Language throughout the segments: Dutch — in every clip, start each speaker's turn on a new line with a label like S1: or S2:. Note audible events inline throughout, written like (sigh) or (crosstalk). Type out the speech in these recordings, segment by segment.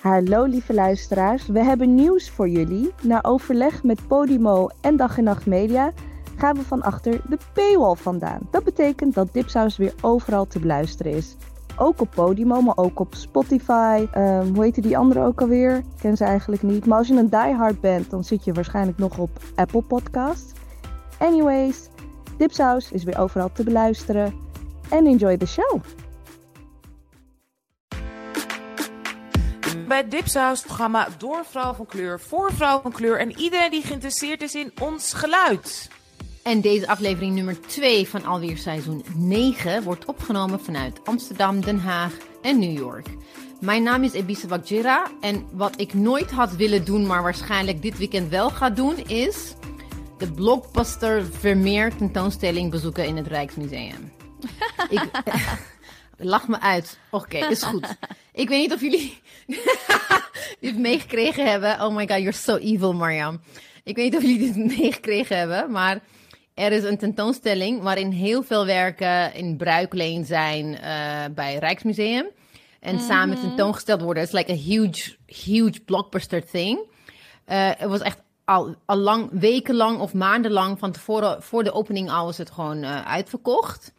S1: Hallo lieve luisteraars, we hebben nieuws voor jullie. Na overleg met Podimo en Dag en Nacht Media gaan we van achter de paywall vandaan. Dat betekent dat Dipsaus weer overal te beluisteren is. Ook op Podimo, maar ook op Spotify. Ehm, hoe heette die andere ook alweer? Ik ken ze eigenlijk niet. Maar als je een diehard bent, dan zit je waarschijnlijk nog op Apple Podcasts. Anyways, Dipsaus is weer overal te beluisteren. En enjoy the show!
S2: Bij Dipsaus, het programma door vrouw van kleur, voor vrouw van kleur en iedereen die geïnteresseerd is in ons geluid.
S3: En deze aflevering nummer 2 van alweer seizoen 9 wordt opgenomen vanuit Amsterdam, Den Haag en New York. Mijn naam is Ebise Wakjira en wat ik nooit had willen doen, maar waarschijnlijk dit weekend wel ga doen, is de blockbuster Vermeer tentoonstelling bezoeken in het Rijksmuseum. (laughs) ik, lach me uit. Oké, (laughs) is goed. Ik weet niet of jullie (laughs) dit meegekregen hebben. Oh my god, you're so evil, Mariam. Ik weet niet of jullie dit (laughs) meegekregen hebben, maar er is een tentoonstelling waarin heel veel werken in bruikleen zijn uh, bij Rijksmuseum. En mm -hmm. samen tentoongesteld worden. Het is like a huge, huge blockbuster thing. Uh, het was echt al, al lang, wekenlang of maandenlang van tevoren, voor de opening al was het gewoon uh, uitverkocht.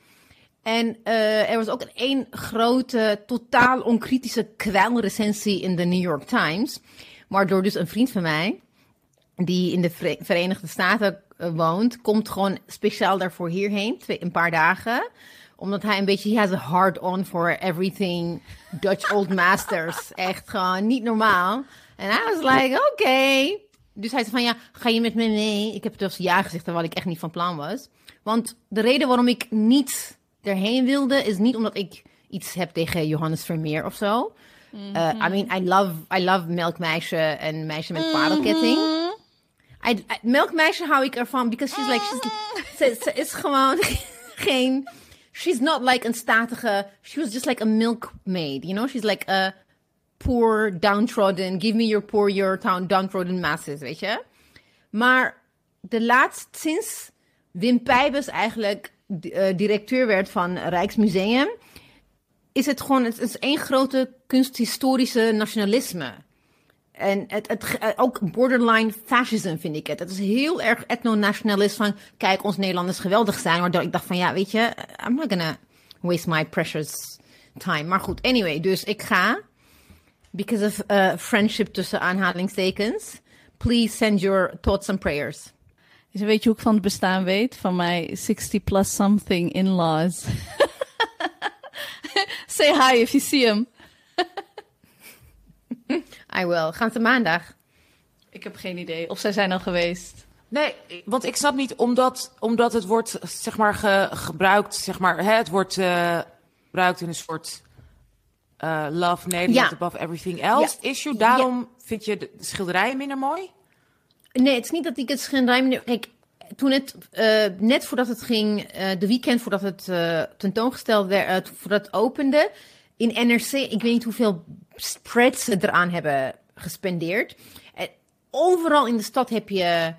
S3: En uh, er was ook één grote, totaal onkritische kwelrecensie in de New York Times. Waardoor dus een vriend van mij, die in de Verenigde Staten uh, woont, komt gewoon speciaal daarvoor hierheen, twee, een paar dagen. Omdat hij een beetje, he has a hard on for everything Dutch Old Masters. (laughs) Echt gewoon niet normaal. En I was like, oké. Okay. Dus hij zei van, ja, ga je met me mee? Ik heb dus ja gezegd, terwijl ik echt niet van plan was. Want de reden waarom ik niet erheen wilde, is niet omdat ik iets heb tegen Johannes Vermeer of zo. Mm -hmm. uh, I mean, I love, I love Melkmeisje en Meisje met Parelketting. Mm -hmm. I, I, Melkmeisje hou ik ervan, because she's like, she's, ze, ze is gewoon (laughs) geen, she's not like een statige, she was just like a milkmaid, you know? She's like a poor, downtrodden, give me your poor, your town, downtrodden masses, weet je? Maar de laatste, sinds Wim Pijbus eigenlijk directeur werd van Rijksmuseum, is het gewoon, het is één grote kunsthistorische nationalisme. En het, het, ook borderline fascism vind ik het. Het is heel erg ethno-nationalist van, kijk, ons Nederlanders geweldig zijn. Waardoor ik dacht van, ja, weet je, I'm not gonna waste my precious time. Maar goed, anyway, dus ik ga. Because of uh, friendship tussen aanhalingstekens. Please send your thoughts and prayers.
S4: Dus weet je hoe ik van het bestaan weet? Van mijn 60 plus something in-laws. (laughs) Say hi if you see him. (laughs)
S3: I will. Gaan ze maandag?
S4: Ik heb geen idee. Of zij zijn al geweest.
S2: Nee, want ik snap niet, omdat, omdat het wordt zeg maar, ge, gebruikt, zeg maar, hè, het wordt uh, gebruikt in een soort uh, love Nederland ja. above everything else ja. issue. Daarom ja. vind je de schilderijen minder mooi?
S3: Nee, het is niet dat ik het minder... Kijk, toen het, uh, net voordat het ging, de weekend voordat het tentoongesteld werd, voordat het opende, in NRC, ik weet niet hoeveel spreads ze eraan hebben gespendeerd. En overal in de stad heb je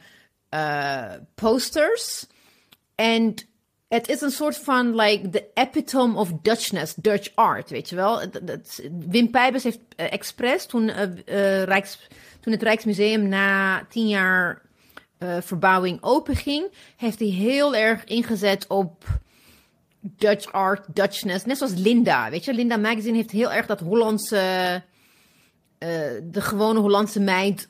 S3: uh, posters. En het is een soort van like the epitome of Dutchness, Dutch art, weet je wel. Dat, Wim Pijbers heeft uh, expres toen, uh, Rijks, toen het Rijksmuseum na tien jaar verbouwing openging, heeft hij heel erg ingezet op Dutch art, Dutchness. Net zoals Linda, weet je. Linda Magazine heeft heel erg dat Hollandse... Uh, de gewone Hollandse meid...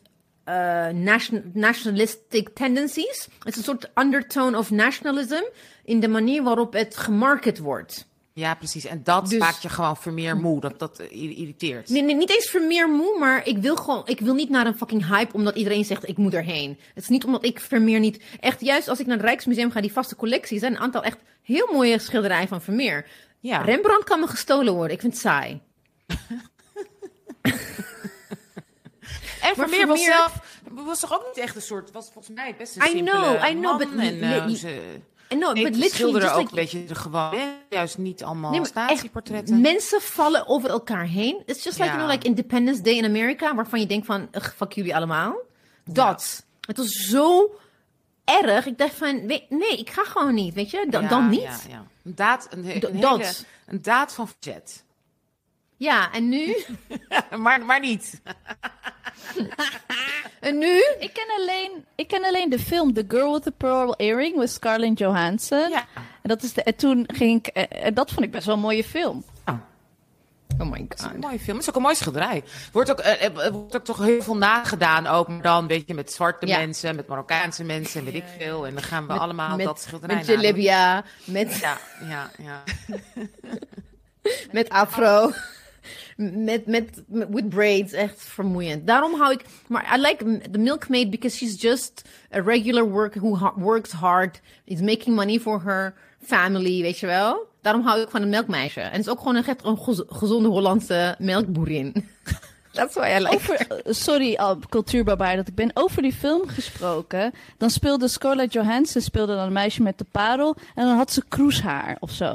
S3: Uh, nation, nationalistic tendencies. Het is een soort undertone of nationalism... in de manier waarop het gemarket wordt.
S2: Ja, precies. En dat dus, maakt je gewoon Vermeer moe. Dat, dat irriteert.
S3: Nee, nee, niet eens Vermeer moe, maar ik wil gewoon... Ik wil niet naar een fucking hype omdat iedereen zegt ik moet erheen. Het is niet omdat ik Vermeer niet... Echt, juist als ik naar het Rijksmuseum ga, die vaste collectie... zijn een aantal echt heel mooie schilderijen van Vermeer. Ja. Rembrandt kan me gestolen worden. Ik vind het saai. (laughs)
S2: en Vermeer was zelf... Was toch ook niet echt een soort... Was volgens mij best een I know, I know, but... En, uh, ze,
S3: I know,
S2: ik
S3: but
S2: schilderen ook
S3: like,
S2: een beetje de gewoon, juist niet allemaal nee, statieportretten.
S3: Mensen vallen over elkaar heen. It's just like, ja. you know, like Independence Day in America, waarvan je denkt van, ugh, fuck jullie allemaal. Dat. Ja. Het was zo erg. Ik dacht van, nee, ik ga gewoon niet, weet je. Dan,
S2: ja,
S3: dan niet.
S2: Ja, ja. Een daad, een, een, hele, een daad van jet.
S3: Ja, en nu? (laughs)
S2: maar, maar niet. (laughs)
S3: en nu?
S4: Ik ken, alleen, ik ken alleen de film The Girl with the Pearl Earring met Scarlett Johansson.
S2: Ja.
S4: En, dat is de, en toen ging ik... eh, En dat vond ik best wel een mooie film.
S3: Oh my
S2: Het is een
S3: god.
S2: mooie film. Het is ook een mooi schilderij. Wordt ook, eh, eh, er wordt ook toch heel veel nagedaan. Ook maar dan een beetje met zwarte
S3: Ja.
S2: mensen, met Marokkaanse mensen en weet ik veel. En dan gaan we allemaal
S3: met,
S2: dat schilderij
S3: Met. Jalibia, met,
S2: Ja, ja, ja. (laughs)
S3: met afro. Met, met, met with braids, echt vermoeiend. Daarom hou ik. Maar I like the milkmaid because she's just a regular worker who works hard, is making money for her family, weet je wel. Daarom hou ik van een melkmeisje. En het is ook gewoon een, echt een gez- gezonde Hollandse melkboerin. (laughs) That's why I like
S4: Over, sorry, al cultuurbarbaar dat ik ben. Over die film gesproken. Dan speelde Scarlett Johansson speelde dan een meisje met de parel. En dan had ze kroeshaar of zo.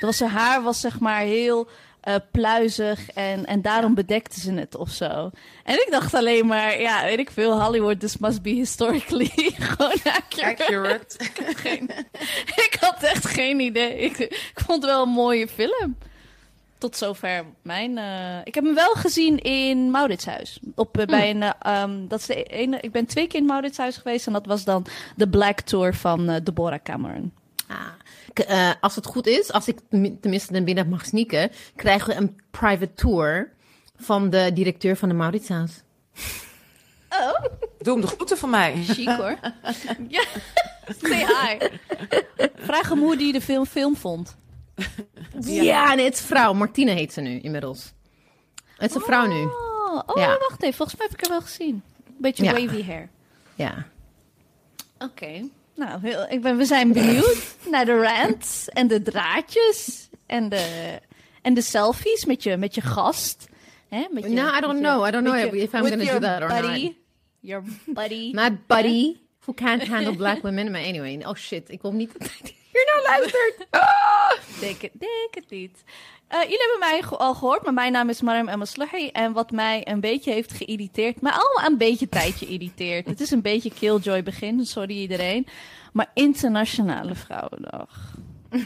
S4: Dat was, haar haar was zeg maar heel eh, pluizig. En, en daarom bedekte ze het of zo. En ik dacht alleen maar, ja, weet ik veel. Hollywood, this must be historically (laughs) gewoon accurate.
S2: Accurate. (laughs)
S4: Geen- ik had echt geen idee. Ik, ik vond het wel een mooie film. Tot zover mijn. eh, Ik heb hem wel gezien in Mauritshuis. Op, eh, bij een, eh, ehm, dat is de ene, ik ben twee keer in Mauritshuis geweest. En dat was dan de Black Tour van Deborah Cameron.
S3: Ah. Eh, als het goed is, als ik tenmi- tenminste naar binnen mag sneaken, krijgen we een private tour van de directeur van de Mauritshuis.
S2: Doe hem de groeten van mij.
S4: Chic hoor. (laughs) ja, say hi. Vraag hem hoe die de film, film vond.
S3: Ja, nee, het is vrouw. Martine heet ze nu inmiddels. Het is een vrouw nu.
S4: Oh, oh
S3: Ja.
S4: wacht even. Volgens mij heb ik haar wel gezien. Beetje
S3: Ja.
S4: wavy hair.
S3: Ja.
S4: Oké. Nou, heel, ik ben, we zijn benieuwd naar de rants en de draadjes en de, en de selfies met je, met je gast. Hè? Met je,
S3: No, I don't know. I don't know
S4: je-
S3: if I'm
S4: with
S3: gonna do that or not.
S4: Your buddy. (laughs)
S3: My buddy, who can't handle black (laughs) women. Maar anyway, oh shit, ik wil niet dat (laughs) hij hier naar luistert.
S4: Denk het, denk het niet. Eh, jullie hebben mij al gehoord, maar mijn naam is Mariam Emaslahi. En wat mij een beetje heeft geïrriteerd, maar allemaal een beetje tijdje irriteert. Het is een beetje killjoy begin, sorry iedereen. Maar Internationale Vrouwendag. (laughs)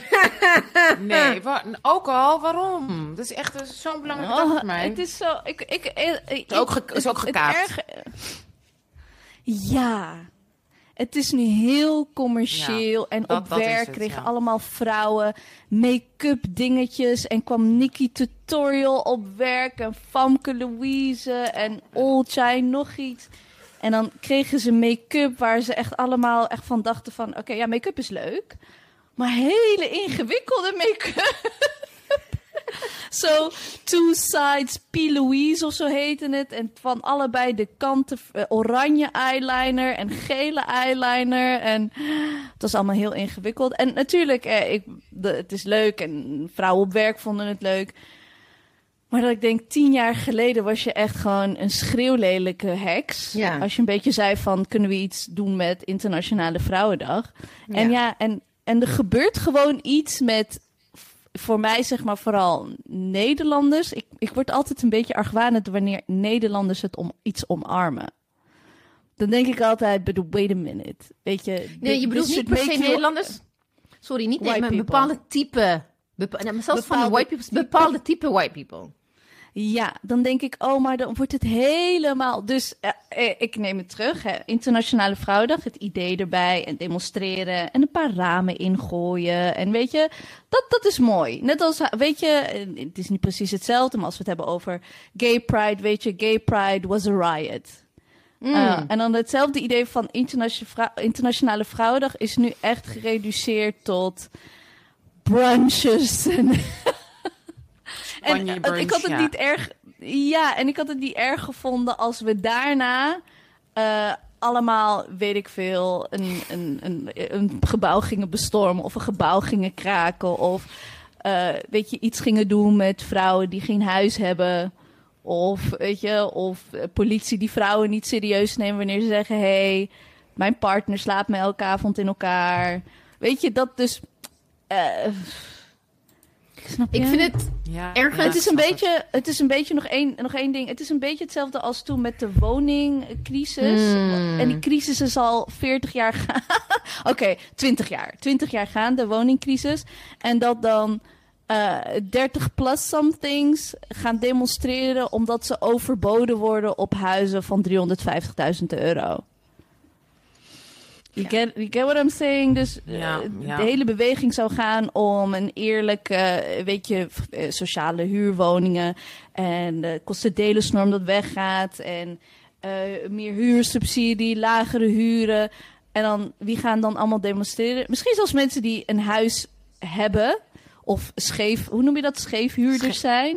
S2: Nee, ook al. Waarom? Dat is echt zo'n belangrijke dag
S4: Oh,
S2: voor mij.
S4: Het is zo. Ik, ik, eh, ik,
S2: Is ook ge- is ook
S4: het ja. Het is nu heel commercieel.
S2: Ja,
S4: en op werk
S2: het,
S4: kregen
S2: ja.
S4: allemaal vrouwen make-up dingetjes. En kwam Nikki Tutorial op werk. En Famke Louise. En Olcay nog iets. En dan kregen ze make-up waar ze echt allemaal echt van dachten van... Oké, ja, make-up is leuk. Maar hele ingewikkelde make-up. (laughs) (laughs) Zo, Two Sides P. Louise of zo heette het. En van allebei de kanten eh, oranje eyeliner en gele eyeliner. En het was allemaal heel ingewikkeld. En natuurlijk, eh, ik, de, het is leuk en vrouwen op werk vonden het leuk. Maar dat ik denk, tien jaar geleden was je echt gewoon een schreeuwlelijke heks.
S3: Ja.
S4: Als je een beetje zei van, kunnen we iets doen met Internationale Vrouwendag? En
S3: ja,
S4: en, en er gebeurt gewoon iets met, voor mij zeg maar vooral Nederlanders. Ik, ik word altijd een beetje argwanend wanneer Nederlanders het om iets omarmen. Dan denk ik altijd, but wait a minute. Weet je,
S3: Nee, je bedoelt niet per se Nederlanders. Sorry, niet nee, maar
S4: people.
S3: bepaalde type. Bepa nou, maar zelfs van de white people. Bepaalde type white people.
S4: Ja, dan denk ik, oh, maar dan wordt het helemaal. Dus eh, eh, ik neem het terug. Hè. Internationale Vrouwendag, het idee erbij en demonstreren en een paar ramen ingooien. En weet je, dat, dat is mooi. Net als, weet je, eh, het is niet precies hetzelfde, maar als we het hebben over gay pride, weet je, gay pride was a riot. Uh, en dan hetzelfde idee van internationale, vrou- internationale Vrouwendag is nu echt gereduceerd tot brunches en (laughs)
S2: Spanje
S4: eh, ik had het
S2: ja.
S4: niet erg. Ja, en ik had het niet erg gevonden als we daarna eh, allemaal, weet ik veel, een, een, een, een gebouw gingen bestormen of een gebouw gingen kraken of eh, weet je, iets gingen doen met vrouwen die geen huis hebben. Of, weet je, of politie die vrouwen niet serieus nemen wanneer ze zeggen: hé, hey, mijn partner slaapt me elke avond in elkaar. Weet je, dat dus. Snap je?
S3: Ik vind het
S2: Ja,
S3: Ergens-
S2: ja,
S4: het, is een beetje, het is een beetje nog één, nog één ding. Het is een beetje hetzelfde als toen met de woningcrisis.
S3: Hmm.
S4: En die crisis is al 40 jaar (laughs) gaan. Oké, 20 jaar. 20 jaar gaan, de woningcrisis. En dat dan 30 plus somethings gaan demonstreren omdat ze overboden worden op huizen van 350.000 euro. You, get, you get what I'm saying? Dus uh,
S2: Ja, ja.
S4: de hele beweging zou gaan om een eerlijke, eh, weet je, eh, sociale huurwoningen. En de kostendelensnorm dat weggaat. En eh, meer huursubsidie, lagere huren. En dan, wie gaan dan allemaal demonstreren? Misschien zelfs mensen die een huis hebben. Of scheef, hoe noem je dat? Scheefhuurders zijn.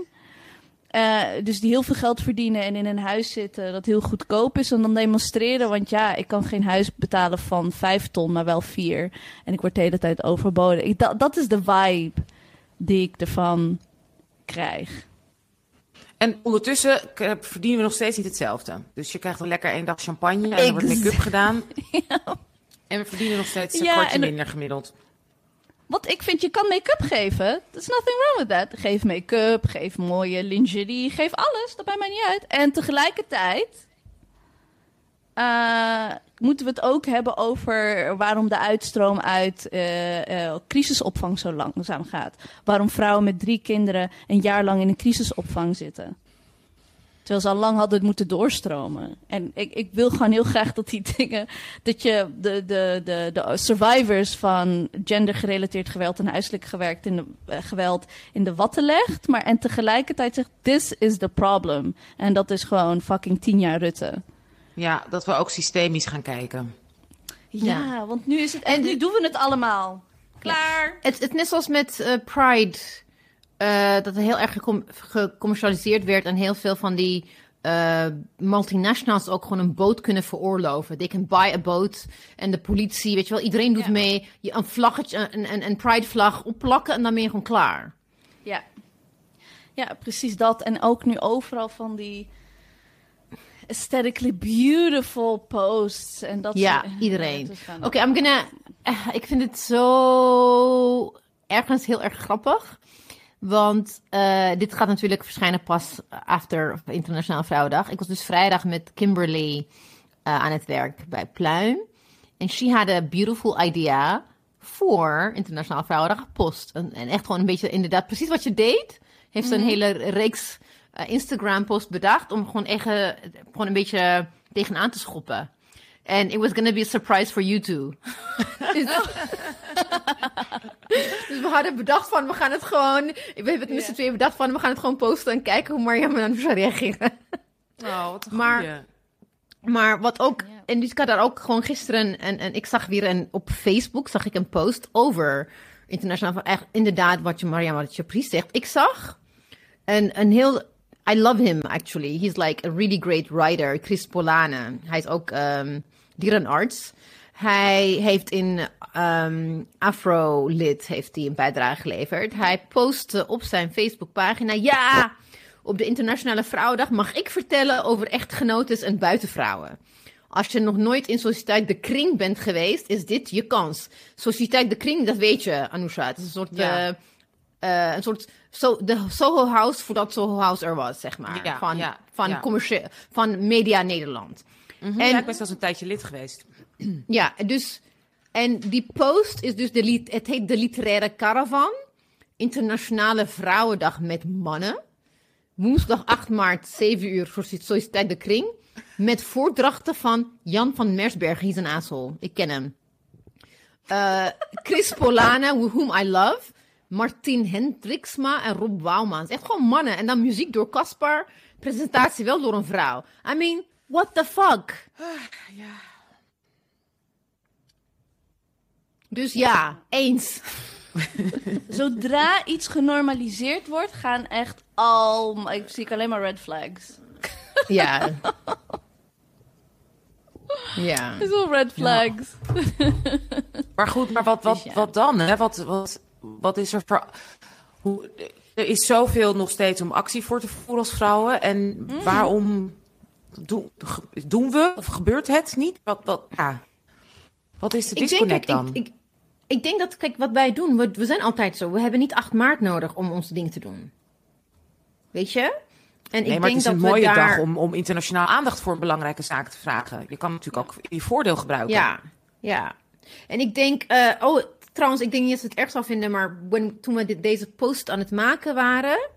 S4: Eh, dus die heel veel geld verdienen en in een huis zitten dat heel goedkoop is. En dan demonstreren, want ja, ik kan geen huis betalen van vijf ton, maar wel vier. En ik word de hele tijd overboden. Ik, dat, dat is de vibe die ik ervan krijg.
S2: En ondertussen verdienen we nog steeds niet hetzelfde. Dus je krijgt dan lekker één dag champagne en er wordt make-up gedaan. (laughs) En we verdienen nog steeds een
S4: Ja,
S2: kwartje minder gemiddeld.
S4: Wat ik vind, je kan make-up geven. There's nothing wrong with that. Geef make-up, geef mooie lingerie, geef alles. Dat maakt mij niet uit. En tegelijkertijd eh, moeten we het ook hebben over waarom de uitstroom uit eh, crisisopvang zo langzaam gaat. Waarom vrouwen met drie kinderen een jaar lang in een crisisopvang zitten. Terwijl ze al lang hadden moeten doorstromen. En ik, ik wil gewoon heel graag dat die (laughs) dingen. dat je de, de, de, de survivors van gendergerelateerd geweld en huiselijk gewerkt in de, eh, geweld in de watten legt. Maar en tegelijkertijd zegt: This is the problem. En dat is gewoon fucking tien jaar Rutte.
S2: Ja, dat we ook systemisch gaan kijken.
S4: Ja, want nu is het. En
S3: En
S4: nu doen we het allemaal. Klaar.
S3: Het, het net zoals met eh, Pride. Eh, dat het heel erg gecom- gecommercialiseerd werd. En heel veel van die eh, multinationals ook gewoon een boot kunnen veroorloven. They can buy a boat. En de politie, weet je wel, iedereen doet
S4: Ja.
S3: mee. Je een vlaggetje, een, een, een Pride vlag opplakken en dan ben je gewoon klaar.
S4: Ja. Ja, precies dat. En ook nu overal van die aesthetically beautiful posts. En dat
S3: Ja,
S4: soort-
S3: iedereen. Oké, I'm gonna... eh, ik vind het zo ergens heel erg grappig. Want eh, dit gaat natuurlijk verschijnen pas after Internationale Vrouwendag. Ik was dus vrijdag met Kimberly eh, aan het werk bij Pluim. En she had a beautiful idea voor Internationale Vrouwendag gepost. En, en echt gewoon een beetje inderdaad precies wat je deed. Heeft ze een hele reeks eh, Instagram-post bedacht om gewoon, echt, gewoon een beetje tegenaan te schoppen. En it was gonna be a surprise for you too. (laughs) (laughs) (laughs) (laughs) dus, we hadden bedacht van, we gaan het gewoon... We hebben het met z'n tweeën bedacht van, we gaan het gewoon posten en kijken hoe Mariam er dan zou reageren.
S2: Oh, wat een
S3: Maar-
S2: goeie.
S3: Maar wat ook,
S4: Ja.
S3: en dus ik had daar ook gewoon gisteren, en, en ik zag weer een, op Facebook zag ik een post over internationaal, van echt inderdaad wat je Mariam, wat je zegt. Ik zag een, een heel, I love him actually. He's like a really great writer, Chris Polane. Hij is ook um, dierenarts. Hij heeft in ehm Afro-lid heeft hij een bijdrage geleverd. Hij postte op zijn Facebookpagina, ja, op de Internationale Vrouwendag mag ik vertellen over echtgenotes en buitenvrouwen. Als je nog nooit in Sociëteit de Kring bent geweest, is dit je kans. Sociëteit de Kring, dat weet je, Anousha. Het is een soort,
S2: Ja.
S3: eh, een soort so, de Soho House voordat Soho House er was, zeg maar.
S2: Ja,
S3: van,
S2: ja,
S3: van,
S2: ja.
S3: van Media Nederland.
S2: Mhm,
S3: en-
S2: ja, ik ben zelfs een tijdje lid geweest.
S3: Ja, dus. En die post is dus de. Het heet de Literaire Caravan. Internationale Vrouwendag met mannen. Woensdag 8 maart, 7 uur voor Sociëteit de Kring. Met voordrachten van Jan van Mersberg. Hij is een asshole. Ik ken hem. Eh, Chris Polana, whom I love. Martin Hendriksma en Rob Wouwman. Het is Echt gewoon mannen. En dan muziek door Caspar. Presentatie wel door een vrouw. I mean, what the fuck? Dus ja, eens. (laughs)
S4: Zodra iets genormaliseerd wordt, gaan echt al. Ik zie ik alleen maar red flags.
S3: Ja. (laughs) Ja.
S4: Het is wel red flags. (laughs)
S2: Maar goed, maar wat, wat,
S4: Dus
S2: wat dan? Hè? Wat, wat, wat is er voor... Hoe, er is zoveel nog steeds om actie voor te voeren als vrouwen. En
S4: Mhm.
S2: waarom doen, doen we of gebeurt het niet? Wat, wat, ja. wat is de
S3: Ik denk,
S2: disconnect dan?
S3: ik, ik, ik denk dat, kijk, wat wij doen, we, we zijn altijd zo. We hebben niet 8 maart nodig om onze ding te doen. Weet je? En
S2: nee,
S3: ik
S2: maar
S3: denk
S2: het is
S3: dat
S2: een mooie
S3: daar...
S2: dag om, om internationaal aandacht voor een belangrijke zaak te vragen. Je kan natuurlijk ook je voordeel gebruiken.
S3: Ja, ja. En ik denk, eh, oh, trouwens, ik denk niet dat ze het erg zou vinden, maar when, toen we deze post aan het maken waren,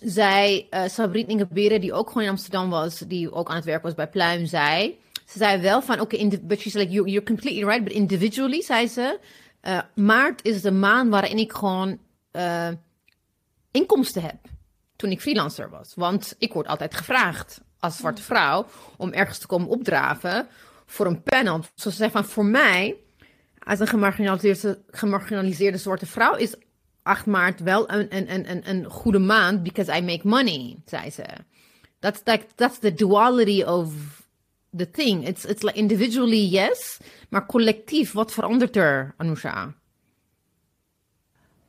S3: zei uh, Sabrit Ingeberen, die ook gewoon in Amsterdam was, die ook aan het werk was bij Pluim, zei... Ze zei wel van, oké, okay, but she's like, you're, you're completely right, but individually, zei ze... Uh, maart is de maand waarin ik gewoon uh, inkomsten heb. Toen ik freelancer was. Want ik word altijd gevraagd als zwarte vrouw om ergens te komen opdraven voor een panel. Zoals ze zei van, voor mij, als een gemarginaliseerde, gemarginaliseerde zwarte vrouw, is 8 maart wel een, een goede maand because I make money, zei ze. That's like, that's the duality of the thing. It's, it's like individually yes, maar collectief, wat verandert er, Anousha?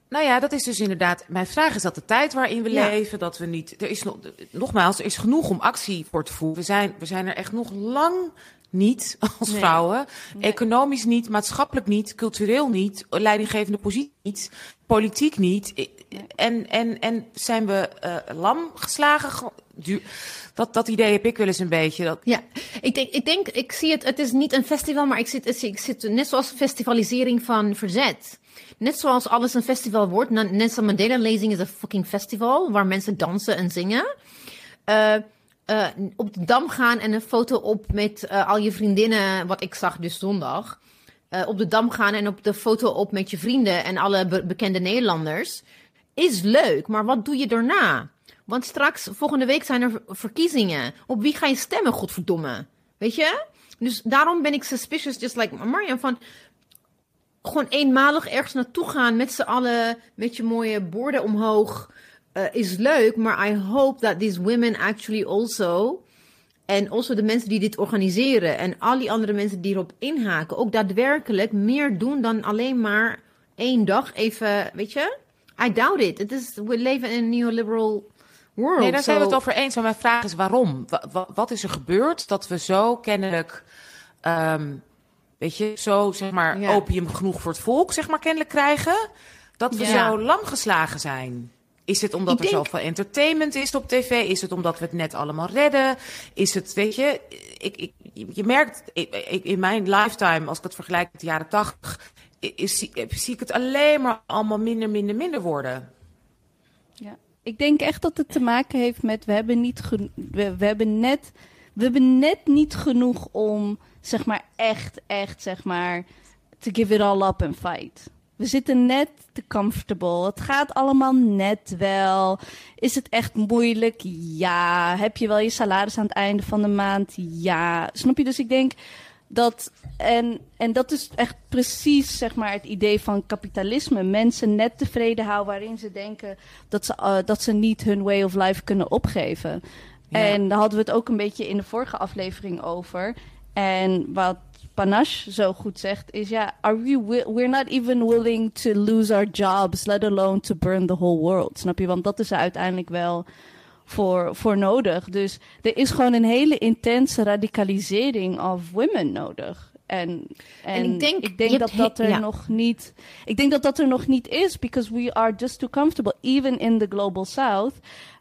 S2: Nou ja, dat is dus inderdaad. Mijn vraag is dat de tijd waarin we leven, dat we niet. Er is nog, nogmaals, er is genoeg om actie voor te voeren. We zijn, we zijn er echt nog lang niet (laughs) als vrouwen. Economisch niet, maatschappelijk niet, cultureel niet, leidinggevende positie niet, politiek niet. En, en, en zijn we uh, lam geslagen? Dat, dat idee heb ik wel eens een beetje. Dat...
S3: Ja, ik denk, ik denk, ik zie het, het is niet een festival, maar ik zit, ik zit net zoals festivalisering van verzet. Net zoals alles een festival wordt. Nelson Mandela-lezing is een fucking festival waar mensen dansen en zingen. Uh, uh, op de dam gaan en een foto op met uh, al je vriendinnen, wat ik zag dus zondag. Uh, op de dam gaan en op de foto op met je vrienden en alle be bekende Nederlanders. Is leuk, maar wat doe je daarna? Want straks, volgende week zijn er verkiezingen. Op wie ga je stemmen, godverdomme? Weet je? Dus daarom ben ik suspicious, just like Mariam, van gewoon eenmalig ergens naartoe gaan met z'n allen, met je mooie borden omhoog uh, is leuk, maar I hope that these women actually also. En also de mensen die dit organiseren en al die andere mensen die erop inhaken, ook daadwerkelijk meer doen dan alleen maar één dag even, weet je? I doubt it. it is, we leven in een neoliberal world.
S2: Nee, daar zijn we het over eens. Maar mijn vraag is waarom? wat is er gebeurd dat we zo kennelijk, um, weet je, zo zeg maar opium genoeg voor het volk, zeg maar, kennelijk krijgen? Dat we zo lam geslagen zijn. Is het omdat er zoveel entertainment is op tv? Is het omdat we het net allemaal redden? Is het, weet je, ik, ik, je merkt ik, in mijn lifetime, als ik het vergelijk met de jaren tachtig, zie ik het alleen maar allemaal minder, minder, minder worden.
S4: Ja, ik denk echt dat het te maken heeft met, we hebben, niet we, we, hebben net, we hebben net niet genoeg om, zeg maar, echt, echt, zeg maar, to give it all up and fight. We zitten net te comfortable. Het gaat allemaal net wel. Is het echt moeilijk? Ja. Heb je wel je salaris aan het einde van de maand? Ja. Snap je? Dus ik denk dat. En, en dat is echt precies zeg maar, het idee van kapitalisme. Mensen net tevreden houden waarin ze denken dat ze, uh, dat ze niet hun way of life kunnen opgeven. En daar hadden we het ook een beetje in de vorige aflevering over. En wat Panache zo goed zegt, is ja, are we we're not even willing to lose our jobs, let alone to burn the whole world. Snap je? Want dat is er uiteindelijk wel voor, voor nodig. Dus er is gewoon een hele intense radicalisering of women nodig. En, en, en ik denk, ik denk dat dat er nog niet. Ik denk dat dat er nog niet is, because we are just too comfortable, even in the global south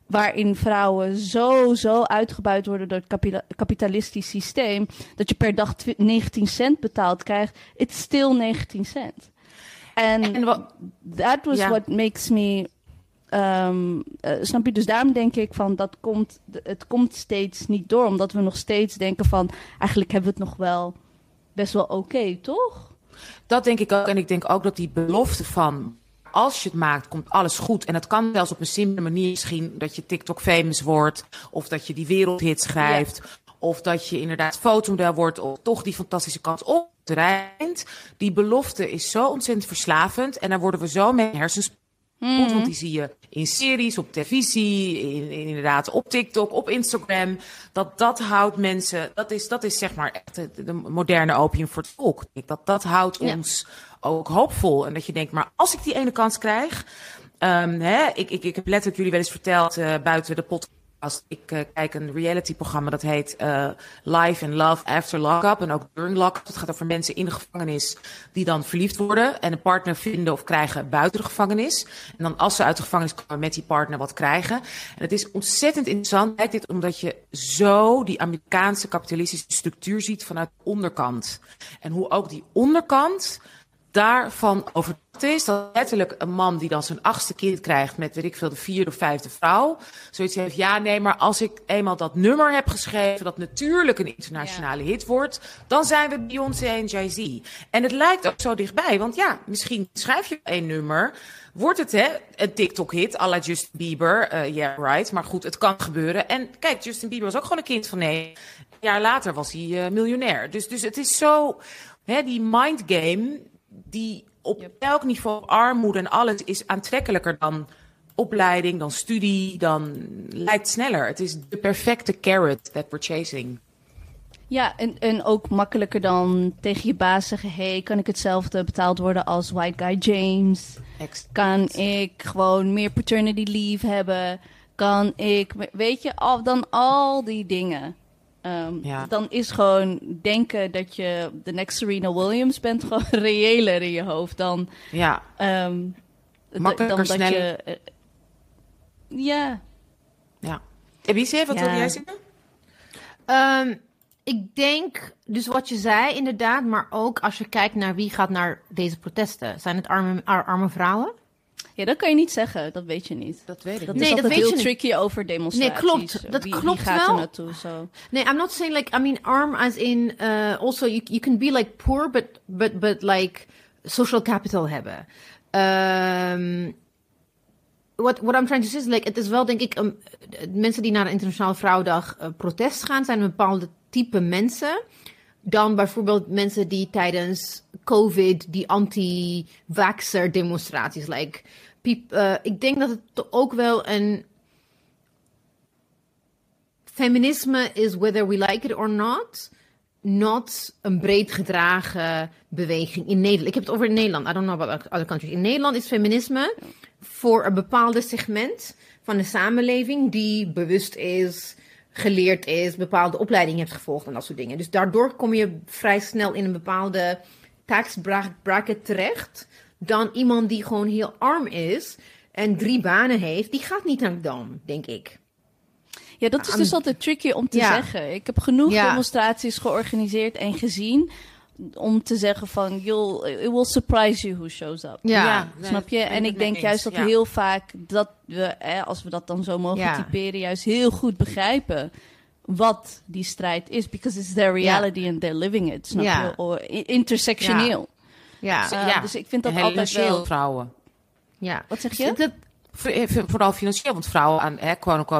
S4: waarin vrouwen zo, zo uitgebuit worden door het kapitalistisch systeem, dat je per dag 19 cent betaald krijgt, it's still 19 cent. En that was what makes me Um, uh, snap je? Dus daarom denk ik van dat komt, het komt steeds niet door. Omdat we nog steeds denken van eigenlijk hebben we het nog wel best wel oké, toch?
S2: Dat denk ik ook. En ik denk ook dat die belofte van als je het maakt, komt alles goed. En dat kan zelfs op een simpele manier misschien dat je TikTok famous wordt. Of dat je die wereldhit schrijft. Of dat je inderdaad fotomodel wordt. Of toch die fantastische kans op Die belofte is zo ontzettend verslavend. En daar worden we zo mee hersens Mm. Want die zie je in series, op televisie, in, inderdaad op TikTok, op Instagram. Dat dat houdt mensen, dat is, dat is zeg maar echt de, moderne opium voor het volk. Dat, dat houdt ons ook hoopvol. En dat je denkt, maar als ik die ene kans krijg. Um, hè, ik, ik, ik heb letterlijk jullie wel eens verteld uh, buiten de podcast als ik uh, kijk een reality-programma dat heet uh, Life and Love After Lockup. En ook during lockup. Het gaat over mensen in de gevangenis die dan verliefd worden en een partner vinden of krijgen buiten de gevangenis. En dan als ze uit de gevangenis komen met die partner wat krijgen. En het is ontzettend interessant, Kijk dit, omdat je zo die Amerikaanse kapitalistische structuur ziet vanuit de onderkant. En hoe ook die onderkant daarvan over is dat letterlijk een man die dan zijn achtste kind krijgt met, weet ik veel, de vierde of vijfde vrouw, zoiets heeft, ja nee, maar als ik eenmaal dat nummer heb geschreven, dat natuurlijk een internationale hit wordt, dan zijn we Beyoncé en Jay-Z. En het lijkt ook zo dichtbij, want ja, misschien schrijf je één nummer, wordt het hè, een TikTok-hit à la Justin Bieber, ja uh, yeah, right, maar goed, het kan gebeuren. En kijk, Justin Bieber was ook gewoon een kind van nee, een jaar later was hij uh, miljonair. Dus, dus het is zo, hè, die mindgame, die op elk niveau armoede en alles is aantrekkelijker dan opleiding, dan studie, dan lijkt sneller. Het is de perfecte carrot that we're chasing.
S4: Ja, en, en ook makkelijker dan tegen je baas zeggen: hey, kan ik hetzelfde betaald worden als White Guy James?
S2: Exact.
S4: Kan ik gewoon meer paternity leave hebben? Kan ik, weet je, al, dan al die dingen. Um,
S2: Ja.
S4: Dan is gewoon denken dat je de next Serena Williams bent gewoon (laughs) reëler in je hoofd dan,
S2: Ja,
S4: um,
S2: Makkelijker,
S4: dan dat
S2: sneller.
S4: je. eh, ja,
S2: ja. Ebice, wat
S4: Ja.
S2: wil jij zeggen?
S3: Ehm, ik denk, dus wat je zei inderdaad, maar ook als je kijkt naar wie gaat naar deze protesten. Zijn het arme, ar- arme vrouwen?
S4: Ja, dat kan je niet zeggen, dat weet je niet.
S2: Dat weet ik
S4: Dat
S2: niet.
S4: is
S3: Nee, dat weet
S4: heel
S3: je niet.
S4: tricky over demonstraties.
S3: Nee, klopt. Dat
S4: wie,
S3: klopt
S4: wie gaat
S3: wel.
S4: er naartoe, zo.
S3: Nee, I'm not saying like I mean arm as in uh, also you you can be like poor but but but like social capital hebben. Um, what what I'm trying to say is like het is wel denk ik um, mensen die naar de internationale vrouwendag uh, protest gaan zijn een bepaalde type mensen dan bijvoorbeeld mensen die tijdens COVID die anti-vaxxer demonstraties like uh, ik denk dat het ook wel een feminisme is whether we like it or not, not een breed gedragen beweging in Nederland. Ik heb het over Nederland. I don't know about other countries. In Nederland is feminisme voor een bepaalde segment van de samenleving die bewust is, geleerd is, bepaalde opleiding heeft gevolgd en dat soort dingen. Dus daardoor kom je vrij snel in een bepaalde tax bra- bracket terecht dan iemand die gewoon heel arm is en drie banen heeft. Die gaat niet naar Dam, denk ik.
S4: Ja, dat is dus altijd tricky om te
S3: Ja.
S4: zeggen. Ik heb genoeg
S3: Ja.
S4: demonstraties georganiseerd en gezien om te zeggen van, it will surprise you who shows up.
S3: Ja.
S4: Snap je? En ik denk juist dat
S2: ja.
S4: heel vaak dat we, hè, als we dat dan zo mogen
S3: Ja.
S4: typeren, juist heel goed begrijpen wat die strijd is. Because it's their reality and they're living it. Snap je? Or intersectioneel.
S3: Ja,
S4: Eh,
S2: Ja,
S4: Dus ik vind dat
S2: en
S4: altijd
S2: financieel
S4: wel...
S2: vrouwen.
S3: ja.
S4: Wat zeg
S3: Dus
S4: je?
S3: dat-
S2: eh, Vooral financieel, want vrouwen aan, hè,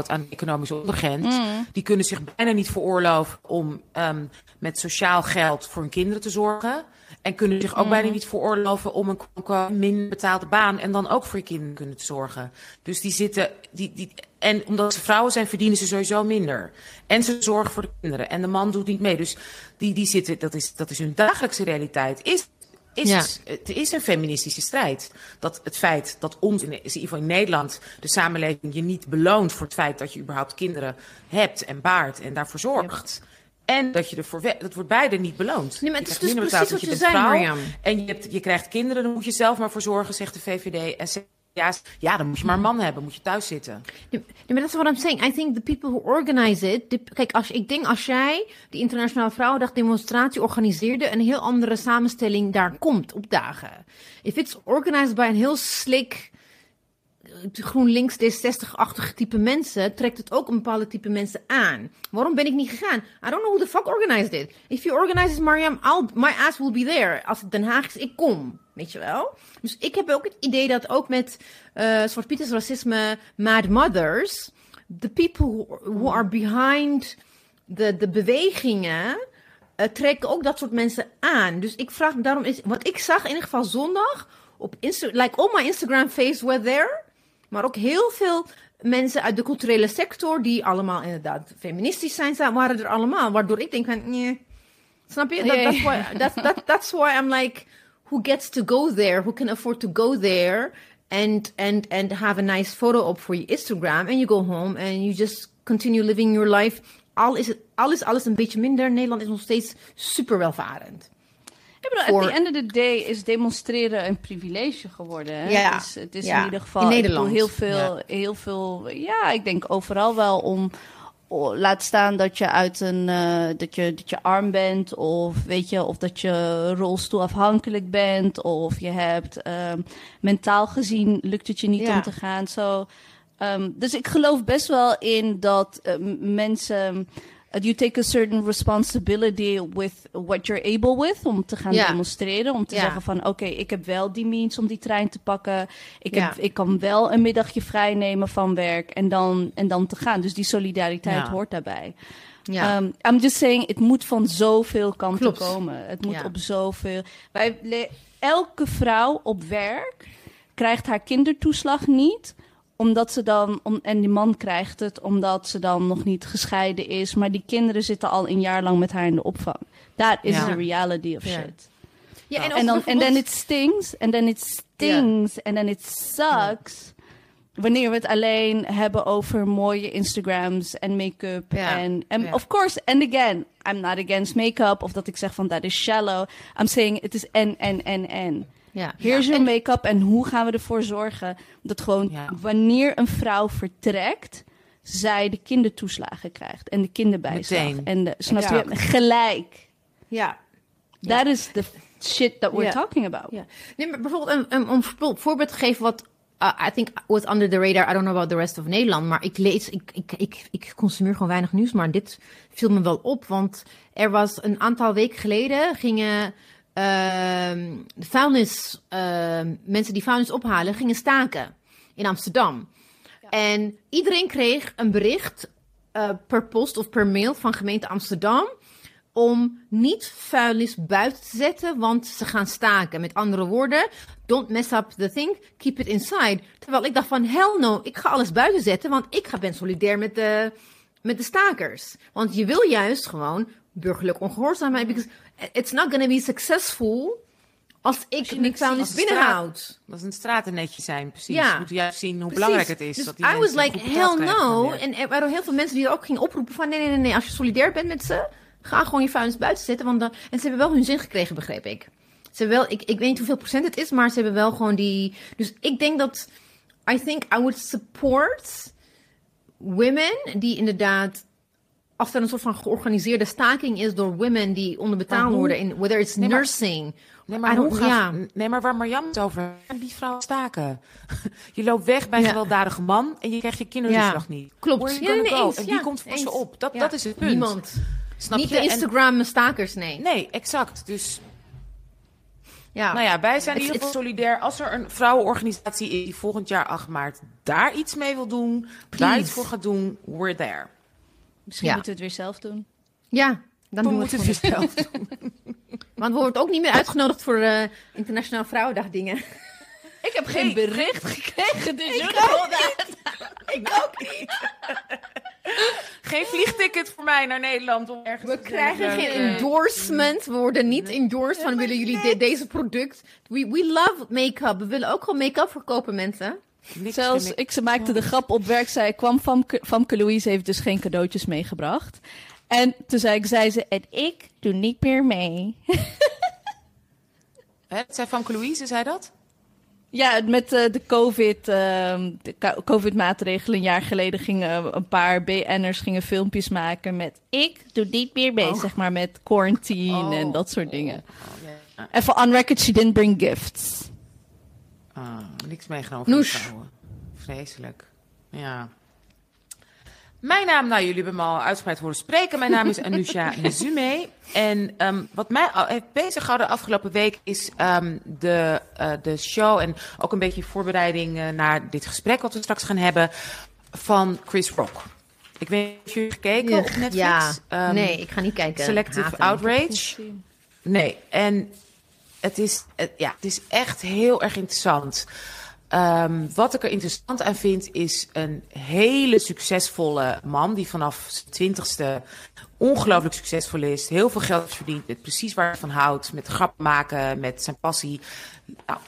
S2: aan de economische ondergrens,
S4: Mm.
S2: die kunnen zich bijna niet veroorloven om ehm, met sociaal geld voor hun kinderen te zorgen. En kunnen zich ook
S4: Mm.
S2: bijna niet veroorloven om een minder betaalde baan en dan ook voor je kinderen kunnen te zorgen. Dus die zitten, die, die, en omdat ze vrouwen zijn, verdienen ze sowieso minder. En ze zorgen voor de kinderen. En de man doet niet mee. Dus die, die zitten, dat is, dat is hun dagelijkse realiteit. Is is,
S3: Ja.
S2: Het is een feministische strijd. Dat het feit dat ons, in, ieder geval in Nederland, de samenleving je niet beloont voor het feit dat je überhaupt kinderen hebt en baart en daarvoor zorgt. En dat je ervoor dat wordt beide niet beloond.
S3: Nee, maar het
S2: Je
S3: is dus precies wat je
S2: want
S3: zei.
S2: En je, hebt, je krijgt kinderen, dan moet je zelf maar voor zorgen, zegt de VVD. En ja, ja, dan moet je maar een man hebben, moet je thuis zitten.
S3: Nee, maar dat is wat I'm saying. I think the people who organize it. kijk, als, ik denk als jij de Internationale Vrouwendag demonstratie organiseerde, een heel andere samenstelling daar komt opdagen. If it's organized by een heel slick GroenLinks D60-achtig type mensen, trekt het ook een bepaalde type mensen aan. Waarom ben ik niet gegaan? I don't know who the fuck organized it. If you organize it, Mariam, I'll, my ass will be there. Als het Den Haag is, ik kom. Weet je wel? Dus ik heb ook het idee dat ook met eh Zwart Pieters racisme, Mad Mothers, the people who, are behind de, de bewegingen, eh, trekken ook dat soort mensen aan. Dus ik vraag me daarom, is, wat ik zag in ieder geval zondag, op Insta like all my Instagram face were there, maar ook heel veel mensen uit de culturele sector, die allemaal inderdaad feministisch zijn, waren er allemaal. Waardoor ik denk van, nee. Snap je? Dat, that's, why, that's, that, that's why I'm like, who gets to go there? Who can afford to go there? And, and, and have a nice photo op voor je Instagram. And you go home and you just continue living your life. Al is, het, al is alles een beetje minder. Nederland is nog steeds super welvarend.
S4: Bedoel,
S3: voor-
S4: at the end of the day is demonstreren een privilege geworden. Hè?
S3: Ja.
S4: Het is, het is
S3: Ja.
S4: in ieder geval
S3: In Nederland.
S4: heel veel, heel veel. Ja, ik denk overal wel om laat staan dat je uit een uh, dat je dat je arm bent of weet je of dat je rolstoelafhankelijk bent of je hebt um, mentaal gezien lukt het je niet om te gaan. Zo, um, dus ik geloof best wel in dat uh, mensen you take a certain responsibility with what you're able with om te gaan demonstreren. Om te zeggen van oké, ik heb wel die means om die trein te pakken. Ik, heb, ik kan wel een middagje vrij nemen van werk en dan, en dan te gaan. Dus die solidariteit hoort daarbij. Ja. Um, I'm just saying, het moet van zoveel kanten komen. Het moet op zoveel. Wij, elke vrouw op werk krijgt haar kindertoeslag niet omdat ze dan, om, en die man krijgt het omdat ze dan nog niet gescheiden is. Maar die kinderen zitten al een jaar lang met haar in de opvang. That is the reality of shit. Ja, en, en dan then it stings, en then it stings, en then it sucks. Wanneer we het alleen hebben over mooie Instagrams en make-up. En, en of course, and again, I'm not against make-up. Of dat ik zeg van dat is shallow. I'm saying it is en, en, en, en. Ja. Hier is make-up en hoe gaan we ervoor zorgen dat gewoon wanneer een vrouw vertrekt, zij de kindertoeslagen krijgt en de kinderbijslag. En de, snap je? Gelijk.
S3: Ja.
S4: That is the shit that we're talking about. Ja.
S3: Nee, maar bijvoorbeeld een, om een voorbeeld te geven wat uh, I think was under the radar. I don't know about the rest of Nederland. Maar ik lees, ik, ik, ik, ik consumeer gewoon weinig nieuws. Maar dit viel me wel op. Want er was een aantal weken geleden gingen de vuilnis, ehm, mensen die vuilnis ophalen, gingen staken in Amsterdam. En iedereen kreeg een bericht uh, per post of per mail van gemeente Amsterdam om niet vuilnis buiten te zetten, want ze gaan staken. Met andere woorden, don't mess up the thing, keep it inside. Terwijl ik dacht van, hell no, ik ga alles buiten zetten, want ik ga ben solidair met de, met de stakers. Want je wil juist gewoon burgerlijk ongehoorzaamheid. Because it's not going to be successful als ik niks vuilnis binnenhoud.
S2: Dat is een stratennetje zijn, precies. Ja. Je moet juist zien hoe belangrijk het is. Dus dat die
S3: I was like, hell no. En er waren heel veel mensen die er ook gingen oproepen van... nee, nee, nee, nee, als je solidair bent met ze... ga gewoon je vuilnis buiten zetten. Want dan... En ze hebben wel hun zin gekregen, begreep ik. Ze hebben wel, ik, ik weet niet hoeveel procent het is... maar ze hebben wel gewoon die... Dus ik denk dat... I think I would support women die inderdaad als er een soort van georganiseerde staking is door women die onderbetaald worden, in, whether it's nursing.
S2: Nee, maar, hoe ja. nee, maar waar Marjam het over die vrouwen staken. (laughs) je loopt weg bij een gewelddadige man en je krijgt je kindertoeslag niet.
S3: Klopt.
S2: Ja, nee, eens, en wie komt voor ze op? Dat, dat is het punt.
S3: Niemand. Snap niet je? de Instagram-stakers, nee.
S2: Nee, exact. Dus ja. Nou ja, wij zijn in ieder geval solidair. Als er een vrouwenorganisatie is die volgend jaar 8 maart daar iets mee wil doen, daar iets voor gaat doen, we're there.
S4: Misschien moeten we het weer zelf doen.
S3: Ja, dan we doen we het, weer zelf doen. (laughs) Want we worden ook niet meer uitgenodigd voor uh, Internationaal Vrouwendag dingen. (laughs)
S4: Ik heb geen bericht gekregen, dus
S3: ik ook niet. (laughs) ik ook niet.
S2: Geen vliegticket voor mij naar Nederland om ergens
S3: We krijgen geen endorsement. We worden niet endorsed van willen jullie deze product. We, we love make-up. We willen ook gewoon make-up verkopen, mensen.
S4: Zelfs, ik, ze maakte de grap op werk, zei kwam Famke, Famke Louise heeft dus geen cadeautjes meegebracht. En toen zei ik, zei ze, en ik doe niet meer mee. (laughs)
S2: Hè, zei Famke Louise, zei dat?
S4: Ja, met uh, de COVID, uh, de COVID-maatregelen een jaar geleden gingen een paar BN'ers gingen filmpjes maken met ik doe niet meer mee, oh. zeg maar, met quarantine en oh. dat soort dingen. Oh. En voor on record, she didn't bring gifts.
S2: Ah, niks meegenomen van vrouwen. Vreselijk. Ja. Mijn naam, nou jullie hebben me al uitgebreid horen spreken. Mijn naam is Anusha (laughs) Nezume. En um, wat mij heeft bezig gehouden de afgelopen week is um, de, uh, de show en ook een beetje voorbereiding uh, naar dit gesprek wat we straks gaan hebben van Chris Rock. Ik weet niet of jullie gekeken ja. op Netflix.
S3: Ja, um, nee, ik ga niet kijken.
S2: Selective Outrage. Nee, en het is, ja, het is echt heel erg interessant. Um, wat ik er interessant aan vind, is een hele succesvolle man die vanaf zijn twintigste ongelooflijk succesvol is, heel veel geld verdient, met precies waar hij van houdt, met grappen maken, met zijn passie. Nou,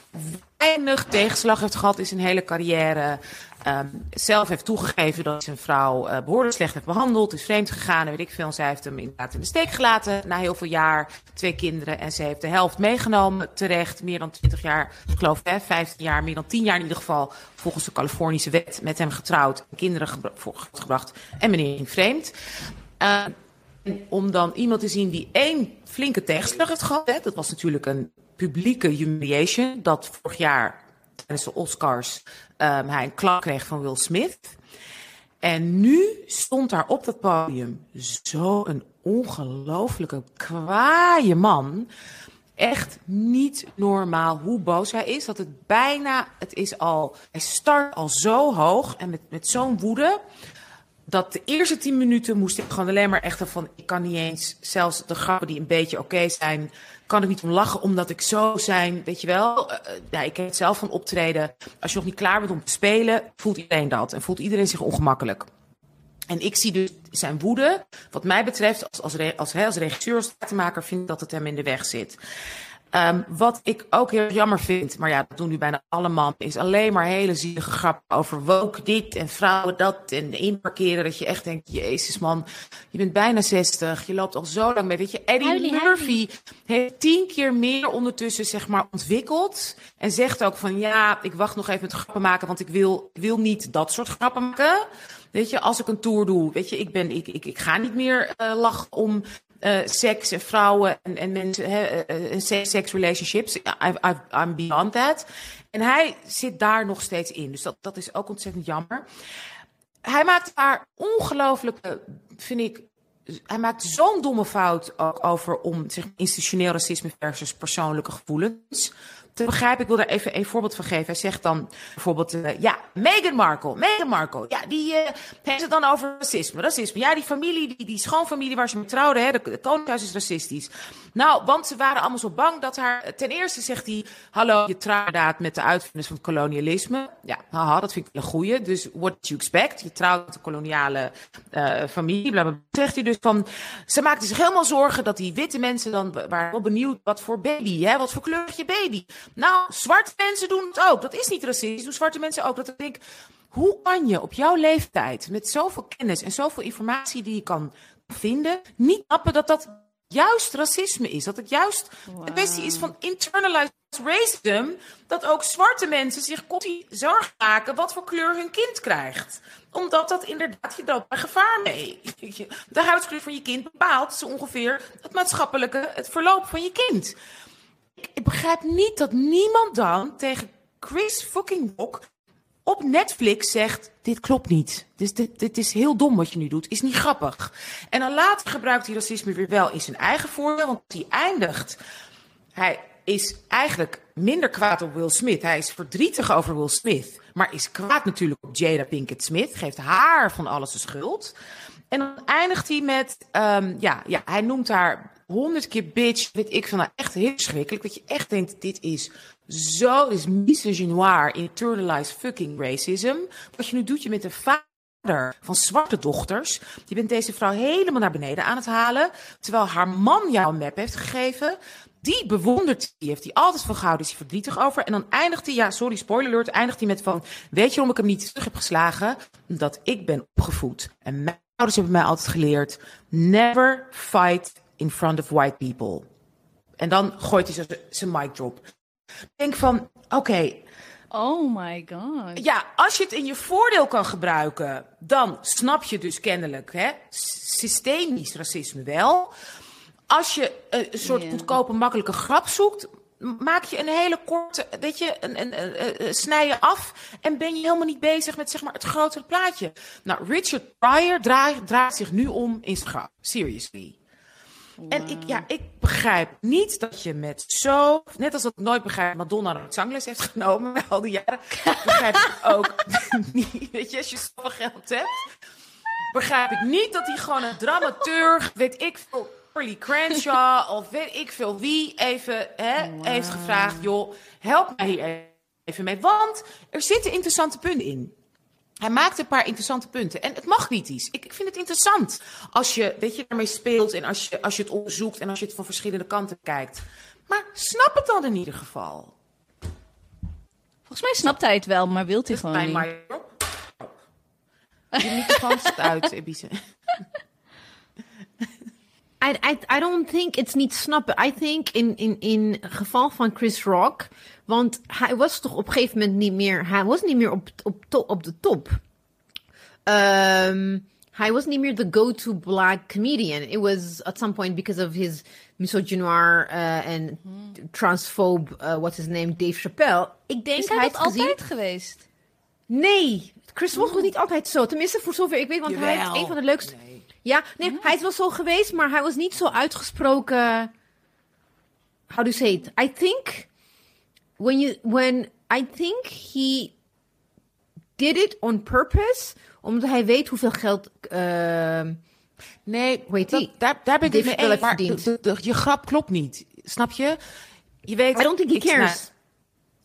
S2: weinig tegenslag heeft gehad in zijn hele carrière. Um, zelf heeft toegegeven dat zijn vrouw uh, behoorlijk slecht heeft behandeld, is vreemd gegaan en weet ik veel. En zij heeft hem inderdaad in de steek gelaten na heel veel jaar, twee kinderen. En ze heeft de helft meegenomen, terecht, meer dan 20 jaar, ik geloof hè, 15 jaar, meer dan 10 jaar in ieder geval, volgens de Californische wet, met hem getrouwd, kinderen gebracht en meneer vreemd. Uh, om dan iemand te zien die één flinke tegenslag heeft gehad. Hè, dat was natuurlijk een publieke humiliation. Dat vorig jaar tijdens de Oscars um, hij een klap kreeg van Will Smith. En nu stond daar op dat podium zo'n ongelofelijke kwaaie man. Echt niet normaal hoe boos hij is. Dat het bijna, het is al, hij start al zo hoog en met, met zo'n woede dat de eerste tien minuten moest ik gewoon alleen maar echt van... ik kan niet eens, zelfs de grappen die een beetje oké zijn... kan ik niet om lachen, omdat ik zo zijn, weet je wel... Uh, ja, ik heb het zelf van optreden. Als je nog niet klaar bent om te spelen, voelt iedereen dat. En voelt iedereen zich ongemakkelijk. En ik zie dus zijn woede, wat mij betreft, als, als, als, als regisseur, als theatermaker, vind ik dat het hem in de weg zit. Um, wat ik ook heel jammer vind, maar ja, dat doen nu bijna allemaal, is alleen maar hele zielige grappen over woke dit en vrouwen dat en inparkeren. Dat je echt denkt, jezus man, je bent bijna 60, je loopt al zo lang mee. Weet je, Eddie Murphy heeft tien keer meer ondertussen zeg maar ontwikkeld. En zegt ook van ja, ik wacht nog even met grappen maken, want ik wil, ik wil niet dat soort grappen maken. Weet je, als ik een tour doe, weet je, ik, ben, ik, ik, ik ga niet meer uh, lachen om uh, seks en vrouwen en, en mensen, uh, sex relationships. I, I, I'm beyond that. En hij zit daar nog steeds in. Dus dat, dat is ook ontzettend jammer. Hij maakt daar ongelooflijke, vind ik, hij maakt zo'n domme fout ook over om zeg, institutioneel racisme versus persoonlijke gevoelens te begrijpen. Ik wil daar even een voorbeeld van geven. Hij zegt dan bijvoorbeeld, uh, ja, Meghan Markle. Meghan Markle, ja, die uh, heeft het dan over racisme. Racisme. Ja, die familie, die, die schoonfamilie waar ze mee trouwden, hè, de, de is racistisch. Nou, want ze waren allemaal zo bang dat haar... Ten eerste zegt hij, hallo, je trouwt met de uitvinders van het kolonialisme. Ja, haha, dat vind ik een goeie. Dus what do you expect? Je trouwt met de koloniale uh, familie. Blablabla. Zegt hij dus van, ze maakten zich helemaal zorgen dat die witte mensen dan waren wel benieuwd wat voor baby, hè, wat voor kleur je baby. Nou, zwarte mensen doen het ook. Dat is niet racistisch. Doen zwarte mensen ook. Dat ik denk, hoe kan je op jouw leeftijd met zoveel kennis en zoveel informatie die je kan vinden, niet snappen dat dat juist racisme is. Dat het juist wow. een kwestie is van internalized racism. Dat ook zwarte mensen zich continu zorgen maken wat voor kleur hun kind krijgt. Omdat dat inderdaad, je loopt bij gevaar mee. (laughs) De huidskleur van je kind bepaalt zo ongeveer het maatschappelijke, het verloop van je kind ik begrijp niet dat niemand dan tegen Chris fucking Rock op Netflix zegt: Dit klopt niet. Dit, dit, is heel dom wat je nu doet. Is niet grappig. En dan later gebruikt hij racisme weer wel in zijn eigen voordeel. Want hij eindigt. Hij is eigenlijk minder kwaad op Will Smith. Hij is verdrietig over Will Smith. Maar is kwaad natuurlijk op Jada Pinkett Smith. Geeft haar van alles de schuld. En dan eindigt hij met, um, ja, ja, hij noemt haar honderd keer bitch, weet ik van, nou echt heel schrikkelijk. Dat je echt denkt, dit is zo, dit is misogynoir, internalized fucking racism. Wat je nu doet, je met een vader van zwarte dochters. Je bent deze vrouw helemaal naar beneden aan het halen. Terwijl haar man jou een map heeft gegeven. Die bewondert die heeft hij altijd van gehouden, is hij verdrietig over. En dan eindigt hij, ja, sorry, spoiler alert, eindigt hij met van, weet je waarom ik hem niet terug heb geslagen? Omdat ik ben opgevoed. En mijn ouders hebben mij altijd geleerd, never fight in front of white people. En dan gooit hij zijn mic drop. Denk van, oké.
S4: oh my god.
S2: Ja, als je het in je voordeel kan gebruiken, dan snap je dus kennelijk hè, systemisch racisme wel. Als je een soort goedkope, makkelijke grap zoekt, maak je een hele korte, weet je, een, een, een, snij je af en ben je helemaal niet bezig met zeg maar het grotere plaatje. Nou, Richard Pryor draait, draait zich nu om in zijn grap. Seriously. En ik, ja, ik begrijp niet dat je met zo, net als dat ik nooit begrijp Madonna een zangles heeft genomen (laughs) al die jaren, begrijp ik ook (laughs) niet, weet je, als je zoveel geld hebt, begrijp ik niet dat hij gewoon een dramaturg, weet ik veel, Shirley Crenshaw (laughs) of weet ik veel wie even hè, heeft gevraagd, joh, help mij hier even mee, want er zitten interessante punten in. Hij maakt een paar interessante punten. En het mag kritisch. Ik, ik vind het interessant als je, weet je, daarmee speelt en als je, als je het onderzoekt en als je het van verschillende kanten kijkt. Maar snap het dan in ieder geval.
S4: Volgens mij snapt hij het wel, maar wilt hij gewoon niet.
S2: Je microfoon staat uit, Ebise. (laughs)
S3: I, I, I don't think it's niet snappen. I think in, in, in geval van Chris Rock. Want hij was toch op een gegeven moment niet meer. Hij was niet meer op, op, to, op de top. Um, hij was niet meer de go-to black comedian. It was at some point because of his misogynoir uh, en transphobe, uh, what's his name, Dave Chappelle.
S4: Ik denk is hij dat altijd geweest?
S3: Nee, Chris Rock was niet altijd zo. Tenminste, voor zover ik weet, want Jawel. hij is een van de leukste. Nee. Ja, nee, hij is wel zo geweest, maar hij was niet zo uitgesproken. How do you say it? I think when you when I think he did it on purpose, omdat hij weet hoeveel geld. Uh,
S2: nee, weet dat, daar, daar ben ik mee eens. Maar de, de, je grap klopt niet. Snap je? Je weet.
S3: I don't think he cares.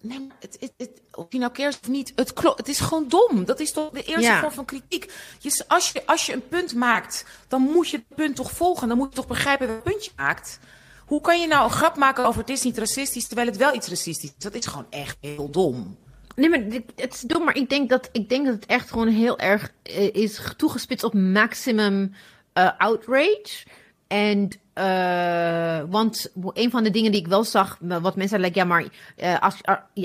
S2: Nee, het, het, het, of je nou keert of niet, het, klopt, het is gewoon dom. Dat is toch de eerste vorm van kritiek. Je, als, je, als je een punt maakt, dan moet je het punt toch volgen. Dan moet je toch begrijpen welk punt je maakt. Hoe kan je nou een grap maken over het is niet racistisch, terwijl het wel iets racistisch is? Dat is gewoon echt heel dom.
S3: Nee, maar het is dom, maar ik denk dat, ik denk dat het echt gewoon heel erg uh, is toegespitst op maximum uh, outrage. En uh, want een van de dingen die ik wel zag, wat mensen zeiden, ja, maar uh, als,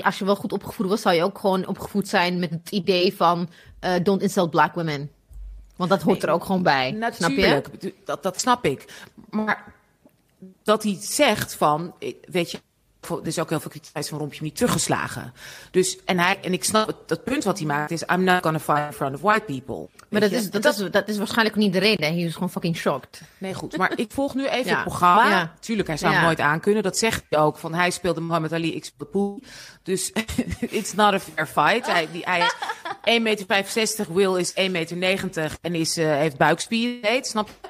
S3: als je wel goed opgevoed was, zou je ook gewoon opgevoed zijn met het idee van uh, don't insult black women. Want dat hoort er ook gewoon bij.
S2: Natuurlijk, snap je? Dat, dat snap ik. Maar dat hij zegt van, weet je, er is ook heel veel kritiek van Rompje niet teruggeslagen. Dus, en, hij, en ik snap het, dat punt wat hij maakt is... I'm not gonna fight in front of white people.
S3: Maar dat is, dat, dat, is, dat is waarschijnlijk niet de reden. Hij is gewoon fucking shocked.
S2: Nee, goed. Maar ik volg nu even het programma. Ja. Tuurlijk, hij zou ja. nooit aankunnen. Dat zegt hij ook. Van hij speelde Muhammad Ali, ik speelde Poel. Dus (laughs) it's not a fair fight. Hij, die, hij is 1,65 meter, Will is 1,90 meter en is, uh, heeft buikspieren. Snap je?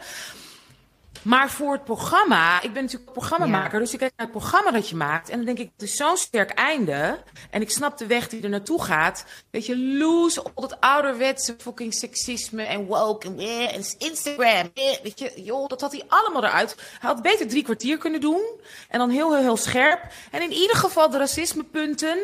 S2: Maar voor het programma, ik ben natuurlijk programmamaker, dus ik kijk naar het programma dat je maakt. En dan denk ik, het is zo'n sterk einde. En ik snap de weg die er naartoe gaat. Weet je, lose al dat ouderwetse fucking seksisme en woke en, eh, en Instagram. Eh, weet je, joh, dat had hij allemaal eruit. Hij had beter drie kwartier kunnen doen. En dan heel, heel, heel scherp. En in ieder geval de racismepunten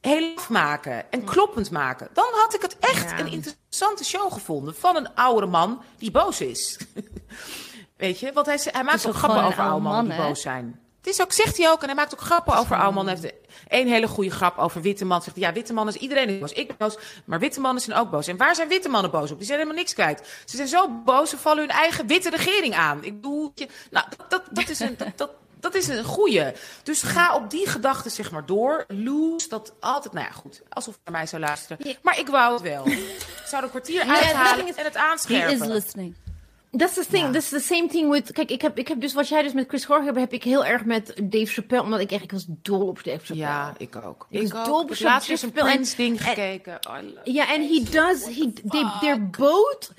S2: heel maken en kloppend maken. Dan had ik het echt een interessante show gevonden van een oudere man die boos is. (laughs) Weet je, want hij, hij maakt ook grappen over oude mannen die boos zijn. Het is ook, zegt hij ook, en hij maakt ook grappen over mannen. Hij heeft één hele goede grap over witte man. Zegt ja, witte mannen is iedereen boos. Ik ben boos, maar witte mannen zijn ook boos. En waar zijn witte mannen boos op? Die zijn helemaal niks kwijt. Ze zijn zo boos, ze vallen hun eigen witte regering aan. Ik bedoel, je, nou, dat, dat, dat is een... Dat, dat, is een goeie. Dus ga op die gedachte zeg maar door. Loes dat altijd, nou ja, goed. Alsof naar mij zou luisteren. Maar ik wou het wel. Ik zou een kwartier uithalen (laughs) en het aanscherpen.
S4: He is listening.
S3: That's the thing. Ja. That's the same thing with. Kijk, ik heb, ik heb dus wat jij dus met Chris Jorge hebt, heb ik heel erg met Dave Chappelle. Omdat ik echt, ik was dol op Dave Chappelle.
S2: Ja, ik ook.
S3: Ik, ik was dol op Dave Chappelle.
S2: Een Prince ding gekeken.
S3: Ja, en he does. He, they, they're both.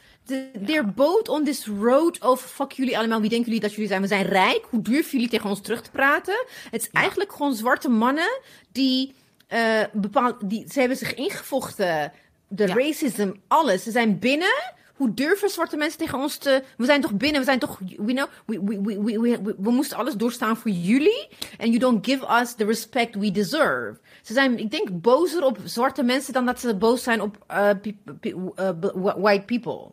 S3: They're both on this road of fuck jullie allemaal. Wie denken jullie dat jullie zijn? We zijn rijk. Hoe durven jullie tegen ons terug te praten? Het is ja. eigenlijk gewoon zwarte mannen die uh, bepaald. Die, ze hebben zich ingevochten. De ja. racism, alles. Ze zijn binnen hoe durven zwarte mensen tegen ons te... We zijn toch binnen, we zijn toch... We, know, we, we, we, we, we, we moesten alles doorstaan voor jullie. And you don't give us the respect we deserve. Ze zijn, ik denk, bozer op zwarte mensen dan dat ze boos zijn op uh, uh, white people.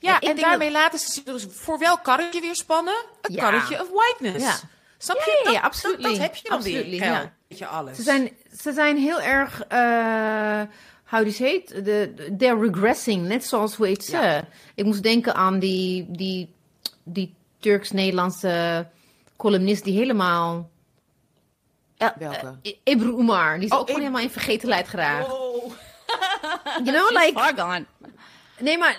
S2: Ja, en, en daarmee dat... laten ze dus voor welk karretje weer spannen? Het ja. karretje of whiteness. Ja. Snap je?
S3: Ja, ja, absoluut.
S2: Dat, dat, heb je dan weer. Ja. Je alles.
S3: Ze zijn, ze zijn heel erg... Uh, how do you say it? De, they're regressing, net zoals hoe heet ze. Ja. Ik moest denken aan die, die, die Turks-Nederlandse columnist die helemaal...
S2: Welke?
S3: Uh, Ebru Umar, die is oh, ook gewoon helemaal in vergetenheid geraakt.
S2: Oh.
S3: you know, like...
S4: far gone.
S3: Nee, maar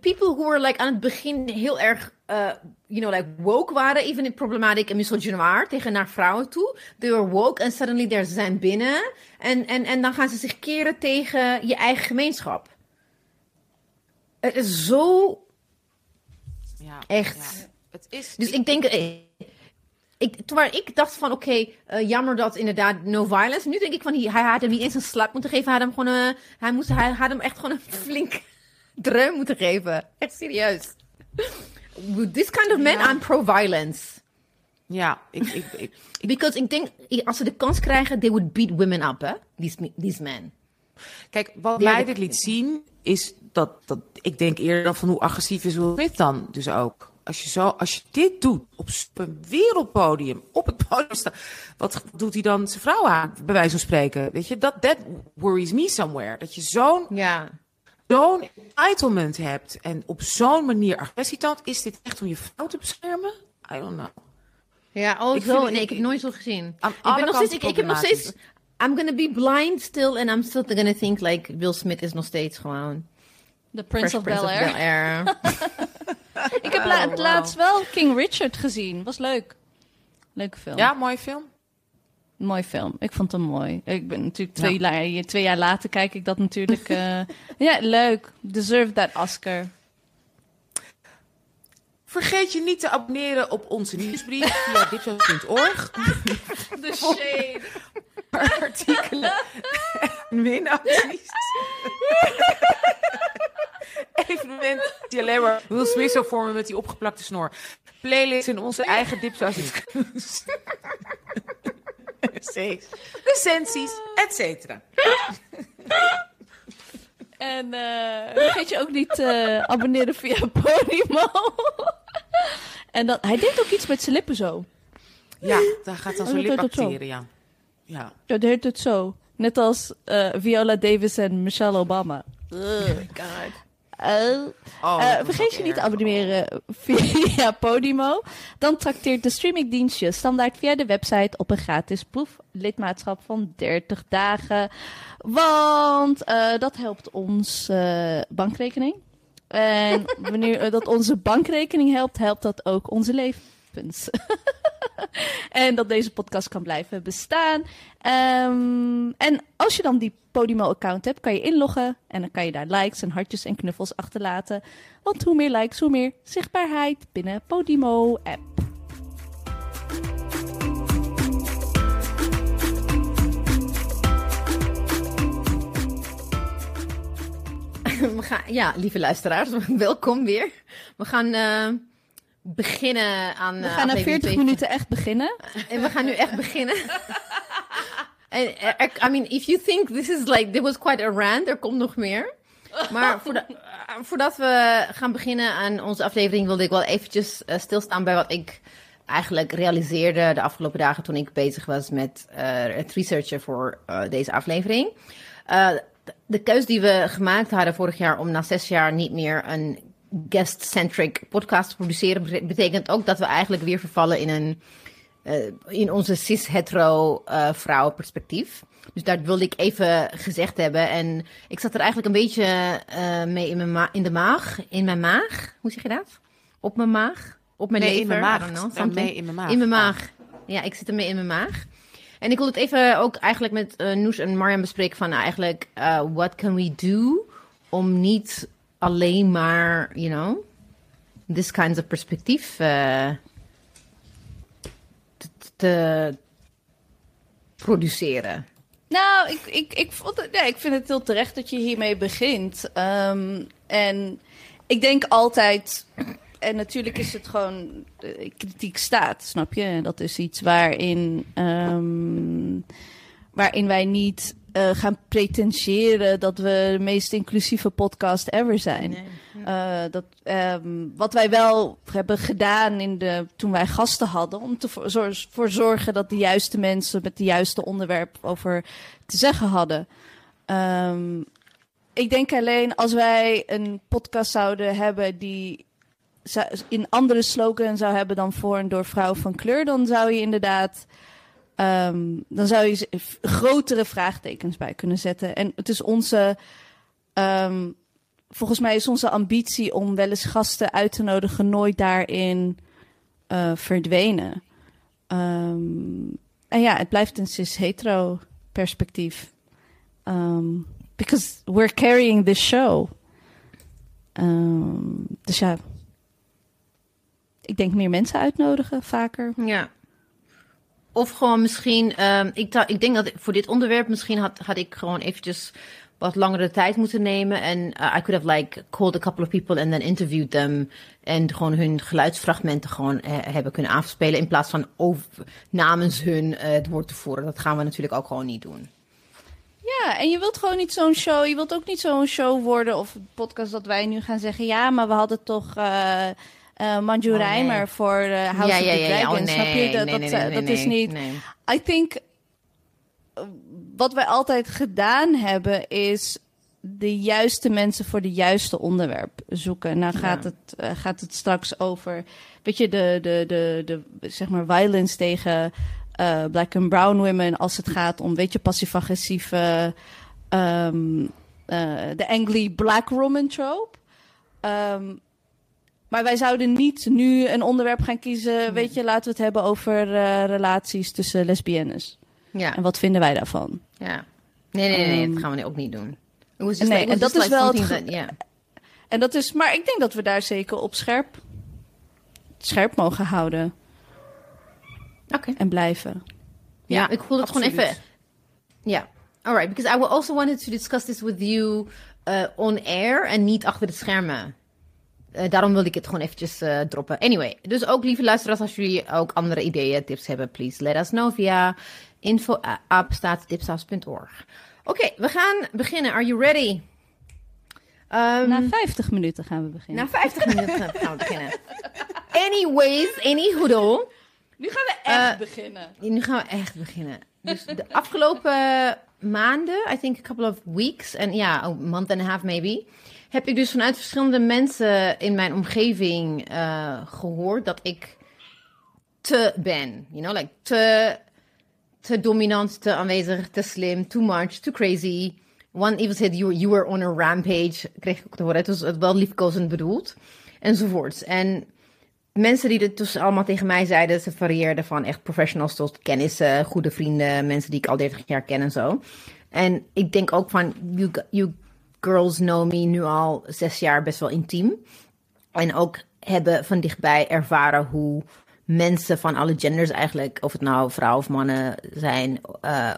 S3: people who were like aan het begin heel erg, uh, you know, like woke waren, even in problematic en misogynoir tegen naar vrouwen toe. They were woke and suddenly they're zijn binnen. En, en, en dan gaan ze zich keren tegen je eigen gemeenschap. Het is zo.
S2: Ja,
S3: echt.
S2: Ja. Het is,
S3: dus ik denk. Eh, ik, terwijl ik dacht van, oké, eh, jammer dat inderdaad no violence. Nu denk ik van, hij, hij had hem niet eens een slap moeten geven. Hij had hem gewoon, uh, hij, moest, hij had hem echt gewoon een (laughs) flink dreun moeten geven. Echt serieus. This kind of men, I'm pro-violence.
S2: Ja, ik, ik, ik,
S3: Because ik denk, als ze de kans krijgen, they would beat women up, hè? These, these men.
S2: Kijk, wat mij dit liet zien, is dat, dat ik denk eerder dan van hoe agressief is Will Smith dan dus ook. Als je, zo, als je dit doet op een wereldpodium, op het podium staan, wat doet hij dan zijn vrouw aan, bij wijze van spreken? Weet je, dat that worries me somewhere. Dat je zo'n
S3: ja.
S2: Zo'n entitlement hebt en op zo'n manier agressie toont. Is dit echt om je vrouw te beschermen? I don't know.
S3: Ja, oh
S2: Ik
S3: zo.
S2: vind-
S3: Nee, ik
S2: ik-
S3: heb nooit zo gezien. Ik ben nog steeds, ik, ik heb nog steeds, I'm gonna be blind still and I'm still gonna think like Will Smith is nog steeds gewoon
S4: The Prince of Bel-Air.
S3: Bel-Air. (laughs)
S4: Ik heb la-
S2: Oh, wow.
S4: laatst wel King Richard gezien. Was leuk. Leuke film.
S2: Ja, mooie film.
S4: Mooi film. Ik vond hem mooi. Ik ben natuurlijk twee, la- twee jaar later kijk ik dat natuurlijk. (laughs) eh, ja, leuk. Deserve that Oscar.
S2: Vergeet je niet te abonneren op onze nieuwsbrief via (laughs) dipshow.org. (laughs)
S4: The shade.
S2: artikelen en winacties. Evenement die alleen maar Will Smith zou vormen met die opgeplakte snor. Playlist in onze eigen dipsaus. (laughs) Recensies, et cetera.
S4: En eh, vergeet je ook niet te abonneren via (laughs) Podimo. en dat, hij deed ook iets met zijn lippen zo.
S2: Ja, daar gaat dan zo'n lipbacteriën, ja. Ja.
S4: Dat deed het zo. Net als eh, Viola Davis en Michelle Obama.
S3: oh god.
S4: Oh.
S2: Oh,
S4: Eh, vergeet je niet te abonneren (laughs) via Podimo. Dan trakteert de streamingdienstje standaard via de website op een gratis proeflidmaatschap van 30 dagen. Want eh, dat helpt ons eh, bankrekening. En (laughs) wanneer dat onze bankrekening helpt, helpt dat ook onze levens. (laughs) en dat deze podcast kan blijven bestaan. Ehm, en als je dan die Podimo-account hebt, kan je inloggen. En dan kan je daar likes en hartjes en knuffels achterlaten. Want hoe meer likes, hoe meer zichtbaarheid binnen Podimo-app. (laughs)
S3: We gaan, ja, lieve luisteraars, (laughs) welkom weer. We gaan eh, beginnen aan.
S4: We
S3: eh,
S4: gaan na
S3: aflevering
S4: 40
S3: twee.
S4: minuten echt beginnen. (laughs)
S3: En we gaan nu echt beginnen. En, eh, I mean, if you think this is like, there was quite a rant, er komt nog meer. Maar voordat, eh, voordat we gaan beginnen aan onze aflevering, wilde ik wel eventjes eh, stilstaan bij wat ik eigenlijk realiseerde de afgelopen dagen toen ik bezig was met het researchen voor deze aflevering. De- keus die we gemaakt hadden vorig jaar om na zes jaar niet meer een guest-centric podcast te produceren, bete- betekent ook dat we eigenlijk weer vervallen in een in onze cis-hetero eh vrouwenperspectief. Dus dat wilde ik even gezegd hebben. En ik zat er eigenlijk een beetje eh, mee in, mijn ma- in de maag. In mijn maag. Hoe zeg je dat? Op mijn maag? Op mijn
S2: Nee,
S3: lever?
S2: in mijn maag.
S3: Know,
S2: Eh, mee in mijn maag.
S3: In mijn maag. Ja, ik zit ermee in mijn maag. En ik wil het even ook eigenlijk met eh Noes en Mariam bespreken van eigenlijk... eh, what can we do om niet alleen maar, you know... This kinds of perspectief eh, te, produceren.
S4: Nou, ik, ik, ik, vond het, ja, ik vind het heel terecht dat je hiermee begint. Ehm, en ik denk altijd. En natuurlijk is het gewoon. eh, kritiek staat, snap je? Dat is iets waarin. ehm, waarin wij niet eh, gaan pretentiëren dat we de meest inclusieve podcast ever zijn. Eh, dat, ehm, wat wij wel hebben gedaan in de, toen wij gasten hadden, om te voor, zor- voor zorgen dat de juiste mensen met de juiste onderwerp over te zeggen hadden. Ehm, ik denk alleen als wij een podcast zouden hebben die in andere slogan zou hebben dan voor en door vrouwen van kleur, dan zou je inderdaad. Ehm, dan zou je grotere vraagtekens bij kunnen zetten. En het is onze. ehm, volgens mij is onze ambitie om wel eens gasten uit te nodigen nooit daarin eh, verdwenen. Ehm, en ja, het blijft een cis-hetero perspectief. Because we're carrying this show. Dus ja, ik denk meer mensen uitnodigen, vaker.
S3: Ja. Of gewoon misschien, ehm, ik, ik denk dat voor dit onderwerp misschien had, had ik gewoon eventjes wat langere tijd moeten nemen. En uh, I could have like called a couple of people and then interviewed them. En gewoon hun geluidsfragmenten gewoon uh, hebben kunnen afspelen. In plaats van over, namens hun uh, het woord te voeren. Dat gaan we natuurlijk ook gewoon niet doen.
S4: Ja, en je wilt gewoon niet zo'n show. Je wilt ook niet zo'n show worden of podcast dat wij nu gaan zeggen. Ja, maar we hadden toch uh, Manju oh, nee. voor uh, House ja, of ja, the. Oh, nee, Snap je? Dat, nee, dat, dat is niet... I think... Wat wij altijd gedaan hebben is de juiste mensen voor de juiste onderwerp zoeken. Nou gaat, het, gaat het straks over, weet je, de, de, de, de, zeg maar, violence tegen uh, black and brown women als het gaat om, weet je, passief-agressieve, um, uh, de angry black woman trope. Um, maar wij zouden niet nu een onderwerp gaan kiezen, weet je, laten we het hebben over uh, relaties tussen lesbiennes. Ja. En wat vinden wij daarvan?
S3: Ja. Nee, nee, nee, um, dat gaan we ook niet doen.
S4: nee, like, en dat is wel het... That, yeah. En dat is, maar ik denk dat we daar zeker op scherp, scherp mogen houden.
S3: Okay.
S4: En blijven.
S3: Ja, ja ik voel het gewoon even. Ja, alright. Because I also wanted to discuss this with you uh, on air en niet achter de schermen. Uh, daarom wilde ik het gewoon eventjes uh, droppen. Anyway, dus ook lieve luisteraars, als jullie ook andere ideeën, tips hebben, please let us know via info.tipsaus.org. Oké, okay, we gaan beginnen. Are you ready?
S4: Um, na 50 minuten gaan we beginnen.
S3: Na 50 minuten gaan we beginnen. Anyways, any hoodle.
S4: Nu gaan we echt uh, beginnen.
S3: Nu gaan we echt beginnen. Dus de afgelopen maanden, I think a couple of weeks, en ja, a month and a half maybe, heb ik dus vanuit verschillende mensen in mijn omgeving uh, gehoord dat ik te ben. You know, like te, te dominant, te aanwezig, te slim, too much, too crazy. One even said you, you were on a rampage, kreeg ik ook te horen. Het was wel liefkozend bedoeld. Enzovoorts. En mensen die het dus allemaal tegen mij zeiden, ze varieerden van echt professionals tot kennissen, goede vrienden, mensen die ik al 30 jaar ken en zo. En ik denk ook van, you, you girls know me nu al zes jaar best wel intiem. En ook hebben van dichtbij ervaren hoe mensen van alle genders eigenlijk, of het nou vrouwen of mannen zijn, uh,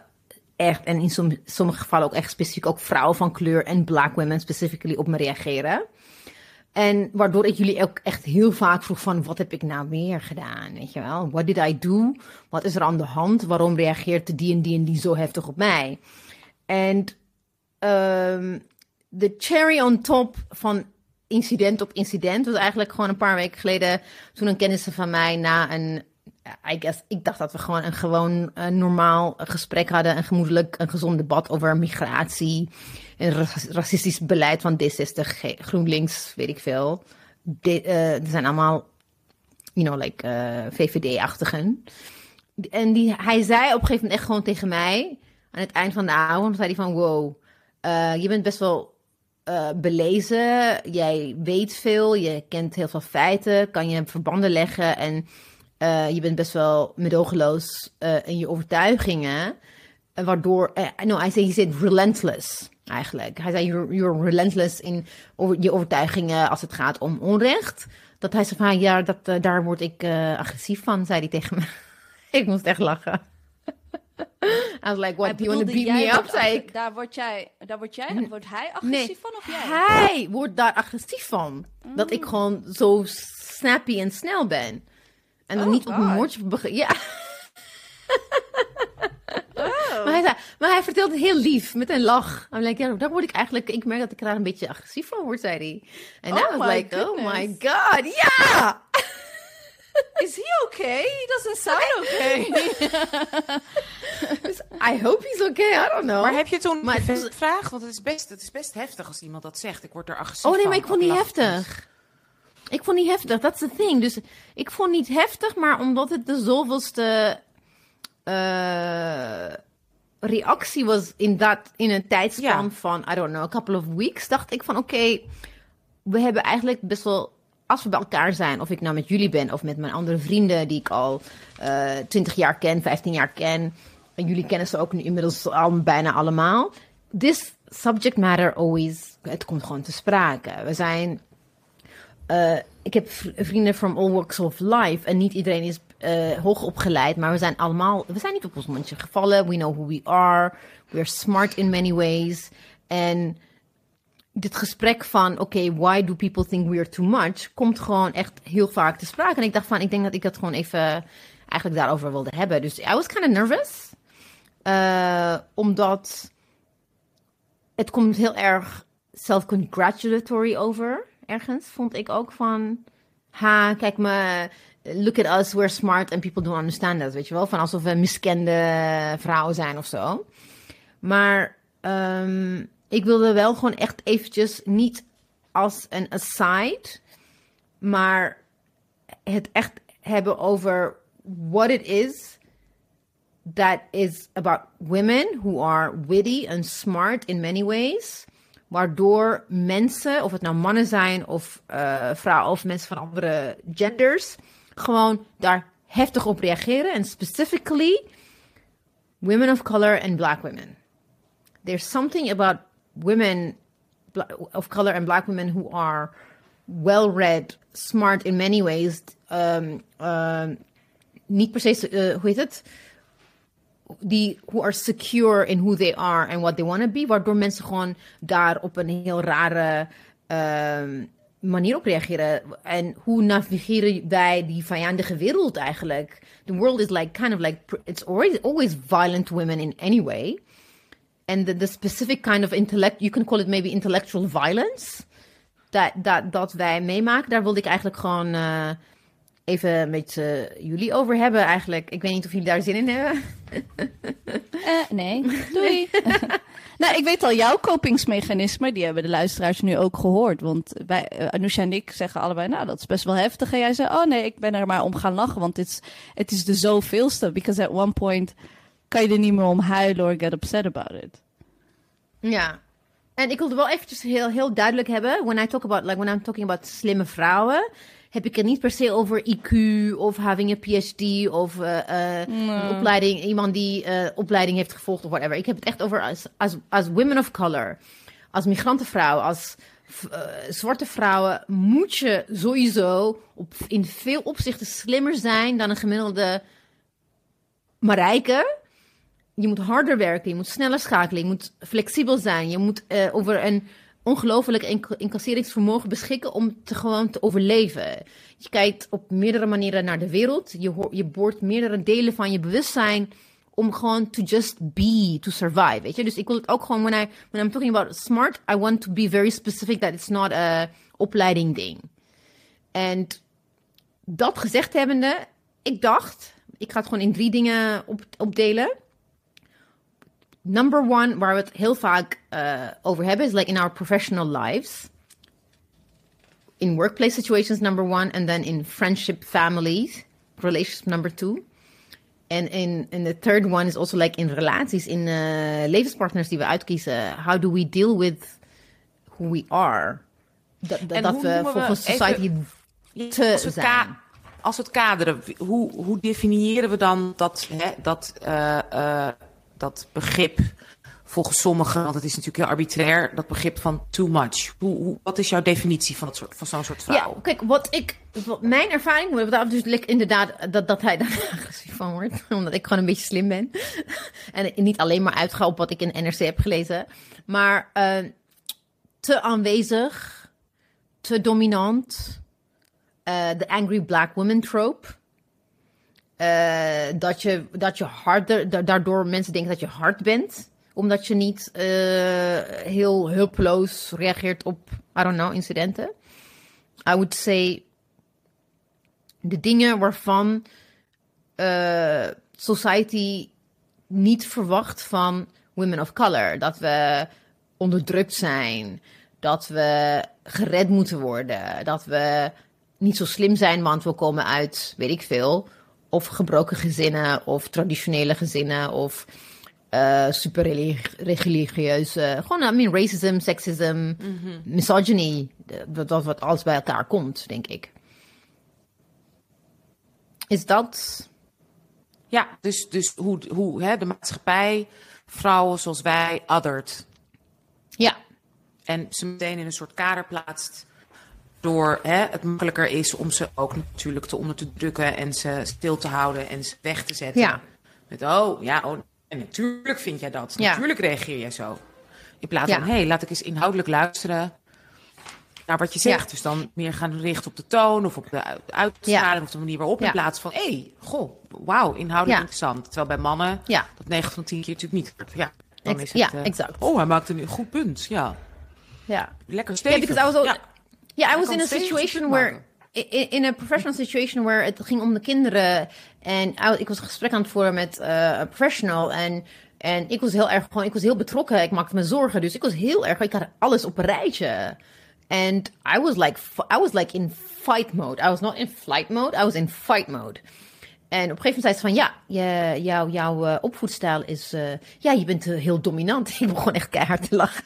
S3: echt, en in sommige gevallen ook echt specifiek ook vrouwen van kleur en black women specifically op me reageren. En waardoor ik jullie ook echt heel vaak vroeg van, wat heb ik nou meer gedaan? Weet je wel, what did I do? Wat is er aan de hand? Waarom reageert die en die en die zo heftig op mij? En um, de cherry on top van incident op incident was eigenlijk gewoon een paar weken geleden toen een kennis van mij na een I guess, ik dacht dat we gewoon een gewoon een normaal gesprek hadden, een gemoedelijk, een gezond debat over migratie en racistisch beleid van D60, GroenLinks, weet ik veel. De, uh, er zijn allemaal, you know, like eh, VVD-achtigen. En die, hij zei op een gegeven moment echt gewoon tegen mij, aan het eind van de avond, zei hij van, wow, je bent best wel belezen, jij weet veel, je kent heel veel feiten, kan je verbanden leggen en uh, je bent best wel medogeloos uh, in je overtuigingen. Waardoor, no, hij zei, said relentless eigenlijk. Hij zei, you're, you're relentless in over, je overtuigingen als het gaat om onrecht. Dat hij zei van, ja, dat, daar word ik agressief van, zei hij tegen me. (laughs) ik moest echt lachen. I was like, what, do you want to beat me up? Zei ik.
S4: Daar word jij, daar word jij, wordt hij agressief nee, van of jij?
S3: hij wordt daar agressief van. Dat ik mm. gewoon zo snappy en snel ben. En dan oh, niet op een moordje beginnen. Ja. Oh. Maar, hij, maar hij vertelt het heel lief, met een lach. I'm like, ja, daar word ik eigenlijk... Ik merk dat ik daar een beetje agressief van word, zei hij. En oh I was like, goodness. oh my god, ja!
S4: Is he okay? He doesn't sound (laughs) okay. (laughs)
S3: dus I hope he's okay. I don't know.
S2: Maar heb je toen maar gevraagd? Want het is, best, het is best heftig als iemand dat zegt. Ik word er agressief van.
S3: Oh nee, maar
S2: ik
S3: vond niet heftig. Ik vond niet heftig, dat is the thing. Dus ik vond niet heftig, maar omdat het de zoveelste uh, reactie was in, dat, in een tijdspan van, I don't know, a couple of weeks, dacht ik van oké, okay, we hebben eigenlijk best wel, als we bij elkaar zijn, of ik nou met jullie ben of met mijn andere vrienden die ik al uh, 20 jaar ken, 15 jaar ken, en jullie kennen ze ook nu inmiddels al bijna allemaal. This subject matter always, het komt gewoon te sprake. We zijn uh, ik heb vrienden from all walks of life. En niet iedereen is uh, hoog opgeleid, maar we zijn allemaal, we zijn niet op ons mondje gevallen. We know who we are. We are smart in many ways. En dit gesprek van, oké, why do people think we are too much, komt gewoon echt heel vaak te sprake. En ik dacht van, ik denk dat ik dat gewoon even eigenlijk daarover wilde hebben. Dus I was kind of nervous. Uh, omdat het komt heel erg self-congratulatory over, ergens, vond ik ook van, ha, kijk me, look at us, we're smart and people don't understand us, weet je wel? Van alsof we miskende vrouwen zijn of zo. Maar um, ik wilde wel gewoon echt eventjes niet als een aside, maar het echt hebben over what it is that is about women who are witty and smart in many ways. Waardoor mensen, of het nou mannen zijn of uh, vrouwen of mensen van andere genders, gewoon daar heftig op reageren. En specifically women of color and black women. There's something about women of color and black women who are well read, smart in many ways. Um, um, niet per se, uh, hoe heet het? Die who are secure in who they are and what they want to be. Waardoor mensen gewoon daar op een heel rare um, manier op reageren. En hoe navigeren wij die vijandige wereld eigenlijk? The world is like kind of like, it's always, always violent women in any way. And the, the specific kind of intellect, you can call it maybe intellectual violence. Dat, dat, dat wij meemaken, daar wilde ik eigenlijk gewoon uh, even met uh, jullie over hebben eigenlijk. Ik weet niet of jullie daar zin in hebben. (laughs)
S4: Uh, (laughs) nee, doei. (laughs) nou, ik weet al jouw kopingsmechanismen, die hebben de luisteraars nu ook gehoord. Want wij, Anousha en ik zeggen allebei, nou, dat is best wel heftig. En jij zei, oh nee, ik ben er maar om gaan lachen, want het is, het is de zoveelste. Because at one point kan je er niet meer om huilen or get upset about it.
S3: Ja. En ik wilde wel eventjes heel, heel duidelijk hebben, when I talk about, like when I'm talking about slimme vrouwen, heb ik het niet per se over IQ of having a PhD of uh, uh, een opleiding, iemand die uh, opleiding heeft gevolgd of whatever. Ik heb het echt over als, als, als women of color, als migrantenvrouw, als zwarte vrouwen, moet je sowieso op, in veel opzichten slimmer zijn dan een gemiddelde Marijke je moet harder werken, je moet sneller schakelen, je moet flexibel zijn, je moet uh, over een ongelooflijk incasseringsvermogen beschikken om te gewoon te overleven. Je kijkt op meerdere manieren naar de wereld, je, je boort meerdere delen van je bewustzijn om gewoon to just be, to survive, weet je. Dus ik wil het ook gewoon, when, I, when I'm talking about smart, I want to be very specific that it's not a opleiding ding. En dat gezegd hebbende, ik dacht, ik ga het gewoon in drie dingen op, opdelen number one, waar we het heel vaak uh, over hebben, is like in our professional lives. In workplace situations, number one, and then in friendship, families, relationships, number two. En in, in the third one is also like in relaties, in uh, levenspartners die we uitkiezen. How do we deal with who we are? Dat, dat we volgens society
S2: even, te als zijn. Als we het kaderen, hoe, hoe definiëren we dan dat, hè, dat uh, dat begrip volgens sommigen, want het is natuurlijk heel arbitrair, dat begrip van too much. Hoe, hoe, wat is jouw definitie van, soort, van zo'n soort vrouw?
S3: Ja, kijk, wat ik, mijn ervaring, dus inderdaad dat, dat hij daar (laughs) agressief van wordt, (laughs) omdat ik gewoon een beetje slim ben. (laughs) en niet alleen maar uitga op wat ik in NRC heb gelezen, maar uh, te aanwezig, te dominant, uh, de angry black woman trope. Uh, dat, je, dat je harder, daardoor mensen denken dat je hard bent. Omdat je niet uh, heel hulpeloos reageert op, I don't know, incidenten. I would say de dingen waarvan uh, society niet verwacht van women of color. Dat we onderdrukt zijn. Dat we gered moeten worden. Dat we niet zo slim zijn, want we komen uit, weet ik veel, of gebroken gezinnen, of traditionele gezinnen, of uh, super religieuze. Gewoon, I mean, racism, sexism, mm -hmm. misogyny. Dat, dat wat alles bij elkaar komt, denk ik. Is dat.
S2: Ja, dus, dus hoe, hoe hè, de maatschappij vrouwen zoals wij othert.
S3: Ja.
S2: En ze meteen in een soort kader plaatst Door hè, het makkelijker is om ze ook natuurlijk te onder te drukken en ze stil te houden en ze weg te zetten.
S3: Ja.
S2: Met oh ja, oh, en natuurlijk vind jij dat.
S3: Ja.
S2: Natuurlijk reageer jij zo. In plaats van, hé, hey, laat ik eens inhoudelijk luisteren naar wat je zegt. Dus dan meer gaan richten op de toon of op de uitstraling of de manier waarop. In plaats van, hé, hey, goh, wauw, inhoudelijk interessant. Terwijl bij mannen dat 9 van 10 keer natuurlijk niet wordt. Ja, dan
S3: Ex-
S2: is het,
S3: ja,
S2: eh,
S3: exact.
S2: Oh, hij maakte nu een goed punt. Ja,
S3: Ja.
S2: lekker stevig. Ja.
S3: Yeah, I was in a situation where, in, a professional situation where het ging om de kinderen. En ik was een gesprek aan het voeren met eh, een professional. En, en ik was heel erg gewoon, ik was heel betrokken. Ik maakte me zorgen. Dus ik was heel erg, ik had alles op een rijtje. And I was like, I was like in fight mode. I was not in flight mode, I was in fight mode. En op een gegeven moment zei ze van, ja, je, jouw jouw eh, opvoedstijl is, eh, ja, je bent heel dominant. (laughs) Ik begon echt keihard te lachen.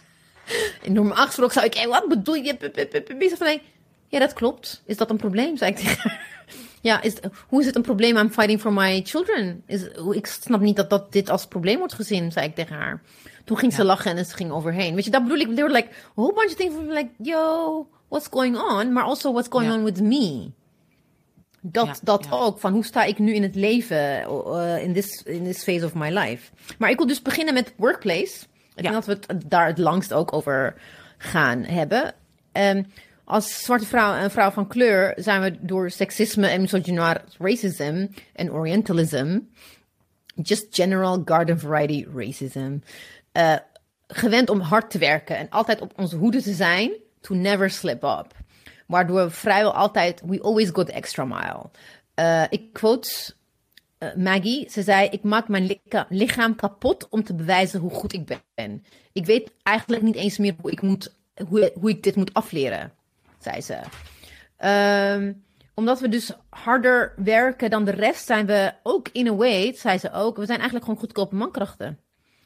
S3: En normaal gesproken zou ik, hey, wat bedoel je? Van, nee, ja, dat klopt. Is dat een probleem? Zei ik (laughs) tegen haar. Ja, is, hoe is het een probleem? I'm fighting for my children. Is, ik snap niet dat, dat dit als probleem wordt gezien, zei ik tegen haar. Toen ging ze lachen en ze ging overheen. Weet je, dat bedoel ik. There were like a whole bunch of things. like, yo, what's going on? Maar also what's going
S2: Ja.
S3: on with me. Dat,
S2: Ja,
S3: dat ook. Van hoe sta ik nu in het leven eh, in this, in this phase of my life. Maar ik wil dus beginnen met workplace. Ik denk dat we het daar het langst ook over gaan hebben. Ehm, als zwarte vrouw en vrouw van kleur zijn we door seksisme en misogynair racism en orientalism, just general garden variety racism, eh, gewend om hard te werken en altijd op onze hoede te zijn, to never slip up. Waardoor we vrijwel altijd, we always go the extra mile. Eh, ik quote Maggie. Ze zei: Ik maak mijn licha- lichaam kapot om te bewijzen hoe goed ik ben. Ik weet eigenlijk niet eens meer hoe ik, moet, hoe, hoe ik dit moet afleren, zei ze. Ehm, omdat we dus harder werken dan de rest, zijn we ook in a way, zei ze ook, we zijn eigenlijk gewoon goedkope mankrachten.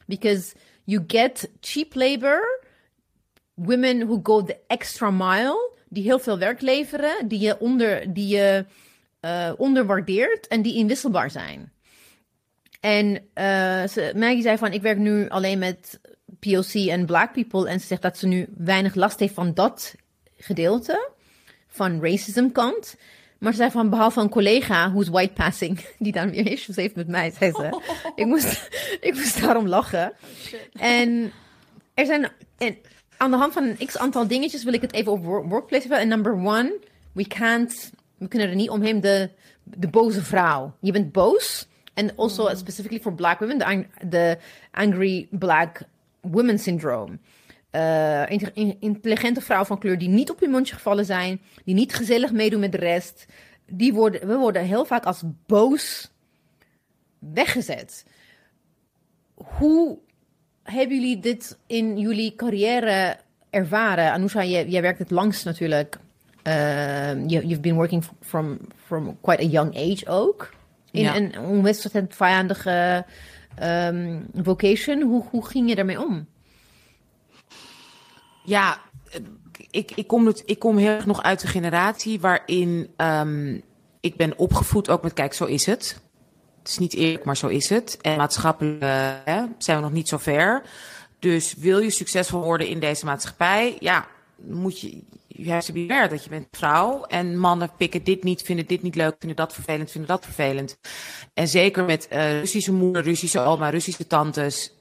S3: Because you get cheap labor, women who go the extra mile, die heel veel werk leveren, die je, onder, die je eh, onderwaardeert en die inwisselbaar zijn. En ze, Maggie zei van, ik werk nu alleen met POC en black people. En ze zegt dat ze nu weinig last heeft van dat gedeelte, van racism kant. Maar ze zei van, behalve een collega, who's white passing, (laughs) die dan weer issues heeft met mij, zei ze. ik, moest, (laughs) ik moest daarom lachen. En er zijn, en aan de hand van een x aantal dingetjes wil ik het even over wor- workplace hebben. En number one, we can't, we kunnen er niet omheen, de, de boze vrouw. Je bent boos. En also specifically for black women, de angry black woman syndrome. Eh, inte- in- intelligente vrouwen van kleur die niet op hun mondje gevallen zijn, die niet gezellig meedoen met de rest, die worden, we worden heel vaak als boos weggezet. Hoe hebben jullie dit in jullie carrière ervaren? Anousha, jij, jij werkt het langst natuurlijk. Uh, you, you've been working from, from quite a young age ook. In
S2: Ja.
S3: een onwetend vijandige ehm, vocation. Hoe, hoe ging je daarmee om?
S2: Ja, ik, ik, kom het, ik kom heel erg nog uit de generatie waarin ehm, ik ben opgevoed ook met, kijk, zo is het. Het is niet eerlijk, maar zo is het. En maatschappelijk eh, hè, zijn we nog niet zo ver. Dus wil je succesvol worden in deze maatschappij, ja, moet je, have to be dat je bent vrouw. En mannen pikken dit niet, vinden dit niet leuk, vinden dat vervelend, vinden dat vervelend. En zeker met eh, Russische moeder, Russische oma, Russische tantes,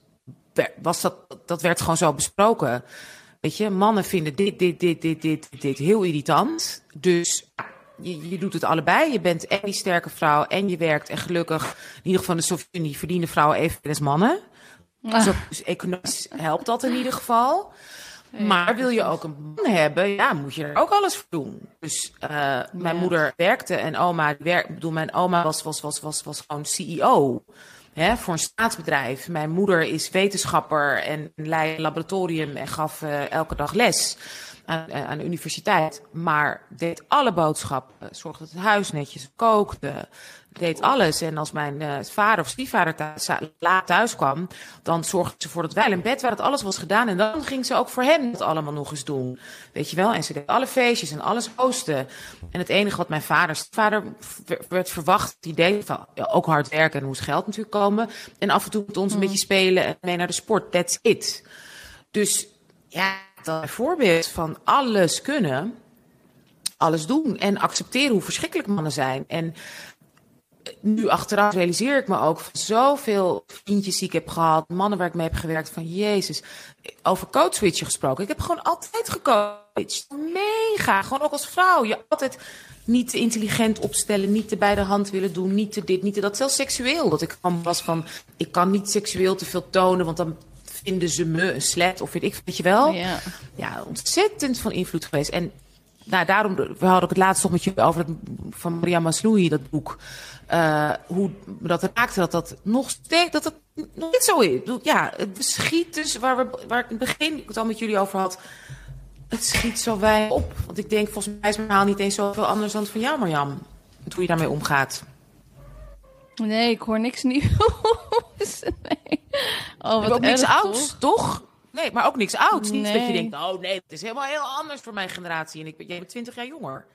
S2: was dat, dat werd gewoon zo besproken. Weet je, mannen vinden dit, dit, dit, dit, dit, dit heel irritant. Dus je, je doet het allebei. Je bent en die sterke vrouw en je werkt. En gelukkig, in ieder geval in de Sovjet-Unie, verdienen vrouwen evenveel als mannen. Dus, ook- dus economisch helpt dat in ieder geval. Maar wil je ook een man hebben, ja, moet je er ook alles voor doen. Dus eh, mijn moeder werkte en oma werkte. Ik bedoel, mijn oma was, was, was, was, was gewoon CEO hè, voor een staatsbedrijf. Mijn moeder is wetenschapper en leidde een laboratorium en gaf eh, elke dag les aan, eh, aan de universiteit. Maar deed alle boodschappen, zorgde dat het huis netjes kookte, deed alles. En als mijn eh, vader of stiefvader thuis, laat thuis kwam, dan zorgde ze voor dat wij in bed waren, dat alles was gedaan. En dan ging ze ook voor hem dat allemaal nog eens doen. Weet je wel? En ze deed alle feestjes en alles hosten. En het enige wat mijn vader, stiefvader werd verwacht, die deed van, ja, ook hard werken en moest geld natuurlijk komen. En af en toe met ons een beetje spelen en mee naar de sport. That's it. Dus ja, dat voorbeeld van alles kunnen. alles doen en accepteren hoe verschrikkelijk mannen zijn. En nu achteraf realiseer ik me ook van zoveel vriendjes die ik heb gehad, mannen waar ik mee heb gewerkt, van Jezus, over code switchen gesproken. Ik heb gewoon altijd gecoacht. Mega. Gewoon ook als vrouw. Je altijd niet te intelligent opstellen, niet te bij de hand willen doen, niet te dit, niet te dat. Zelfs seksueel. Dat ik gewoon was van, ik kan niet seksueel te veel tonen, want dan vinden ze me een slet of weet ik, weet je wel.
S4: Ja.
S2: Ja, ontzettend van invloed geweest. En nou, daarom, we hadden ook het laatst nog met jullie over het, van Maria Masloui, dat boek. Uh, hoe dat raakte, dat dat nog steeds, dat het nog niet zo is. Ja, het schiet dus, waar, we, waar ik in het begin het al met jullie over had, het schiet zo weinig op. Want ik denk, volgens mij is mijn verhaal niet eens zoveel anders dan het van jou, Marjam. Hoe je daarmee omgaat.
S4: Nee, ik hoor niks nieuws. (laughs) nee.
S2: Oh, wat ook niks ouds, toch? Nee, maar ook niks ouds. Niet dat je denkt, oh nee, het is helemaal heel anders voor mijn generatie. En ik ben, jij bent 20 jaar jonger.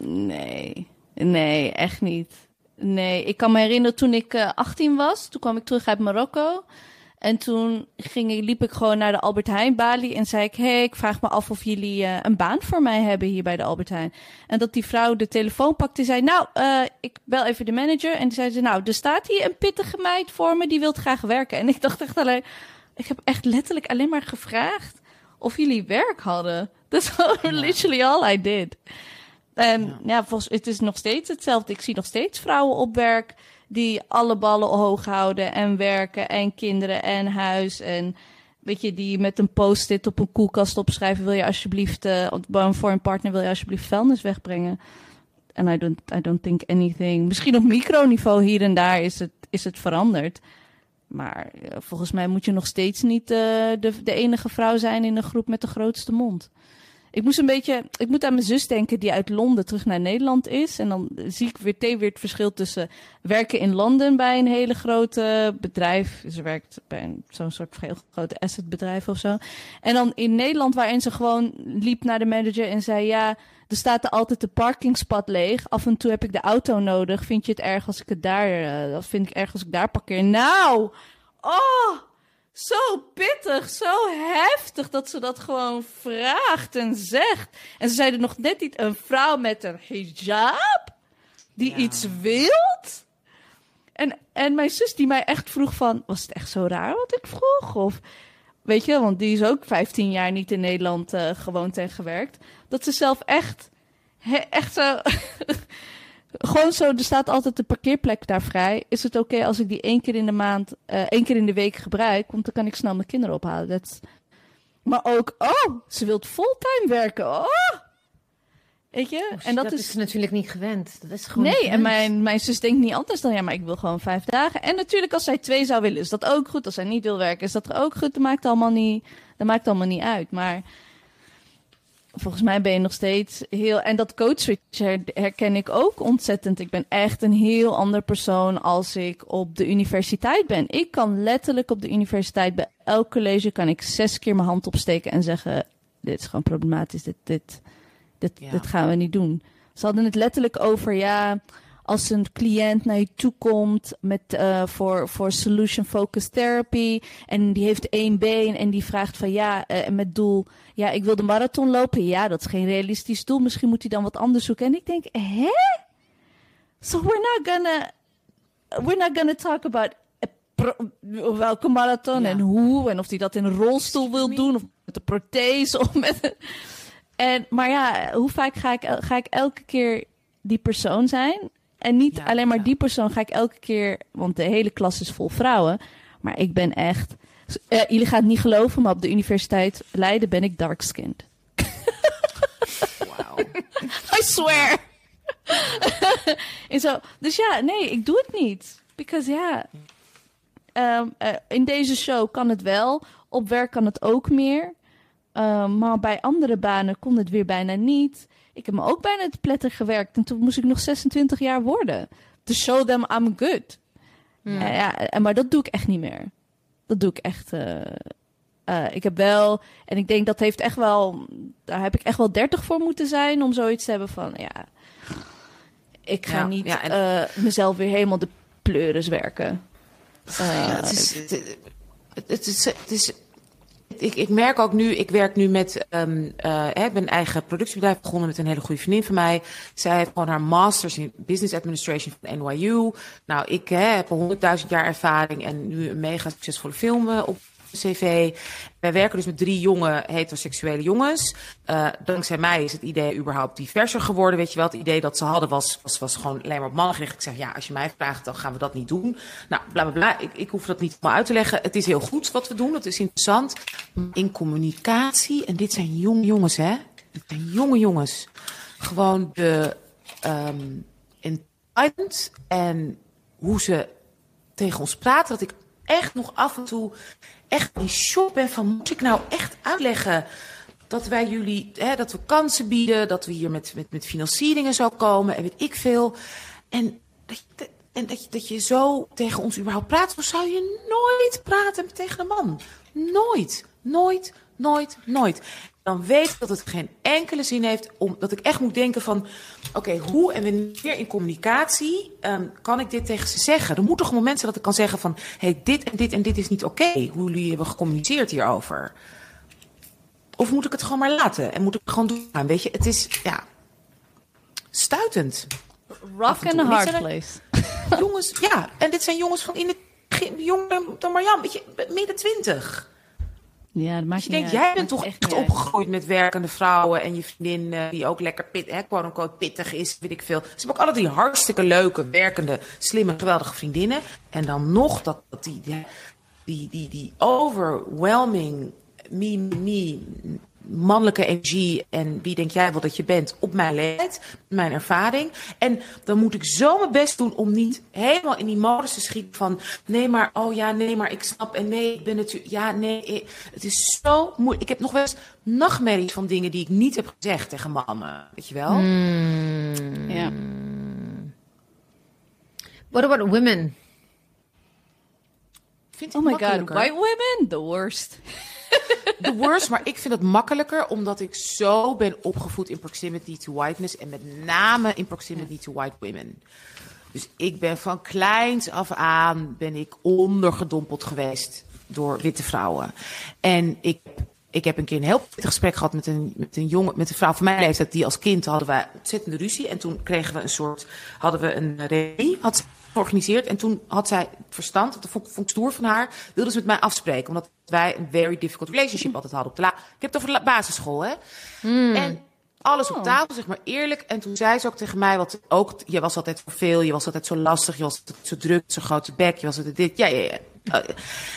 S4: Nee, nee, echt niet. Nee, ik kan me herinneren toen ik uh, eh, 18 was. Toen kwam ik terug uit Marokko. En toen ging, liep ik gewoon naar de Albert Heijn balie en zei ik: hey, ik vraag me af of jullie uh, een baan voor mij hebben hier bij de Albert Heijn. En dat die vrouw de telefoon pakte en zei: Nou, uh, ik bel even de manager. En die zei ze: Nou, er staat hier een pittige meid voor me, die wil graag werken. En ik dacht echt alleen: Ik heb echt letterlijk alleen maar gevraagd of jullie werk hadden. (laughs) That's literally all I did. En ja, ja volgens, het is nog steeds hetzelfde. Ik zie nog steeds vrouwen op werk die alle ballen hoog houden en werken en kinderen en huis en weet je, die met een post-it op een koelkast opschrijven, wil je alsjeblieft, uh, voor een partner wil je alsjeblieft vuilnis wegbrengen. En I don't, I don't think anything. Misschien op microniveau hier en daar is het, is het veranderd. Maar uh, volgens mij moet je nog steeds niet uh, de, de enige vrouw zijn in een groep met de grootste mond. Ik moest een beetje. Ik moet aan mijn zus denken, die uit Londen terug naar Nederland is. En dan zie ik weer, weer het verschil tussen werken in Londen bij een hele grote bedrijf. Ze werkt bij zo'n soort heel grote assetbedrijf of zo. En dan in Nederland, waarin ze gewoon liep naar de manager en zei: Ja, er staat er altijd de parkingspad leeg. Af en toe heb ik de auto nodig. Vind je het erg als ik het daar. Uh, vind ik erg als ik daar parkeer? Nou! Oh! Zo pittig, zo heftig dat ze dat gewoon vraagt en zegt. En ze zeiden nog net niet een vrouw met een hijab die iets wilt. En, en mijn zus die mij echt vroeg van, was het echt zo raar wat ik vroeg? Of, weet je, want die is ook 15 jaar niet in Nederland uh, gewoond en gewerkt. Dat ze zelf echt, echt zo (laughs) Gewoon zo, er staat altijd de parkeerplek daar vrij. Is het oké als ik die één keer in de maand, uh, één keer in de week gebruik? Want dan kan ik snel mijn kinderen ophalen. Dat Maar ook, oh, ze wilt fulltime werken. Oh! Weet je?
S3: Oh, en dat, is... natuurlijk niet gewend. Dat is gewoon
S4: nee, en mijn, mijn zus denkt niet anders dan, ja, maar ik wil gewoon vijf dagen. En natuurlijk, als zij twee zou willen, is dat ook goed. Als zij niet wil werken, is dat ook goed. Dat maakt allemaal niet, dat maakt allemaal niet uit. Maar volgens mij ben je nog steeds heel. En dat coach switch herken ik ook ontzettend. Ik ben echt een heel ander persoon als ik op de universiteit ben. Ik kan letterlijk op de universiteit bij elk college kan ik zes keer mijn hand opsteken en zeggen: Dit is gewoon problematisch. Dit, dit, dit, dit gaan we niet doen. Ze hadden het letterlijk over ja als een cliënt naar je toe komt met, uh, voor, voor solution focused therapy en die heeft één been en die vraagt van ja, uh, met doel, ja, ik wil de marathon lopen. Ja, dat is geen realistisch doel. Misschien moet hij dan wat anders zoeken. En ik denk, hè? So we're not gonna, we're not gonna talk about welke marathon en hoe en of hij dat in een rolstoel wil doen of met een prothese of met en maar ja, hoe vaak ga ik, ga ik elke keer die persoon zijn? En niet alleen maar die persoon ga ik elke keer, want de hele klas is vol vrouwen. Maar ik ben echt. Uh, jullie gaan het niet geloven, maar op de Universiteit Leiden ben ik dark-skinned. Wow. I swear. en zo, dus ja, nee, ik doe het niet. Because ja, um, uh, in deze show kan het wel. Op werk kan het ook meer. Um, maar bij andere banen kon het weer bijna niet. Ik heb me ook bijna te pletter gewerkt. En toen moest ik nog 26 jaar worden. To show them I'm good. Hmm. Uh, ja, maar dat doe ik echt niet meer. Dat doe ik echt. Uh, uh, ik heb wel. En ik denk dat heeft echt wel. Daar heb ik echt wel 30 voor moeten zijn. Om zoiets te hebben van. Ja. Ik ga niet ja, en... mezelf weer helemaal de pleuris werken.
S2: het, is, het, is, het, is, ik, ik merk ook nu, ik werk nu met, um, uh, ik eigen productiebedrijf begonnen met een hele goede vriendin van mij. Zij heeft gewoon haar masters in business administration van NYU. Nou, ik heb 100.000 jaar ervaring en nu een mega succesvolle film uh, op cv. Wij werken dus met drie jonge heteroseksuele jongens. Uh, dankzij mij is het idee überhaupt diverser geworden. Weet je wel, het idee dat ze hadden was, was, gewoon alleen maar op mannen gericht. Ik zeg, ja, als je mij vraagt, dan gaan we dat niet doen. Nou, bla bla bla. Ik, ik hoef dat niet maar uit te leggen. Het is heel goed wat we doen. Het is interessant. In communicatie, en dit zijn jonge jongens, hè? Dit zijn jonge jongens. Gewoon de um, en hoe ze tegen ons praten. Dat ik echt nog af en toe echt in shock ben van, moet ik nou echt uitleggen dat wij jullie, hè, dat we kansen bieden, dat we hier met, met, met financieringen zo komen en weet ik veel. En, dat je, en dat, je, dat je zo tegen ons überhaupt praat, dan zou je nooit praten tegen een man. Nooit, nooit, nooit, nooit dan weet ik dat het geen enkele zin heeft om dat ik echt moet denken van oké, hoe en wanneer in communicatie um, kan ik dit tegen ze zeggen? Er moet toch een moment zijn dat ik kan zeggen van hey, dit en dit en dit is niet oké, okay, hoe jullie hebben gecommuniceerd hierover. Of moet ik het gewoon maar laten en moet ik het gewoon doen? Weet je, het is ja stuitend.
S4: Rock and hard place. (laughs)
S2: Jongens, ja, en dit zijn jongens van in het jonger dan Marjan, weet je, midden twintig.
S4: Ja, dat maakt
S2: dus je denkt, jij bent toch echt opgegroeid met werkende vrouwen en je vriendin uh, die ook lekker pit, hè, quote unquote pittig is, weet ik veel. Ze hebben ook alle die hartstikke leuke, werkende, slimme, geweldige vriendinnen. En dan nog dat, dat die, die, die, die, die overwhelming me, me, mannelijke energie en wie denk jij wel dat je bent op mijn leeftijd, mijn ervaring. En dan moet ik zo mijn best doen om niet helemaal in die modus te schieten van nee maar, oh ja, nee maar ik snap en nee, ik ben natuurlijk, ja, nee, het is zo moeilijk. Ik heb nog wel eens nachtmerries van dingen die ik niet heb gezegd tegen mannen, weet je wel?
S3: Mm. Ja. What about women?
S4: Vind oh my god, white women? The worst. (laughs)
S2: The worst, maar ik vind het makkelijker omdat ik zo ben opgevoed in proximity to whiteness en met name in proximity to white women. Dus ik ben van kleins af aan ben ik ondergedompeld geweest door witte vrouwen. En ik, ik heb een keer een heel gesprek gehad met een, met een jongen, met een vrouw van mijn leeftijd. Die als kind hadden wij ontzettende ruzie. En toen kregen we een soort, hadden we een reunie, georganiseerd. En toen had zij verstand, dat vond, vond ik stoer van haar, wilde ze met mij afspreken. Omdat wij een very difficult relationship altijd hadden op de la. Ik heb het over de basisschool, hè?
S3: Hmm.
S2: En alles op oh. tafel, zeg maar eerlijk. En toen zei ze ook tegen mij, wat ook, je was altijd veel, je was altijd zo lastig, je was zo druk, zo grote bek, je was altijd dit, ja, ja, ja.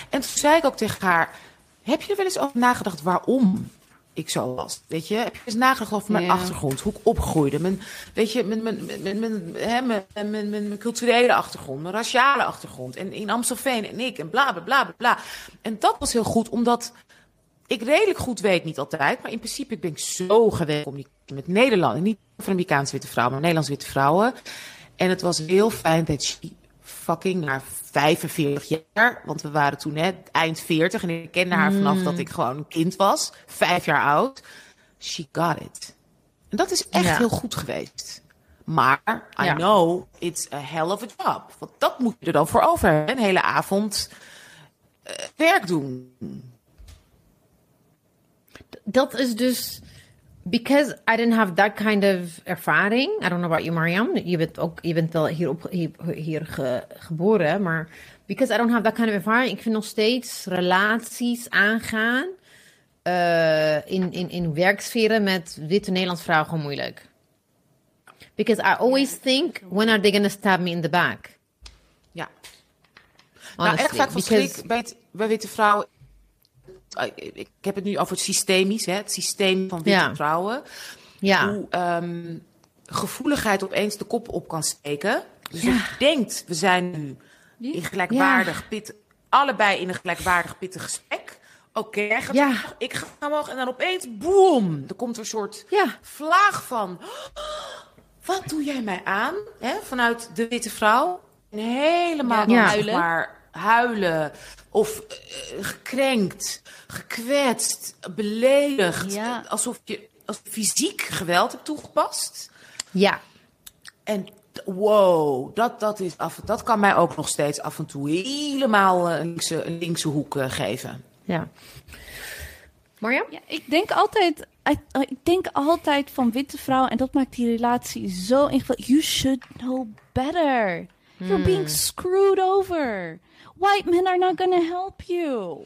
S2: En toen zei ik ook tegen haar, heb je er wel eens over nagedacht waarom ik zo was. Weet je, heb je eens nagedacht over mijn achtergrond, hoe ik opgroeide, mijn, weet je, mijn, mijn, mijn, mijn, hè, mijn, mijn, mijn, culturele achtergrond, mijn raciale achtergrond. En in Amstelveen en ik en bla bla bla bla. En dat was heel goed, omdat ik redelijk goed weet, niet altijd, maar in principe ben ik zo gewend om met Nederland, niet van Amerikaanse witte vrouwen, maar Nederlandse witte vrouwen. En het was heel fijn dat je fucking naar 45 jaar. Want we waren toen net eind 40 en ik kende haar vanaf dat ik gewoon een kind was. Vijf jaar oud. She got it. En dat is echt heel goed geweest. Maar I know it's a hell of a job. Want dat moet je er dan voor over Een hele avond uh, werk doen.
S3: Dat is dus because I didn't have that kind of ervaring. I don't know about you, Mariam. Je bent ook, je bent wel hier, op, hier, hier ge, geboren, maar because I don't have that kind of ervaring, ik vind nog steeds relaties aangaan uh, in, in, in werksferen met witte Nederlandse vrouwen gewoon moeilijk. Because I always think, when are they gonna stab me in the back?
S2: Ja. Honestly, nou, echt vaak van schrik bij, bij witte vrouwen ik heb het nu over het systemisch, hè, het systeem van witte vrouwen.
S3: Ja.
S2: Hoe um, gevoeligheid opeens de kop op kan steken. Dus ja. je denkt, we zijn nu in gelijkwaardig pit, allebei in een gelijkwaardig pittig gesprek. Oké, okay, ja. ik ga omhoog en dan opeens, boem, er komt een soort vlaag van, wat doe jij mij aan? Hè, vanuit de witte vrouw. En helemaal ja. maar huilen of uh, gekrenkt, gekwetst, beledigd. Ja. Alsof je als fysiek geweld hebt toegepast.
S3: Ja.
S2: En wow, dat, dat, is af, dat kan mij ook nog steeds af en toe helemaal een linkse, een linkse hoek uh, geven.
S3: Ja. Marja?
S4: Ja, ik denk altijd, ik, denk altijd van witte vrouwen en dat maakt die relatie zo ingewikkeld. You should know better. You're being screwed over. White men are not going to help you.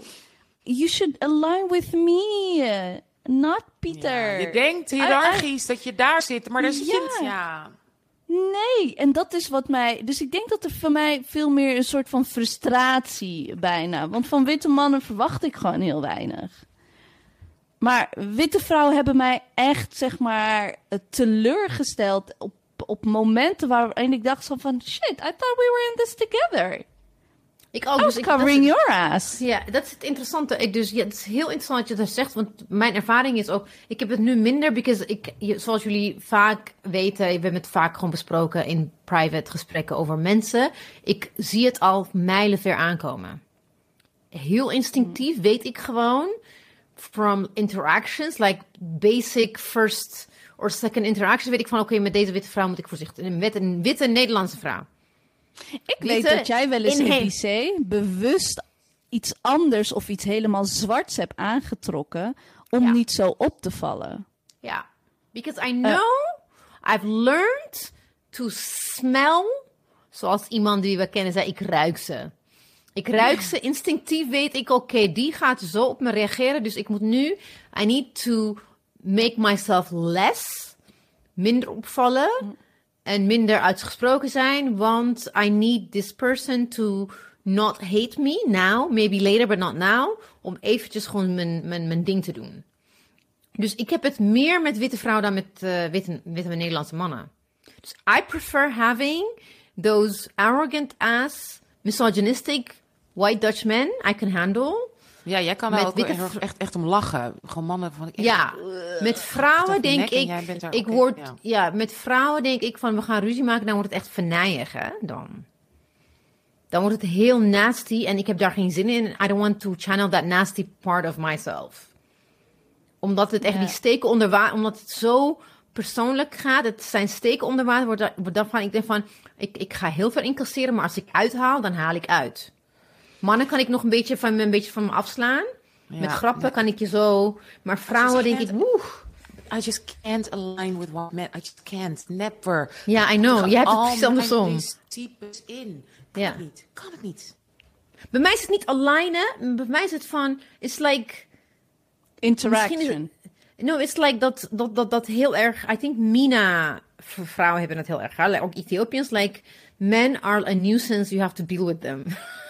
S4: You should align with me, not Peter.
S2: je denkt hiërarchisch dat je daar zit, maar daar zit je. Ja.
S4: Nee, en dat is wat mij. Dus ik denk dat er voor mij veel meer een soort van frustratie bijna. Want van witte mannen verwacht ik gewoon heel weinig. Maar witte vrouwen hebben mij echt, zeg maar, teleurgesteld op, op momenten waarin ik dacht van shit, I thought we were in this together.
S3: Ik ook.
S4: dus covering your ass.
S3: Ja, dat is het interessante. Ik, dus ja, het is heel interessant dat je dat zegt, want mijn ervaring is ook, ik heb het nu minder, because ik, zoals jullie vaak weten, we hebben het vaak gewoon besproken in private gesprekken over mensen. Ik zie het al mijlenver aankomen. Heel instinctief weet ik gewoon from interactions, like basic first or second interactions, weet ik van oké, met deze witte vrouw moet ik voorzichtig. Met een witte Nederlandse vrouw.
S4: Ik weet dat jij wel eens in EBC bewust iets anders of iets helemaal zwarts hebt aangetrokken om niet zo op te vallen.
S3: Ja, because I know, I've learned to smell, zoals iemand die we kennen zei, ik ruik ze. Ik ruik ze instinctief, weet ik, oké, die gaat zo op me reageren. Dus ik moet nu, I need to make myself less, minder opvallen en minder uitgesproken zijn. Want I need this person to not hate me now, maybe later, but not now. Om eventjes gewoon mijn, mijn, mijn ding te doen. Dus ik heb het meer met witte vrouwen dan met uh, witte, witte Nederlandse mannen. Dus I prefer having those arrogant ass, misogynistic white Dutch men I can handle.
S2: Ja, jij kan er ook echt, echt om lachen. Gewoon mannen van.
S3: Ja, met vrouwen denk ik. Ik word, ja. met vrouwen denk ik van we gaan ruzie maken, dan wordt het echt verneigen. Dan. Dan wordt het heel nasty en ik heb daar geen zin in. I don't want to channel that nasty part of myself. Omdat het echt die steken onder water, omdat het zo persoonlijk gaat. Het zijn steken onder water. Wordt dan van, ik denk van, ik, ik ga heel veel incasseren, maar als ik uithaal, dan haal ik uit. Mannen kan ik nog een beetje van, een beetje van me afslaan. Met grappen kan ik je zo. Maar vrouwen denk ik, woe.
S2: I just can't align with one man. I just can't. Never.
S3: Ja, I know. Jij hebt het precies andersom.
S2: types in. Kan ja. het niet. Kan het niet.
S3: Bij mij is het niet alignen. Bij mij is het van, it's like...
S4: Interaction.
S3: no, it's like dat, dat, dat, dat heel erg... I think Mina, vrouwen hebben het heel erg. Ook Ethiopians, like... Men are a nuisance, you have to deal with them. (laughs)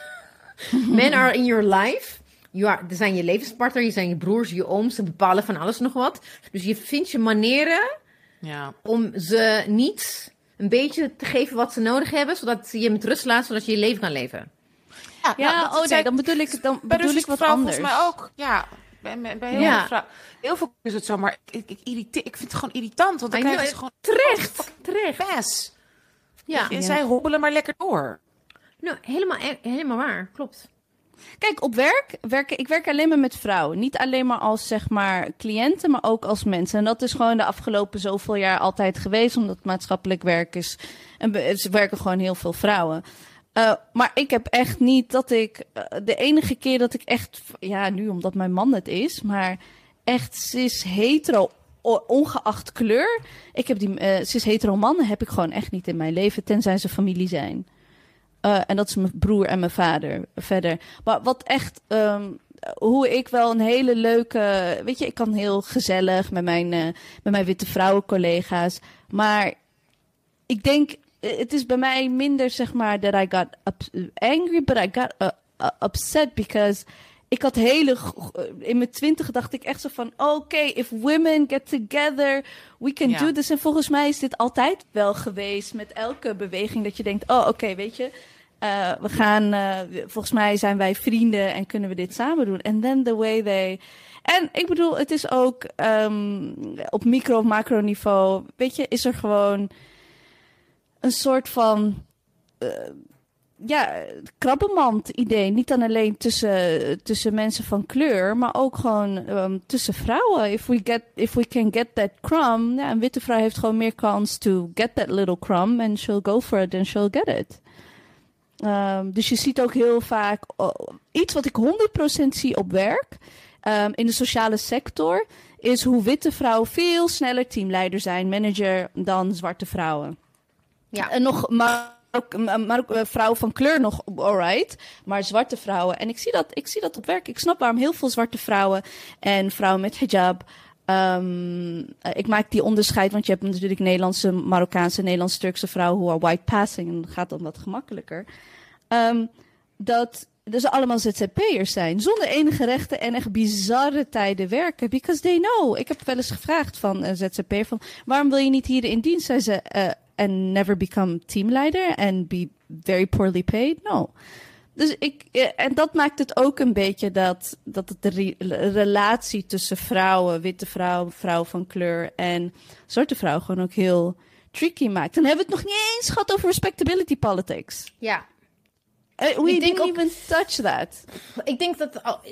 S3: (laughs) Men are in your life. You are, er zijn je levenspartner, je zijn je broers, je ooms, ze bepalen van alles nog wat. Dus je vindt je manieren ja. om ze niet een beetje te geven wat ze nodig hebben, zodat ze je met rust laat, zodat je je leven kan leven.
S4: Ja, ja nou, oh nee, dan bedoel ik, dan bedoel ik wat anders.
S2: Volgens mij ook, ja. Bij, bij heel, ja. veel heel veel is het zo, maar ik, ik, irriteer, ik vind het gewoon irritant. Want dan krijg je gewoon
S3: terecht, terecht.
S2: Pes. Ja. ja. Zij hobbelen maar lekker door.
S3: Nou, helemaal, helemaal waar, klopt.
S4: Kijk, op werk, werken, ik werk alleen maar met vrouwen. Niet alleen maar als zeg maar cliënten, maar ook als mensen. En dat is gewoon de afgelopen zoveel jaar altijd geweest, omdat maatschappelijk werk is. En ze werken gewoon heel veel vrouwen. Uh, maar ik heb echt niet dat ik. Uh, de enige keer dat ik echt. Ja, nu omdat mijn man het is, maar echt cis hetero. Ongeacht kleur. Ik heb die uh, hetero mannen heb ik gewoon echt niet in mijn leven, tenzij ze familie zijn. Uh, en dat is mijn broer en mijn vader verder. Maar wat echt, um, hoe ik wel een hele leuke, weet je, ik kan heel gezellig met mijn, uh, met mijn witte vrouwen collega's. Maar ik denk, het is bij mij minder zeg maar that I got angry, but I got uh, upset because ik had hele. In mijn twintig dacht ik echt zo van: oké, okay, if women get together, we can do this. En volgens mij is dit altijd wel geweest met elke beweging dat je denkt: oh, oké, weet je. Uh, we gaan, uh, volgens mij zijn wij vrienden en kunnen we dit samen doen. En then the way they. En ik bedoel, het is ook um, op micro- of macro niveau, weet je, is er gewoon een soort van. Uh, ja, krabbenmand idee. Niet dan alleen tussen, tussen mensen van kleur, maar ook gewoon um, tussen vrouwen. If we, get, if we can get that crumb. Ja, een witte vrouw heeft gewoon meer kans to get that little crumb. And she'll go for it and she'll get it. Um, dus je ziet ook heel vaak iets wat ik 100% zie op werk. ehm, in de sociale sector is hoe witte vrouwen veel sneller teamleider zijn, manager, dan zwarte vrouwen.
S3: Ja.
S4: En nog, maar ook, maar ook eh, vrouwen van kleur nog alright, maar zwarte vrouwen. En ik zie, dat, ik zie dat op werk. Ik snap waarom heel veel zwarte vrouwen en vrouwen met hijab. Ehm, eh, ik maak die onderscheid, want je hebt natuurlijk Nederlandse, Marokkaanse, Nederlandse, Turkse vrouwen who are white passing. En dan gaat dat wat gemakkelijker. Ehm, dat dus allemaal ZZP'ers zijn, zonder enige rechten en echt bizarre tijden werken. Because they know. Ik heb wel eens gevraagd van een ZZP'er van, waarom wil je niet hier in dienst? Zei ze, eh, and never become teamleider and be very poorly paid? No. Dus ik, en dat maakt het ook een beetje dat, dat het de re- relatie tussen vrouwen, witte vrouwen, vrouwen van kleur en zwarte vrouwen gewoon ook heel tricky maakt. Dan hebben we het nog niet eens gehad over respectability politics.
S3: Ja.
S4: Eh, We
S3: Ik
S4: didn't
S3: ook-
S4: even touch that.
S3: Ik denk dat, oh,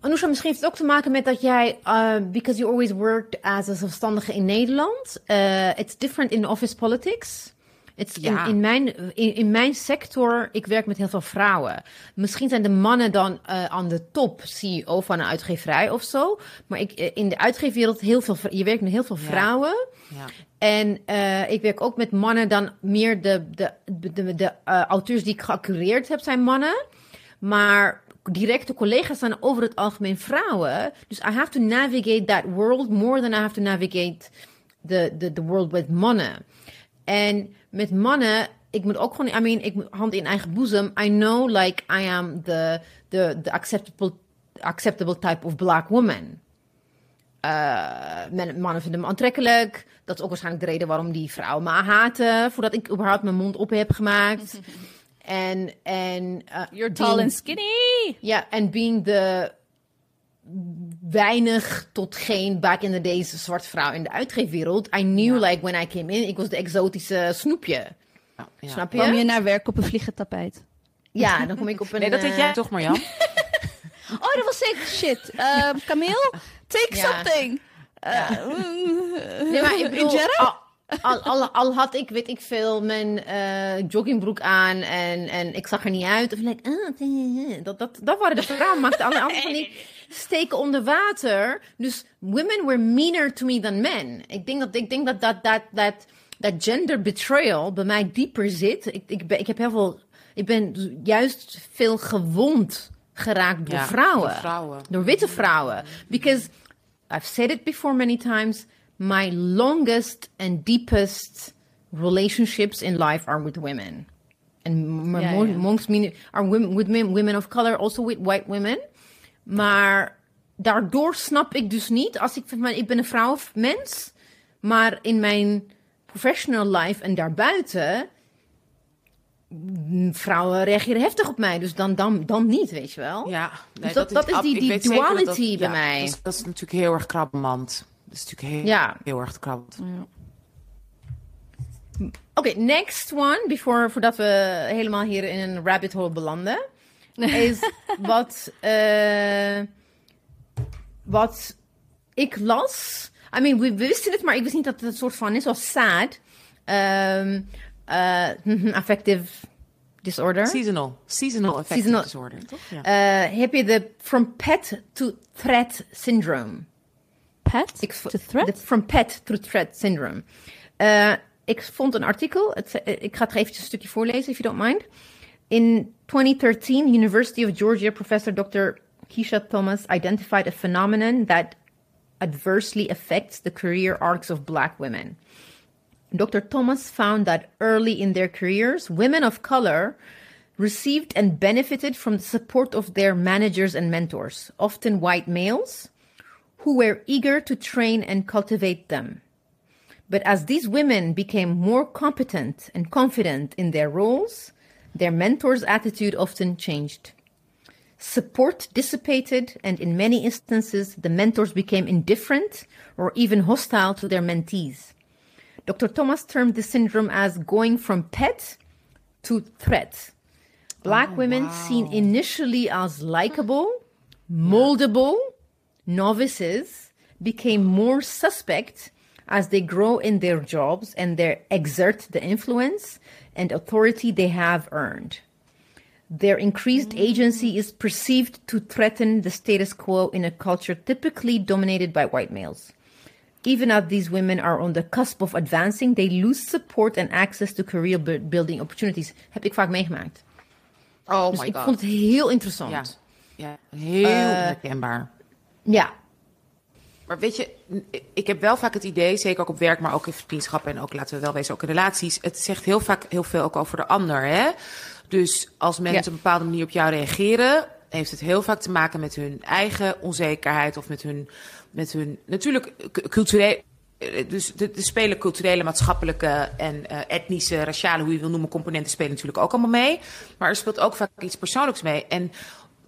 S3: Anousha, misschien heeft het ook te maken met dat jij, uh, because you always worked as a zelfstandige in Nederland, uh, it's different in office politics.
S2: Ja.
S3: in, in, mijn, in, in mijn sector, ik werk met heel veel vrouwen. Misschien zijn de mannen dan uh, aan de top CEO van een uitgeverij of zo. Maar ik, eh, in de uitgeefwereld, heel veel, je werkt met heel veel vrouwen.
S2: Ja.
S3: En eh, ik werk ook met mannen, dan meer de, de, de, de, eh, auteurs die ik geaccureerd heb, zijn mannen. Maar directe collega's zijn over het algemeen vrouwen. Dus I have to navigate that world more than I have to navigate the, the, the world with mannen. En met mannen, ik moet ook gewoon, I mean, ik moet hand in eigen boezem. I know like I am the, the, the acceptable, acceptable type of black woman. Eh, mannen vinden me aantrekkelijk. Dat is ook waarschijnlijk de reden waarom die vrouwen me haten. Voordat ik überhaupt mijn mond op heb gemaakt. (laughs) En, en eh,
S4: You're
S3: being-
S4: tall and skinny.
S3: Ja, en being de weinig tot geen back in the days zwarte vrouw in de uitgeefwereld. I knew like when I came in, ik was de exotische snoepje.
S2: Ja, ja.
S3: Snap je?
S4: Kwam je naar werk op een vliegend tapijt?
S3: Ja, dan kom ik op (laughs) een...
S2: Nee, dat deed
S3: eh,
S2: jij toch, Marjan? (laughs)
S4: Oh, dat was zeker shit. Ehm Camille, take
S3: Ja.
S4: something. Eh, (laughs)
S3: Nee, maar ik bedoel, al, al, al, al had ik, weet ik veel, mijn eh, joggingbroek aan en, en ik zag er niet uit. Of like, ah, dat, dat, dat waren de vrouwen. Maakten alle andere van die steken onder water. Dus women were meaner to me than men. Ik denk dat, ik denk dat, dat, dat, dat, dat gender betrayal bij mij dieper zit. Ik, ik, ben, ik heb heel veel, ik ben juist veel gewond geraakt door
S2: Ja,
S3: vrouwen.
S2: door vrouwen.
S3: Door witte vrouwen. Because I've said it before many times. My longest and deepest relationships in life are with women. And my
S4: Ja,
S3: mo-
S4: ja.
S3: most mean are women, with men, women of color, also with white women. Maar daardoor snap ik dus niet, als ik, maar ik ben een vrouwenmens, maar in mijn professional life en daarbuiten, mm, vrouwen reageren heftig op mij, dus dan, dan, dan niet, weet je wel.
S2: Ja,
S3: Dus dat- dat is die- die
S2: dat
S3: duality bij
S2: ja,
S3: mij.
S2: Dat is, dat is natuurlijk heel erg krabbenmand. Dat is natuurlijk heel,
S3: Ja.
S2: heel erg krabbenmand.
S3: Oké, next one, before, voordat we helemaal hier in een rabbit hole belanden, is wat, eh, wat ik las. I mean, we, we wisten het, maar ik wist niet dat het een soort van is, zoals SAD, ehm, eh, (laughs) affective disorder.
S2: Seasonal. Seasonal affective
S3: Seasonal-
S2: disorder, toch? Ja.
S3: Eh, heb je de from pet to threat syndrome?
S4: Pet?
S3: Ik
S4: to threat?
S3: From pet to threat syndrome. Eh, ik vond een artikel. Het, ik ga het eventjes een stukje voorlezen, if you don't mind. In 2013, University of Georgia professor Dr. Keisha Thomas identified a phenomenon that adversely affects the career arcs of black women. Dr. Thomas found that early in their careers, women of color received and benefited from the support of their managers and mentors, often white males, who were eager to train and cultivate them. But as these women became more competent and confident in their roles, their mentors' attitude often changed. Support dissipated, and in many instances, the mentors became indifferent or even hostile to their mentees. Dr. Thomas termed the syndrome as going from pet to threat. Black oh, women seen initially as likable, moldable novices became more suspect as they grow in their jobs and they exert the influence and authority they have earned. Their increased agency is perceived to threaten the status quo in a culture typically dominated by white males. Even as these women are on the cusp of advancing, they lose support and access to career bu- building opportunities. Heb ik vaak meegemaakt.
S2: Oh
S3: Dus
S2: my
S3: ik
S2: god.
S3: vond het heel interessant.
S2: Ja, ja heel
S3: Eh,
S2: herkenbaar.
S3: ja.
S2: Maar weet je, ik heb wel vaak het idee, zeker ook op werk, maar ook in vriendschappen en ook, laten we wel wezen, ook in relaties. Het zegt heel vaak heel veel ook over de ander. Hè? Dus als mensen
S3: Ja.
S2: op een bepaalde manier op jou reageren, heeft het heel vaak te maken met hun eigen onzekerheid of met hun, met hun natuurlijk cultureel. Dus er spelen culturele, maatschappelijke en uh, etnische, raciale, hoe je wil noemen, componenten spelen natuurlijk ook allemaal mee. Maar er speelt ook vaak iets persoonlijks mee. En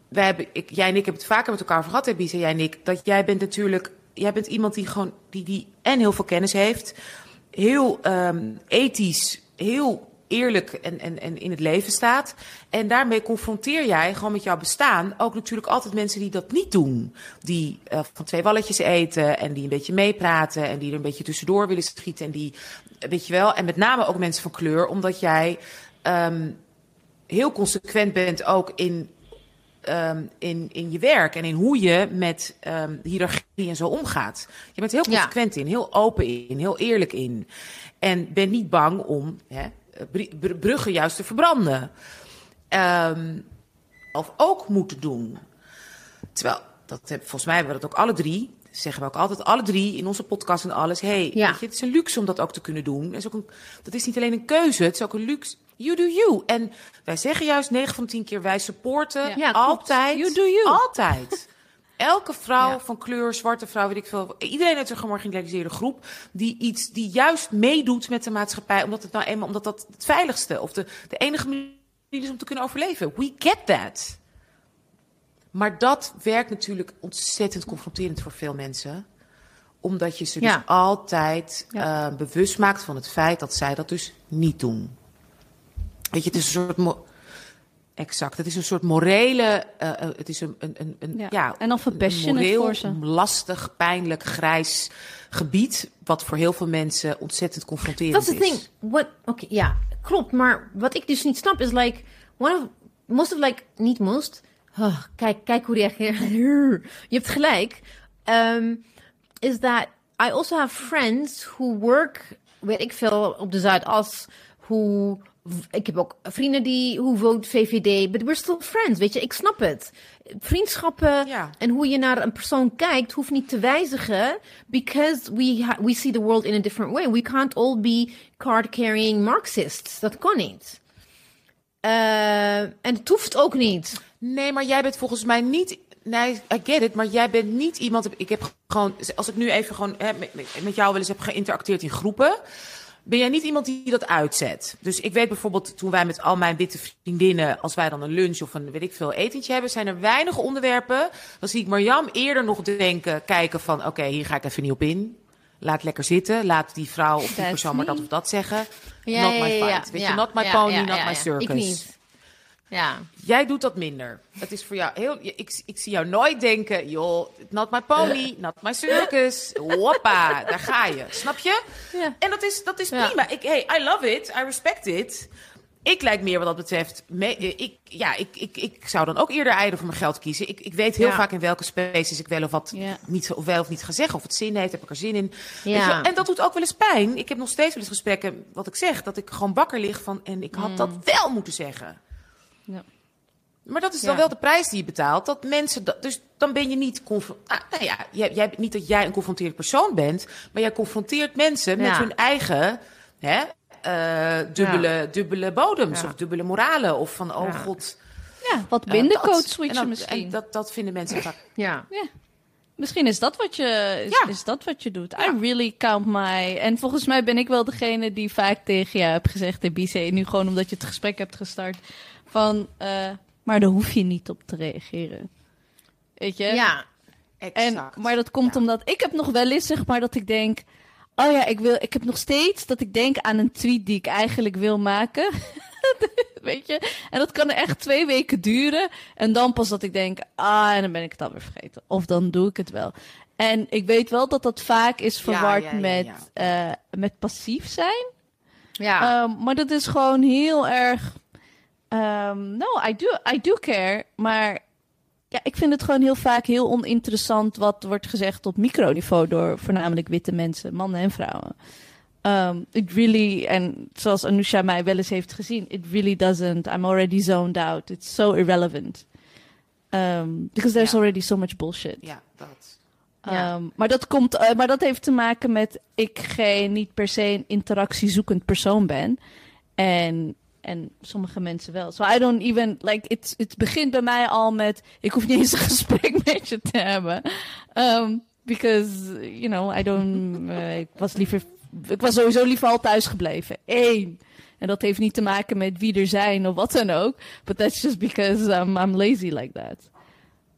S2: wij hebben, ik, jij en ik hebben het vaker met elkaar over gehad, Bisa, jij en ik, dat jij bent natuurlijk, jij bent iemand die gewoon, die, die en heel veel kennis heeft, heel um, ethisch, heel eerlijk en, en, en in het leven staat. En daarmee confronteer jij gewoon met jouw bestaan ook natuurlijk altijd mensen die dat niet doen. Die uh, van twee walletjes eten en die een beetje meepraten en die er een beetje tussendoor willen schieten. En die, weet je wel, en met name ook mensen van kleur, omdat jij um, heel consequent bent ook in Um, in, in je werk en in hoe je met um, hiërarchie en zo omgaat. Je bent heel consequent ja. in, heel open in, heel eerlijk in. En ben niet bang om hè, bruggen juist te verbranden. Um, of ook moeten doen. Terwijl, dat heb, volgens mij hebben we dat ook alle drie. Zeggen we ook altijd alle drie in onze podcast en alles. hey, ja. weet je, het is een luxe om dat ook te kunnen doen. Dat is, ook een, dat is niet alleen een keuze, het is ook een luxe. You do you. En wij zeggen juist 9 van 10 keer, wij supporten ja. Altijd.
S3: You do you.
S2: Altijd. (laughs) Elke vrouw ja. van kleur, zwarte vrouw, weet ik veel. Iedereen uit een gemarginaliseerde groep. Die iets, die juist meedoet met de maatschappij. Omdat het nou eenmaal, omdat dat het veiligste of de, de enige manier is om te kunnen overleven. We get that. Maar dat werkt natuurlijk ontzettend confronterend voor veel mensen. Omdat je ze dus altijd uh, bewust maakt van het feit dat zij dat dus niet doen. Weet je, het is een soort. Mo- exact. Het is een soort morele. Uh, uh, het is een. een, een, een ja. ja.
S4: En dan verpest je
S2: moreel,
S4: het voor ze.
S2: lastig, pijnlijk, grijs gebied. Wat voor heel veel mensen ontzettend confronterend
S3: That's
S2: is.
S3: the thing. What? Oké, okay, ja, klopt. Maar wat ik dus niet snap is like. One of. Most of like. Niet most. Oh, kijk, kijk hoe reageer. (laughs) Je hebt gelijk. Um, is that I also have friends who work. Weet ik veel op de Zuidas. Who ik heb ook vrienden die hoe vote VVD, but we're still friends, weet je. Ik snap het. Vriendschappen
S2: ja.
S3: en hoe je naar een persoon kijkt hoeft niet te wijzigen, because we we see the world in a different way. We can't all be card-carrying Marxists. Dat kan niet. Uh, en het hoeft ook niet.
S2: Nee, maar jij bent volgens mij niet. Nee, I get it, maar jij bent niet iemand. Ik heb gewoon, als ik nu even gewoon hè, met, met jou wel eens heb geïnteracteerd in groepen ben jij niet iemand die dat uitzet. Dus ik weet bijvoorbeeld, toen wij met al mijn witte vriendinnen, als wij dan een lunch of een weet ik veel etentje hebben, zijn er weinig onderwerpen. Dan zie ik Marjam eerder nog denken, kijken van, oké, okay, hier ga ik even niet op in. Laat lekker zitten. Laat die vrouw of die persoon maar dat of dat zeggen.
S3: Ja,
S2: not my fight.
S3: ja,
S2: Weet je, not my pony, not my circus.
S3: Ik niet. Ja.
S2: Jij doet dat minder. Het is voor jou heel. Ik, ik zie jou nooit denken, joh, not my pony, not my circus. Hoppa, daar ga je. Snap je?
S3: Ja.
S2: En dat is, dat is
S3: Ja.
S2: prima. Ik, hey, I love it. I respect it. Ik lijk meer wat dat betreft. Me, ik, ja, ik, ik, ik zou dan ook eerder eieren voor mijn geld kiezen. Ik, ik weet heel
S3: Ja.
S2: vaak in welke spaces ik wel of wat niet, of wel of niet ga zeggen. Of het zin heeft, heb ik er zin in.
S3: Ja.
S2: En dat doet ook wel eens pijn. Ik heb nog steeds wel eens gesprekken, wat ik zeg, dat ik gewoon wakker lig van. En ik had dat wel moeten zeggen.
S4: Ja.
S2: Maar dat is dan
S3: Ja.
S2: wel de prijs die je betaalt. Dat mensen. Dat, dus dan ben je niet. Ah, nou ja, jij, jij, niet dat jij een confronterend persoon bent. Maar jij confronteert mensen met
S3: Ja.
S2: hun eigen. Hè, eh, dubbele, dubbele bodems.
S3: Ja.
S2: Of dubbele moralen. Of van, oh
S3: Ja.
S2: god.
S4: Ja, wat minder
S2: dat.
S4: code
S2: En
S4: switchen
S2: dan-
S4: misschien.
S2: En dat, dat vinden mensen vaak. (clears throat)
S3: Ja.
S4: Misschien is dat wat je, is,
S2: Ja.
S4: is dat wat je doet.
S2: Ja.
S4: I really count my... En volgens mij ben ik wel degene die vaak tegen jou heb gezegd, Ebice, nu gewoon omdat je het gesprek hebt gestart, van, eh, maar daar hoef je niet op te reageren. Weet je?
S3: Ja.
S4: En,
S2: Exact.
S4: maar dat komt
S2: Ja.
S4: omdat ik heb nog wel eens, zeg maar, dat ik denk, oh ja, ik, wil, ik heb nog steeds dat ik denk aan een tweet die ik eigenlijk wil maken. (laughs) Weet je? En dat kan er echt twee weken duren. En dan pas dat ik denk, ah, en dan ben ik het alweer vergeten. Of dan doe ik het wel. En ik weet wel dat dat vaak is verward
S2: ja, ja,
S4: met,
S2: ja.
S4: eh, met passief zijn.
S3: Ja.
S4: Ehm, maar dat is gewoon heel erg. Um, no, I do, I do care. Maar ja, ik vind het gewoon heel vaak heel oninteressant wat wordt gezegd op microniveau door voornamelijk witte mensen, mannen en vrouwen. Um, it really, en zoals Anusha mij wel eens heeft gezien, it really doesn't. I'm already zoned out. It's so irrelevant. Um, because there's ja. already so much bullshit.
S2: Ja, dat.
S4: Ja. Um, maar, dat komt, uh, maar dat heeft te maken met ik geen, niet per se een interactiezoekend persoon ben. En, en sommige mensen wel. So I don't even, like, het it begint bij mij al met, ik hoef niet eens een (laughs) gesprek met je te hebben. Um, because, you know, I don't, uh, ik was liever, ik was sowieso liever al thuis gebleven. Eén. En dat heeft niet te maken met wie er zijn of wat dan ook. But that's just because um, I'm lazy like that.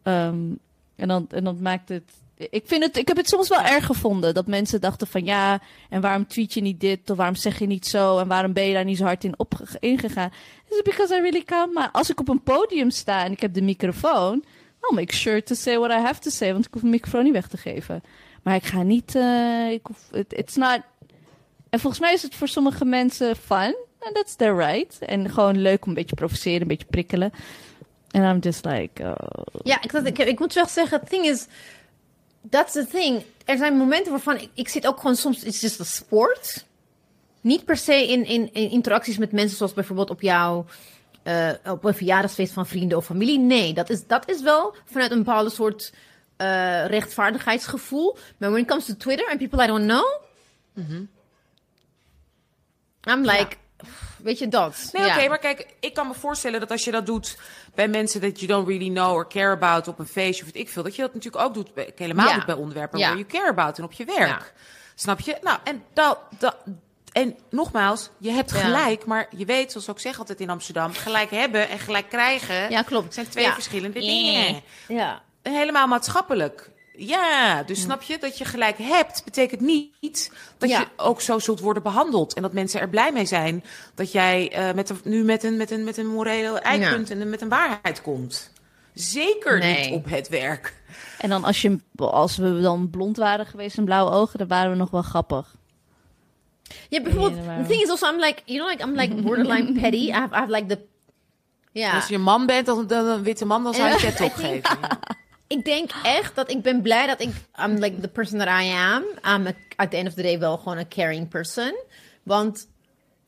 S4: Um, en, dan, en dan maakt het. Ik, vind het, ik heb het soms wel erg gevonden dat mensen dachten van ja, en waarom tweet je niet dit of waarom zeg je niet zo en waarom ben je daar niet zo hard in ingegaan? Is because I really can. Maar als ik op een podium sta en ik heb de microfoon, I'll make sure to say what I have to say, want ik hoef de microfoon niet weg te geven. Maar ik ga niet, uh, ik hoef, it, it's not. En volgens mij is het voor sommige mensen fun. And that's their right. En gewoon leuk om een beetje provoceren, een beetje prikkelen. En I'm just like... Oh.
S3: Ja, ik, ik, ik moet wel zeggen, het thing is... That's the thing. Er zijn momenten waarvan ik, ik zit ook gewoon soms... It's just a sport. Niet per se in, in, in interacties met mensen zoals bijvoorbeeld op jouw... Uh, op een verjaardagsfeest van vrienden of familie. Nee, dat is, dat is wel vanuit een bepaalde soort uh, rechtvaardigheidsgevoel. Maar when it comes to Twitter and people I don't know... Mm -hmm. I'm like... Weet je dat?
S2: Nee, oké, maar kijk, ik kan me voorstellen dat als je dat doet bij mensen dat you don't really know or care about op een feestje of wat ik veel, dat je dat natuurlijk ook doet, bij, helemaal doet bij onderwerpen waar you care about en op je werk. Snap je? Nou, en dat, dat, en nogmaals, je hebt gelijk, maar je weet, zoals ik zeg altijd in Amsterdam, gelijk hebben en gelijk krijgen.
S3: Ja, klopt.
S2: zijn twee verschillende dingen.
S3: Ja.
S2: Helemaal maatschappelijk. Ja, dus snap je dat je gelijk hebt, betekent niet dat je ook zo zult worden behandeld. En dat mensen er blij mee zijn dat jij uh, met een, nu met een, met een, met een morele eikpunt en met een waarheid komt. Zeker niet op het werk.
S4: En dan als, je, als we dan blond waren geweest en blauwe ogen, dan waren we nog wel grappig.
S3: Ja, bijvoorbeeld, the thing is also, I'm like, you know, like, I'm like borderline (laughs) petty. I have, I have like the...
S2: Ja. Als je een man bent, dan, dan een witte man, dan zou je het opgeven. (laughs)
S3: ik denk echt dat ik ben blij dat ik... I'm like the person that I am. I'm a, at the end of the day wel gewoon een caring person. Want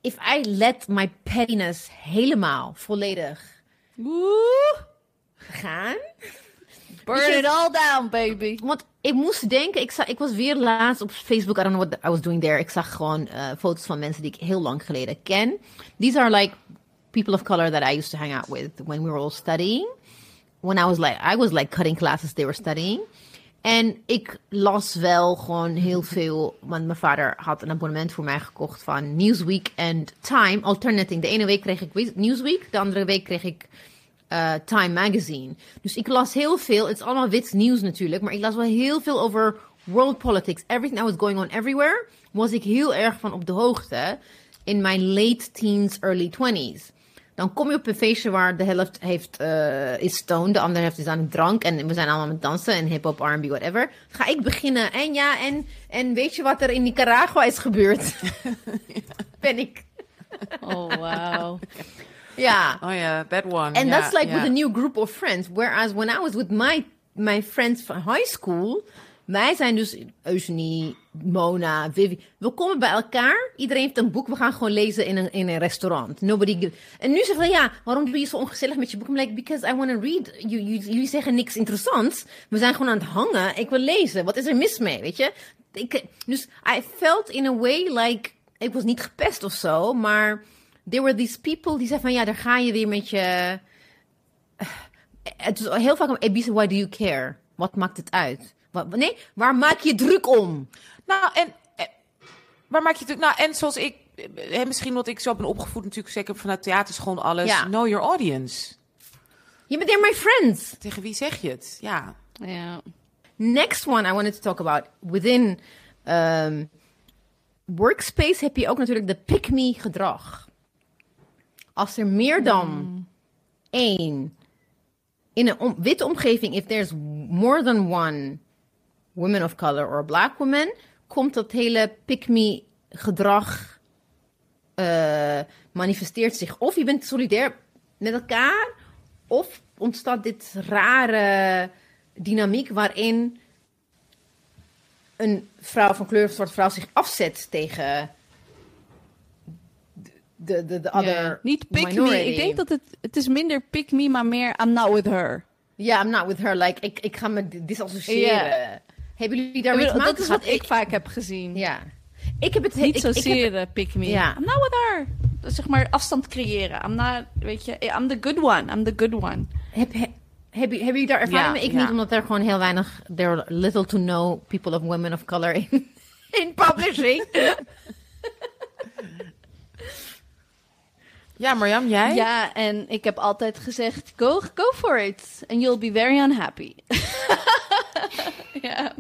S3: if I let my pettiness helemaal volledig
S4: Woe.
S3: gaan...
S4: Burn it all down, baby.
S3: Want ik moest denken, ik, zag, ik was weer laatst op Facebook, I don't know what I was doing there. Ik zag gewoon uh, foto's van mensen die ik heel lang geleden ken. These are like people of color that I used to hang out with when we were all studying when I was like, I was like cutting classes they were studying. En ik las wel gewoon heel veel, want mijn vader had een abonnement voor mij gekocht van Newsweek en Time, alternating. De ene week kreeg ik Newsweek, de andere week kreeg ik uh, Time Magazine. Dus ik las heel veel, het is allemaal wits nieuws natuurlijk, maar ik las wel heel veel over world politics. Everything that was going on everywhere, was ik heel erg van op de hoogte in mijn late teens, early twenties. Dan kom je op een feestje waar de helft heeft, uh, is stoned, de andere helft is aan het drank. En we zijn allemaal met dansen en hip-hop, RB, whatever. Ga ik beginnen. En ja, en, en weet je wat er in Nicaragua is gebeurd? (laughs) ben ik.
S4: oh, wow.
S3: Ja.
S2: Oh ja, that one.
S3: And yeah, that's like yeah. with a new group of friends. Whereas when I was with my, my friends from high school. Wij zijn dus Eugenie, Mona, Vivi. We komen bij elkaar. Iedereen heeft een boek. We gaan gewoon lezen in een, in een restaurant. Nobody En nu zeggen ja, waarom doe je zo ongezellig met je boek? I'm like, because I want to read. Jullie zeggen niks interessants. We zijn gewoon aan het hangen. Ik wil lezen. Wat is er mis mee, weet je? Ik, dus I felt in a way like... Ik was niet gepest of zo, maar... There were these people die zeiden van, ja, daar ga je weer met je... Het is heel vaak een Ebise, why do you care? Wat maakt het uit? Nee, waar maak je druk om?
S2: Nou, en eh, waar maak je druk? Nou, en zoals ik, eh, misschien wat ik zo ben opgevoed, natuurlijk zeker vanuit theaterschool alles. Ja. Know your audience.
S3: Je bent they're my friends.
S2: Tegen wie zeg je het? Ja.
S4: ja.
S3: Next one I wanted to talk about. Within um, workspace heb je ook natuurlijk de pick-me gedrag. Als er meer dan hmm. één in een witte omgeving, if there's more than one women of color or black woman, komt dat hele pick-me gedrag uh, manifesteert zich. Of je bent solidair met elkaar? Of ontstaat dit rare dynamiek waarin een vrouw van kleur of zwarte vrouw zich afzet tegen de, de, de other
S4: Niet pick
S3: minority.
S4: me. Ik denk dat het, het is minder pick me, maar meer I'm not with her.
S3: Ja, I'm not with her. Like, ik, ik ga me disassociëren. Hebben jullie daarmee te
S4: Ik
S3: maken
S4: dat is wat ik vaak heb gezien.
S3: Ja. Ik heb het...
S4: Niet
S3: ik, ik
S4: zozeer
S3: heb,
S4: eh, pick me.
S3: Ja.
S4: I'm not with her. Zeg maar afstand creëren. I'm not, weet je, I'm the good one. I'm the good one.
S3: heb, heb, heb, hebben jullie daar ervaring
S2: Ja,
S3: mee? Ik
S2: ja.
S3: niet, omdat er gewoon heel weinig... There are little to no people of women of color in, (laughs) in publishing. (laughs)
S2: Ja, Marjam, jij?
S4: Ja, en ik heb altijd gezegd, go, go for it. And you'll be very unhappy. (laughs) ja.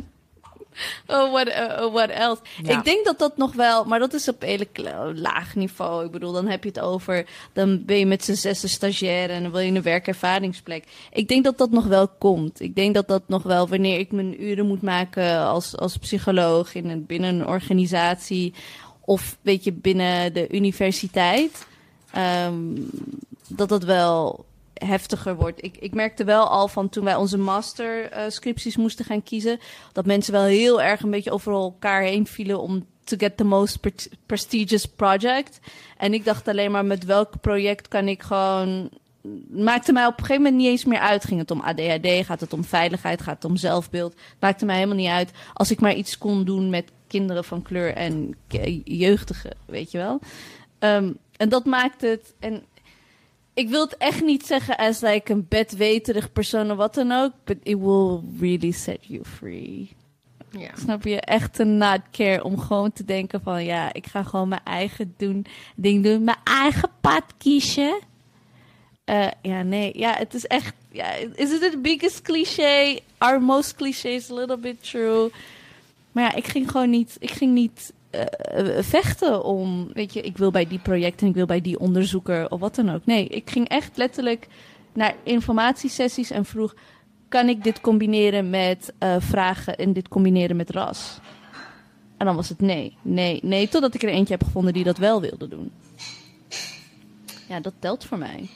S4: Oh, what, uh, oh, what else?
S2: Ja.
S4: Ik denk dat dat nog wel, maar dat is op kle- laag niveau. Ik bedoel, dan heb je het over, dan ben je met z'n zesde stagiair en dan wil je een werkervaringsplek. Ik denk dat dat nog wel komt. Ik denk dat dat nog wel, wanneer ik mijn uren moet maken als, als psycholoog in een, binnen een organisatie of weet je, binnen de universiteit, ehm, dat dat wel heftiger wordt. Ik, ik merkte wel al van toen wij onze masterscripties moesten gaan kiezen, dat mensen wel heel erg een beetje over elkaar heen vielen om to get the most pre- prestigious project. En ik dacht alleen maar met welk project kan ik gewoon maakte mij op een gegeven moment niet eens meer uit. Ging het om ADHD, gaat het om veiligheid, gaat het om zelfbeeld. Maakte mij helemaal niet uit als ik maar iets kon doen met kinderen van kleur en jeugdigen, weet je wel. Ehm, en dat maakt het. En ik wil het echt niet zeggen als like een bedweterig persoon of wat dan ook. But it will really set you free.
S3: ja.
S4: Snap je? Echt een not care om gewoon te denken van ja, ik ga gewoon mijn eigen doen, ding doen, mijn eigen pad kiezen. Eh, ja, nee, ja, het is echt. Ja, is it the biggest cliché? Our most cliché is a little bit true. Maar ja, ik ging gewoon niet. Ik ging niet eh, eh, vechten om. Weet je, ik wil bij die project en ik wil bij die onderzoeker of wat dan ook. Nee, ik ging echt letterlijk naar informatiesessies en vroeg: kan ik dit combineren met eh, vragen en dit combineren met ras? En dan was het nee, nee, nee, totdat ik er eentje heb gevonden die dat wel wilde doen. Ja, dat telt voor mij.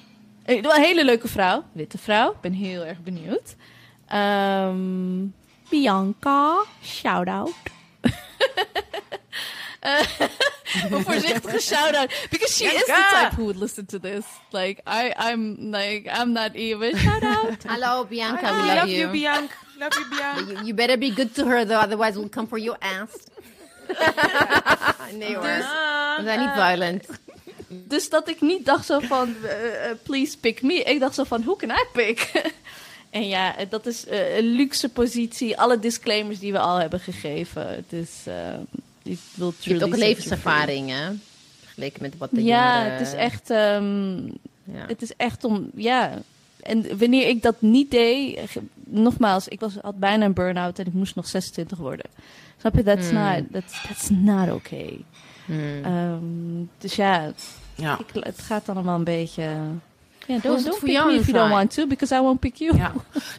S4: Een hele leuke vrouw, witte vrouw. Ik ben heel erg benieuwd. Ehm, Bianca, shout-out. (laughs) Eh, (laughs) een voorzichtige (laughs) shout-out. Because she is the type who would listen to this. Like, I, I'm like, I'm not even. Shout-out. (laughs)
S3: Hallo Bianca,
S2: I
S3: we
S2: love,
S3: love
S2: you,
S3: you.
S2: Bianca. Love you, Bianca.
S3: You, you better be good to her though, otherwise we'll come for your ass. nee hoor. We zijn niet violent.
S4: Dus dat ik niet dacht zo van, eh, eh, please pick me. Ik dacht zo van, who can I pick? en ja, eh, dat is eh, een luxe positie. Alle disclaimers die we al hebben gegeven. Het is, eh, ik wil
S3: Je hebt ook levenservaring, hè? Vergeleken met wat de.
S4: Ja,
S3: jongeren-
S4: het is echt, ehm,
S3: Ja.
S4: het is echt om, ja. En wanneer ik dat niet deed, nogmaals, ik was, had bijna een burn-out en ik moest nog 26 worden. Snap je? That's,
S3: Hmm.
S4: not, that's, that's not okay.
S3: Hmm.
S4: Ehm, dus ja,
S2: Ja.
S4: ik, het gaat allemaal een beetje. Ja, don't,
S3: het
S4: don't
S3: voor
S4: pick
S3: jou,
S4: me if you don't want to, because I won't pick you.
S2: ja.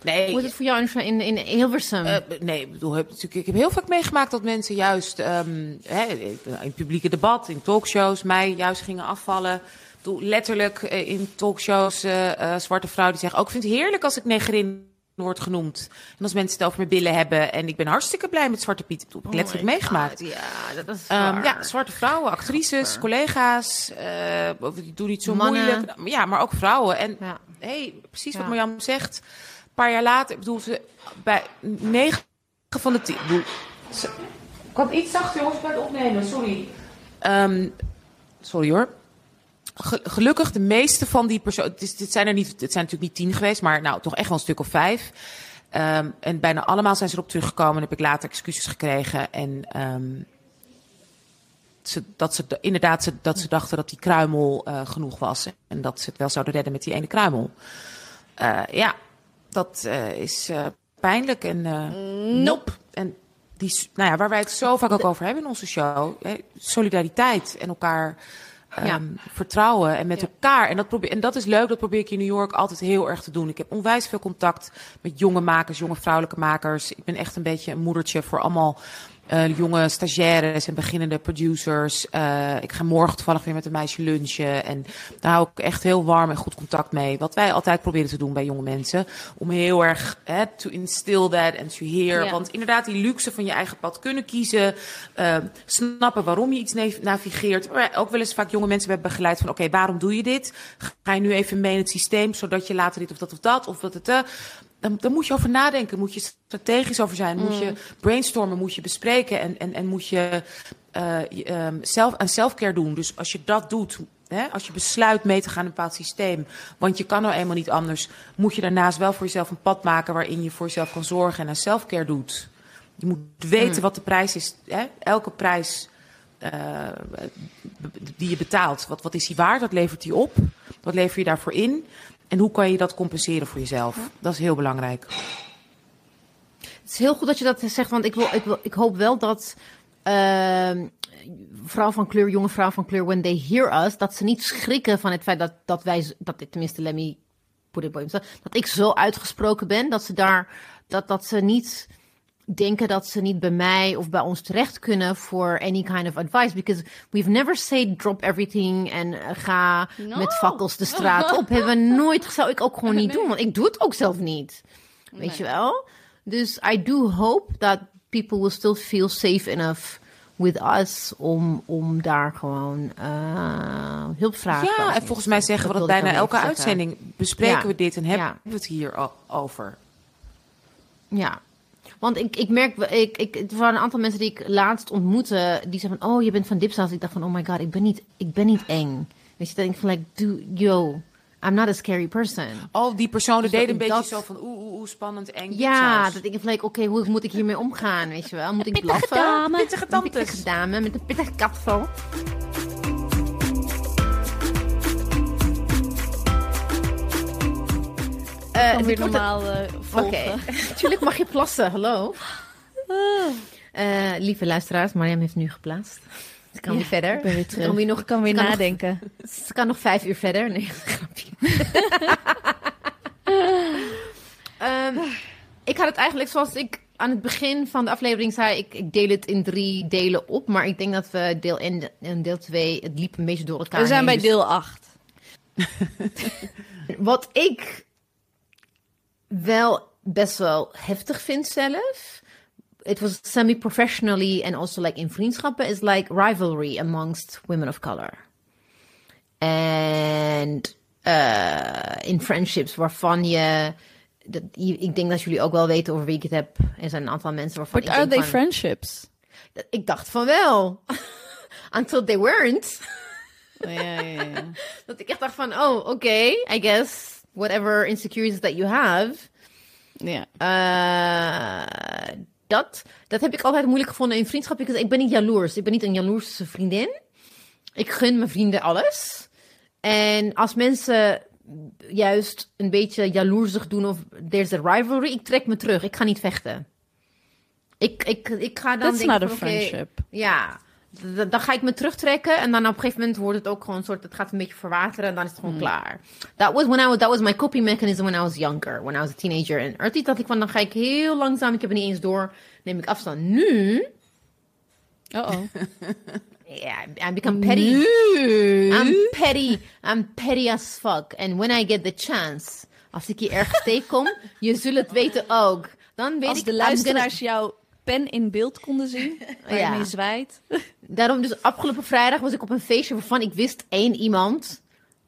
S2: Nee, (laughs)
S3: Hoe is het voor jou in, in Hilversum?
S2: Eh, nee, ik bedoel, heb, natuurlijk, ik heb heel vaak meegemaakt dat mensen juist ehm, hè, in het publieke debat, in talkshows, mij juist gingen afvallen. Ik bedoel, letterlijk eh, in talkshows, eh, zwarte vrouwen die zeggen, ook ik vind het heerlijk als ik negerin word genoemd. En als mensen het over mijn billen hebben. En ik ben hartstikke blij met Zwarte Piet. Dat heb ik letterlijk meegemaakt.
S3: Oh Ja, dat is
S2: Ehm, ja, zwarte vrouwen, actrices, collega's. eh, of die doen niet zo
S3: Mannen.
S2: moeilijk. Ja, maar ook vrouwen. En
S3: Ja.
S2: hey, precies
S3: Ja.
S2: wat Marjam zegt. Een paar jaar later, ik bedoel, ze bij negen van de tien. Ik bedoel, ze- ik kan iets zachter, jongens, bij het opnemen, sorry. Ehm, sorry hoor. Ge- gelukkig, de meeste van die personen. Dit zijn er niet, het zijn natuurlijk niet tien geweest, maar nou toch echt wel een stuk of vijf. Ehm, en bijna allemaal zijn ze erop teruggekomen. En heb ik later excuses gekregen. En ehm, ze, dat ze inderdaad ze, dat ze dachten dat die kruimel eh, genoeg was. En dat ze het wel zouden redden met die ene kruimel. Eh, ja, dat eh, is pijnlijk. En, nope. En die, nou ja, waar wij het zo vaak ook over hebben in onze show. Hè, solidariteit en elkaar ehm,
S3: Ja.
S2: vertrouwen en met elkaar. En dat, probeer, en dat is leuk, dat probeer ik in New York altijd heel erg te doen. Ik heb onwijs veel contact met jonge makers, jonge vrouwelijke makers. Ik ben echt een beetje een moedertje voor allemaal uh, jonge stagiaires en beginnende producers. Uh, ik ga morgen toevallig weer met een meisje lunchen. En daar hou ik echt heel warm en goed contact mee. Wat wij altijd proberen te doen bij jonge mensen. Om heel erg hè, to instill that and to hear. Ja. Want inderdaad, die luxe van je eigen pad kunnen kiezen. Uh, snappen waarom je iets navigeert. Maar ook wel eens vaak jonge mensen hebben begeleid van... oké, okay, waarom doe je dit? Ga je nu even mee in het systeem... zodat je later dit of dat of dat... of wat het... Uh, dan, dan moet je over nadenken. Moet je strategisch over zijn. Moet je brainstormen, moet je bespreken. En, en, en moet je uh, um, zelf, aan selfcare doen. Dus als je dat doet, hè, als je besluit mee te gaan in een bepaald systeem. Want je kan nou eenmaal niet anders. Moet je daarnaast wel voor jezelf een pad maken waarin je voor jezelf kan zorgen en aan selfcare doet. Je moet weten wat de prijs is. Hè? Elke prijs uh, die je betaalt. Wat, wat is die waard? Wat levert die op? Wat lever je daarvoor in? En hoe kan je dat compenseren voor jezelf? Dat is heel belangrijk.
S3: Het is heel goed dat je dat zegt, want ik, wil, ik, wil, ik hoop wel dat uh, vrouw van kleur, jonge vrouw van kleur, when they hear us, dat ze niet schrikken van het feit dat, dat wij, dat ik tenminste, it dat ik zo uitgesproken ben, dat ze daar, dat, dat ze niet denken dat ze niet bij mij of bij ons terecht kunnen voor any kind of advice. Because we've never said drop everything en uh, ga no. met fakkels de straat op. (laughs) Hebben we nooit, zou ik ook gewoon niet nee. doen, want ik doe het ook zelf niet. Weet nee. je wel? Dus I do hope that people will still feel safe enough with us om, om daar gewoon uh, hulp vragen.
S2: Ja, en volgens mij zeggen we dat bijna elke uitzending bespreken ja. we dit en hebben ja. we het hier over.
S3: Ja, want ik, ik merk, ik, ik, er waren een aantal mensen die ik laatst ontmoette, die zeiden van, oh, je bent van Dipsaus. Ik dacht van, oh my god, ik ben niet, ik ben niet eng. Weet je, dan denk ik van, like, do, yo, I'm not a scary person.
S2: Oh, die personen dus deden een beetje dat... zo van, oeh, oeh, oeh, spannend, eng.
S3: Ja, dat ik van, like, oké, okay, hoe moet ik hiermee omgaan, weet je wel? Moet ik blaffen?
S2: Dame. Pittige.
S3: Pittige dame met een pittige kapsel.
S4: Uh, weer normaal uh, Oké, okay. (laughs)
S3: natuurlijk (laughs) mag je plassen, hallo. Uh, lieve luisteraars, Mariam heeft nu geplaatst. Ze kan ja, weer verder.
S4: Weer terug. Kan weer nog, kan weer kan nadenken.
S3: Nog, ze kan nog vijf uur verder. Nee, (laughs) grapje. um, ik had het eigenlijk zoals ik aan het begin van de aflevering zei, ik, ik, deel het in drie delen op. Maar ik denk dat we deel 1 en deel 2, het liep een beetje door elkaar
S4: We zijn
S3: heen,
S4: bij dus... deel 8.
S3: Wat ik wel best wel heftig vind zelf. It was semi-professionally and also like in vriendschappen is like rivalry amongst women of color. And uh, in friendships waarvan je, dat, ik denk dat jullie ook wel weten over wie ik het heb. Er zijn een aantal mensen waarvan
S4: But are they van, friendships?
S3: Ik dacht van wel. (laughs) Until they weren't.
S4: Oh, ja, ja, ja. (laughs)
S3: dat ik echt dacht van, oh, oké, okay, I guess whatever insecurities that you have.
S4: Ja.
S3: Uh, dat, dat heb ik altijd moeilijk gevonden in vriendschap. Ik ben niet jaloers. Ik ben niet een jaloerse vriendin. Ik gun mijn vrienden alles. En als mensen juist een beetje jaloersig doen of there's a rivalry, ik trek me terug. Ik ga niet vechten. Ik, ik, ik ga dan
S4: That's denken not a friendship.
S3: Okay, ja, dan ga ik me terugtrekken en dan op een gegeven moment wordt het ook gewoon een soort, het gaat een beetje verwateren en dan is het gewoon mm. klaar. That was when I was, that was my coping mechanism when I was younger, when I was a teenager. En er dacht ik van, dan ga ik heel langzaam, ik heb het niet eens door, neem ik afstand. Nu.
S4: Uh oh.
S3: Yeah, I become petty.
S4: Nu.
S3: I'm petty. I'm petty as fuck. And when I get the chance, als ik hier ergens (laughs) tegenkom, je zult het weten ook. Dan weet
S4: als
S3: ik
S4: de luisteraars jou pen in beeld konden zien. (laughs) Waar ja. je mee zwaait. (laughs)
S3: Daarom dus afgelopen vrijdag was ik op een feestje waarvan ik wist één iemand.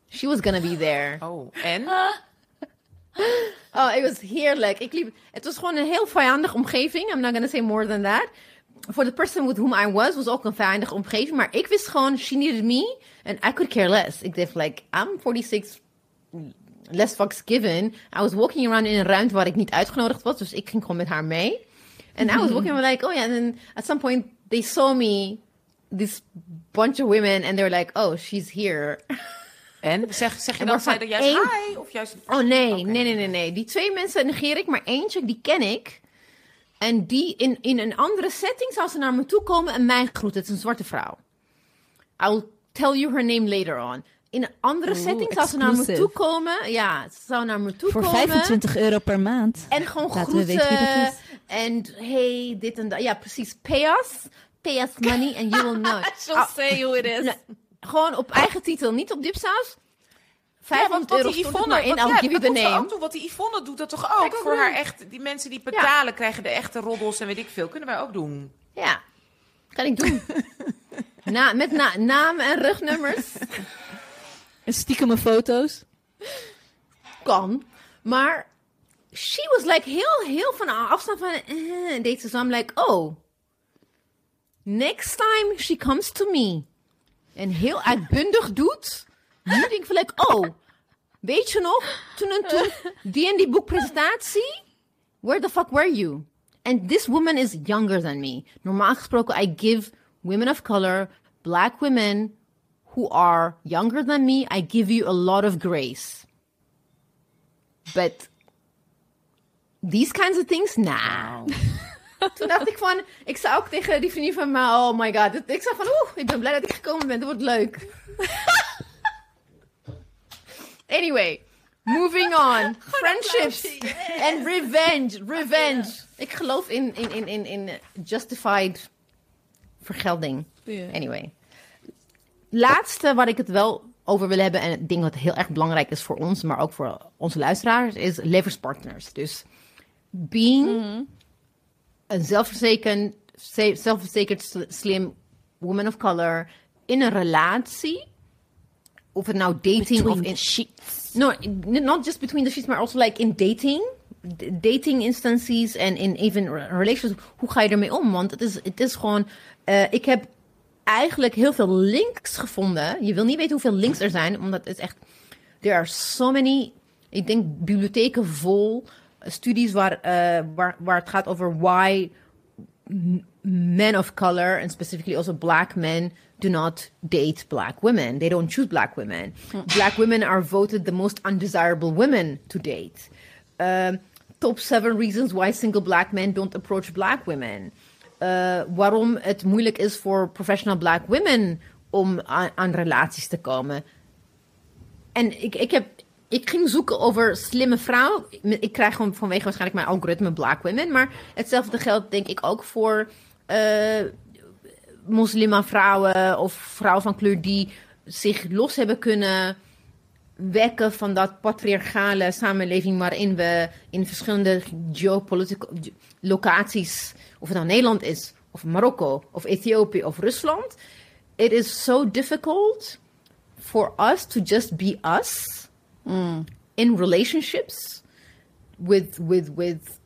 S3: She was gonna be there.
S2: Oh, en? (laughs)
S3: oh, het was heerlijk. Ik liep, het was gewoon een heel vijandige omgeving. I'm not gonna say more than that. For the person with whom I was, was ook een vijandige omgeving. Maar ik wist gewoon, she needed me. And I could care less. Ik dacht, like, I'm 46 less fucks given. I was walking around in een ruimte waar ik niet uitgenodigd was. Dus ik ging gewoon met haar mee. And I was walking around like, oh yeah. And then at some point they saw me, this bunch of women, and they were like, oh, she's here. (laughs)
S2: En zeg, zeg je dan zij juist één... hi? Of juist...
S3: Oh nee, okay. nee, nee, nee, nee. Die twee mensen negeer ik, maar eentje, die ken ik. En die in, in een andere setting zou ze naar me toe komen en mij groeten. Het is een zwarte vrouw. I'll tell you her name later on. In een andere Oeh, setting zou ze naar me toe komen. Ja, ze zou naar me toe
S4: Voor
S3: komen.
S4: Voor 25 euro per maand.
S3: En gewoon Laten groeten. En hey, dit en dat. Ja, precies. Pay us. Pay us money and you will know. (laughs)
S4: She'll oh, say who it is.
S3: Nee, gewoon op eigen titel, niet op dipsaus. 500
S2: ja,
S3: euro
S2: die
S3: Yvonne, maar in, I'll
S2: ja,
S3: give you the name.
S2: Toe, wat die Yvonne doet dat toch ook? voor haar echt, die mensen die betalen krijgen de echte roddels en weet ik veel. Kunnen wij ook doen.
S3: Ja, kan ik doen. (laughs) na, met na, naam en rugnummers.
S4: En stiekeme foto's.
S3: Kan. Maar she was like heel, heel van afstand van... Uh, deed ze zo. I'm like, oh. Next time she comes to me. En heel uitbundig doet. Nu denk ik van like, oh. Weet je nog? Toen en toen. Die en die boekpresentatie. Where the fuck were you? And this woman is younger than me. Normaal gesproken, I give women of color, black women who are younger than me, I give you a lot of grace. But these kinds of things, nah. (laughs) Toen dacht ik van, ik zou ook tegen die vriendin van me, oh my god. Ik zei van, oeh, ik ben blij dat ik gekomen ben, dat wordt leuk. (laughs) anyway, moving on. (laughs) Friendships and revenge, revenge. Ik geloof in, in, in, in, in justified vergelding. Anyway. Laatste waar ik het wel over wil hebben, en het ding wat heel erg belangrijk is voor ons, maar ook voor onze luisteraars, is levenspartners. Dus being een zelfverzekerd, zelfverzekerd slim woman of color in een relatie, of het nou dating
S4: Between
S3: of in
S4: sheets.
S3: No, not just between the sheets, maar also like in dating. Dating instances en in even relationships. Hoe ga je ermee om? Want het is, het is gewoon... eh, ik heb eigenlijk heel veel links gevonden. Je wil niet weten hoeveel links er zijn, omdat het is echt... There are so many... Ik denk bibliotheken vol studies waar, eh, waar, waar het gaat over why men of color and specifically also black men do not date black women. They don't choose black women. Black women are voted the most undesirable women to date. Um, top seven reasons why single black men don't approach black women. Uh, waarom het moeilijk is voor professional black women om aan, aan relaties te komen. En ik, ik, heb, ik ging zoeken over slimme vrouwen. Ik krijg gewoon vanwege waarschijnlijk mijn algoritme black women. Maar hetzelfde geldt denk ik ook voor eh moslima vrouwen of vrouwen van kleur die zich los hebben kunnen wekken van dat patriarchale samenleving waarin we in verschillende geopolitieke locaties, of het nou Nederland is, of Marokko, of Ethiopië, of Rusland. It is so difficult for us to just be us in relationships with, with, with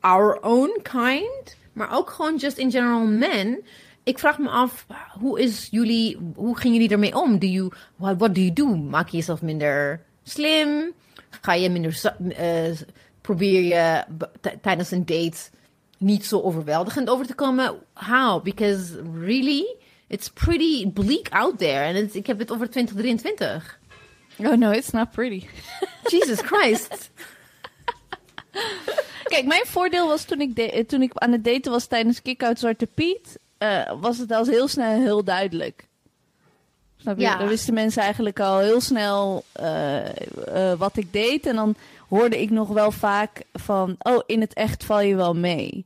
S3: our own kind, maar ook gewoon just in general men. Ik vraag me af, hoe is jullie, hoe gingen jullie ermee om? Do you, what, do you do? Maak je jezelf minder slim? Ga je minder, eh, probeer je tijdens een date niet zo overweldigend over te komen? How? Because really, it's pretty bleak out there. En ik heb het over 2023.
S4: Oh no, it's not pretty. (laughs)
S3: Jesus Christ. (laughs)
S4: Kijk, mijn voordeel was toen ik, de- toen ik aan het daten was tijdens Kick-Out Zwarte Piet, eh, was het al heel snel heel duidelijk. Snap je?
S3: Ja.
S4: Dan wisten mensen eigenlijk al heel snel eh, eh, wat ik deed. En dan hoorde ik nog wel vaak van, oh, in het echt val je wel mee.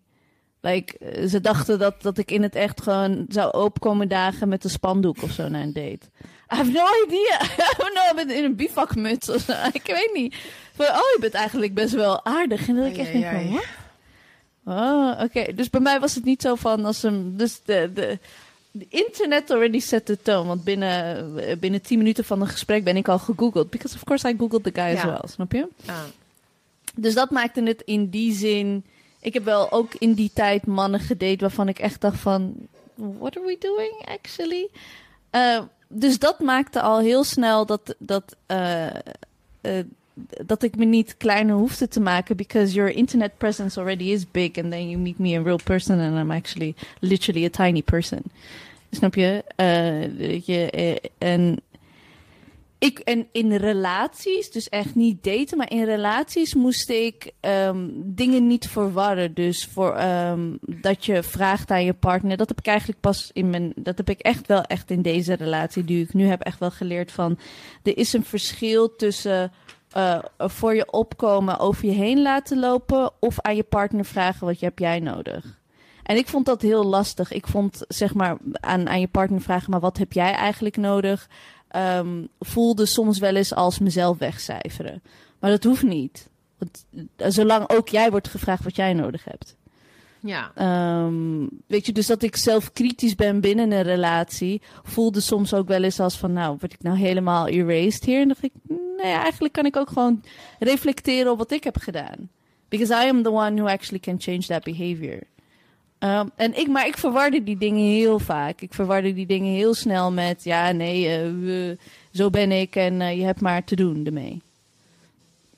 S4: Like, eh, ze dachten dat, dat ik in het echt gewoon zou opkomen dagen met een spandoek of zo naar een date. (laughs) I have no idea. (laughs) No, met in een bivakmuts of zo. (laughs) Ik weet niet. Van, oh, je bent eigenlijk best wel aardig. En dat ik echt denk van, wat? Oh, oké. Dus bij mij was het niet zo van als een... Dus de, de, de internet already set the tone. Want binnen, eh, binnen 10 minuten van een gesprek ben ik al gegoogeld. Because of course I googled the guy as
S3: Ja.
S4: well. Snap je?
S3: Ah.
S4: Dus dat maakte het in die zin... Ik heb wel ook in die tijd mannen gedate waarvan ik echt dacht van... What are we doing actually? Eh, dus dat maakte al heel snel dat, dat, eh, eh, dat ik me niet kleiner hoefde te maken. Because your internet presence already is big. And then you meet me in real person. And I'm actually literally a tiny person. Snap je? Weet je en ik, en in relaties, dus echt niet daten, maar in relaties moest ik ehm, dingen niet verwarren. Dus voor ehm, dat je vraagt aan je partner, dat heb ik eigenlijk pas in mijn, dat heb ik echt wel echt in deze relatie die ik nu heb echt wel geleerd van, er is een verschil tussen uh, voor je opkomen over je heen laten lopen of aan je partner vragen wat heb jij nodig. En ik vond dat heel lastig. Ik vond zeg maar aan, aan je partner vragen, maar wat heb jij eigenlijk nodig? Um, voelde soms wel eens als mezelf wegcijferen. Maar dat hoeft niet. Want, uh, zolang ook jij wordt gevraagd wat jij nodig hebt.
S3: Ja.
S4: Um, weet je, dus dat ik zelf kritisch ben binnen een relatie, voelde soms ook wel eens als van, nou, word ik nou helemaal erased hier? En dacht ik, nee, eigenlijk kan ik ook gewoon reflecteren op wat ik heb gedaan. Because I am the one who actually can change that behavior. Um, en ik, maar ik verwarde die dingen heel vaak. Ik verwarde die dingen heel snel met, ja, nee, uh, zo ben ik en uh, je hebt maar te doen ermee.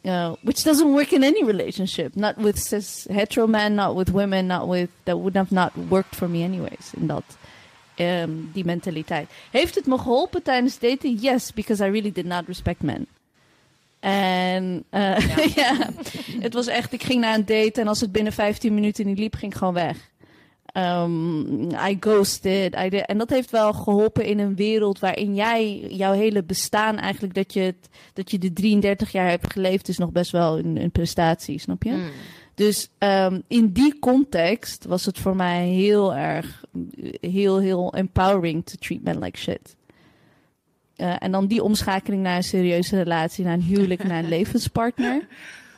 S4: Uh, which doesn't work in any relationship. Not with cis hetero men, not with women, not with that would have not worked for me anyways. In dat um, die mentaliteit. Heeft het me geholpen tijdens daten? Yes, because I really did not respect men. En uh, (laughs) ja. ja, het was echt, ik ging naar een date en als het binnen 15 minuten niet liep, ging ik gewoon weg. Um, I ghosted. I did, en dat heeft wel geholpen in een wereld waarin jij, jouw hele bestaan eigenlijk, dat je, het, dat je de 33 jaar hebt geleefd, is nog best wel een, een prestatie, snap je? Mm. Dus um, in die context was het voor mij heel erg, heel, heel empowering to treat men like shit. Uh, en dan die omschakeling naar een serieuze relatie, naar een huwelijk, naar een (laughs) levenspartner.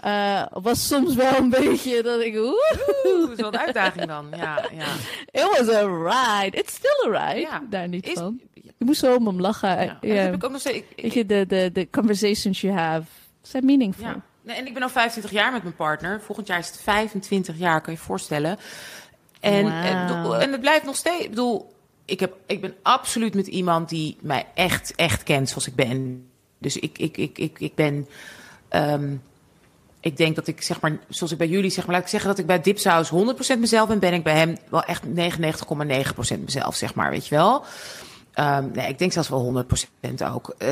S4: Uh, was soms wel een beetje dat ik. Oeh,
S2: dat is wel een uitdaging dan. Ja, ja.
S4: It was a ride. It's still a ride. Ja. Daar niet is, van. Ik moest zo om hem lachen. Ja.
S2: ja. heb ik ook nog steeds.
S4: Weet je, de, de, de conversations you have zijn meaningful. Ja.
S2: Nee, en ik ben al 25 jaar met mijn partner. Volgend jaar is het 25 jaar, kan je je voorstellen. En, wow. en, en het blijft nog steeds. Ik bedoel, ik, heb, ik ben absoluut met iemand die mij echt, echt kent zoals ik ben. Dus ik, ik, ik, ik, ik ben. Um, ik denk dat ik, zeg maar, zoals ik bij jullie zeg maar, laat ik zeggen dat ik bij Dipsaus 100% mezelf ben, ben ik bij hem wel echt 99,9% mezelf, zeg maar, weet je wel. Um, nee, ik denk zelfs wel 100% ook. Uh,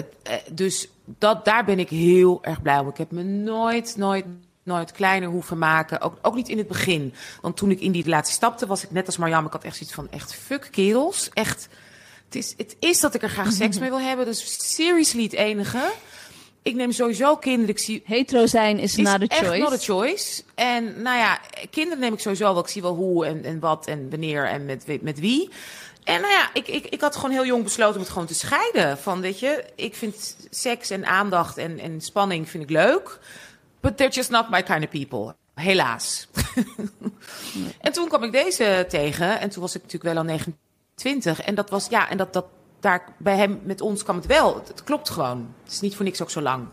S2: dus dat, daar ben ik heel erg blij om. Ik heb me nooit, nooit, nooit kleiner hoeven maken. Ook, ook niet in het begin. Want toen ik in die relatie stapte, was ik net als Marjam. Ik had echt zoiets van, echt fuck kerels. Echt, het is, het is dat ik er graag seks mee wil hebben. Dus seriously het enige ik neem sowieso kinderen. Ik zie,
S4: Hetero zijn is, is not a choice.
S2: not a choice. En nou ja, kinderen neem ik sowieso wel. Ik zie wel hoe en, en wat en wanneer en met, met wie. En nou ja, ik, ik, ik had gewoon heel jong besloten om het gewoon te scheiden. Van, weet je, ik vind seks en aandacht en, en spanning vind ik leuk. But they're just not my kind of people. Helaas. (laughs) en toen kwam ik deze tegen. En toen was ik natuurlijk wel al 29. En dat was, ja, en dat, dat, daar bij hem, met ons kwam het wel. Het, klopt gewoon. Het is niet voor niks ook zo lang.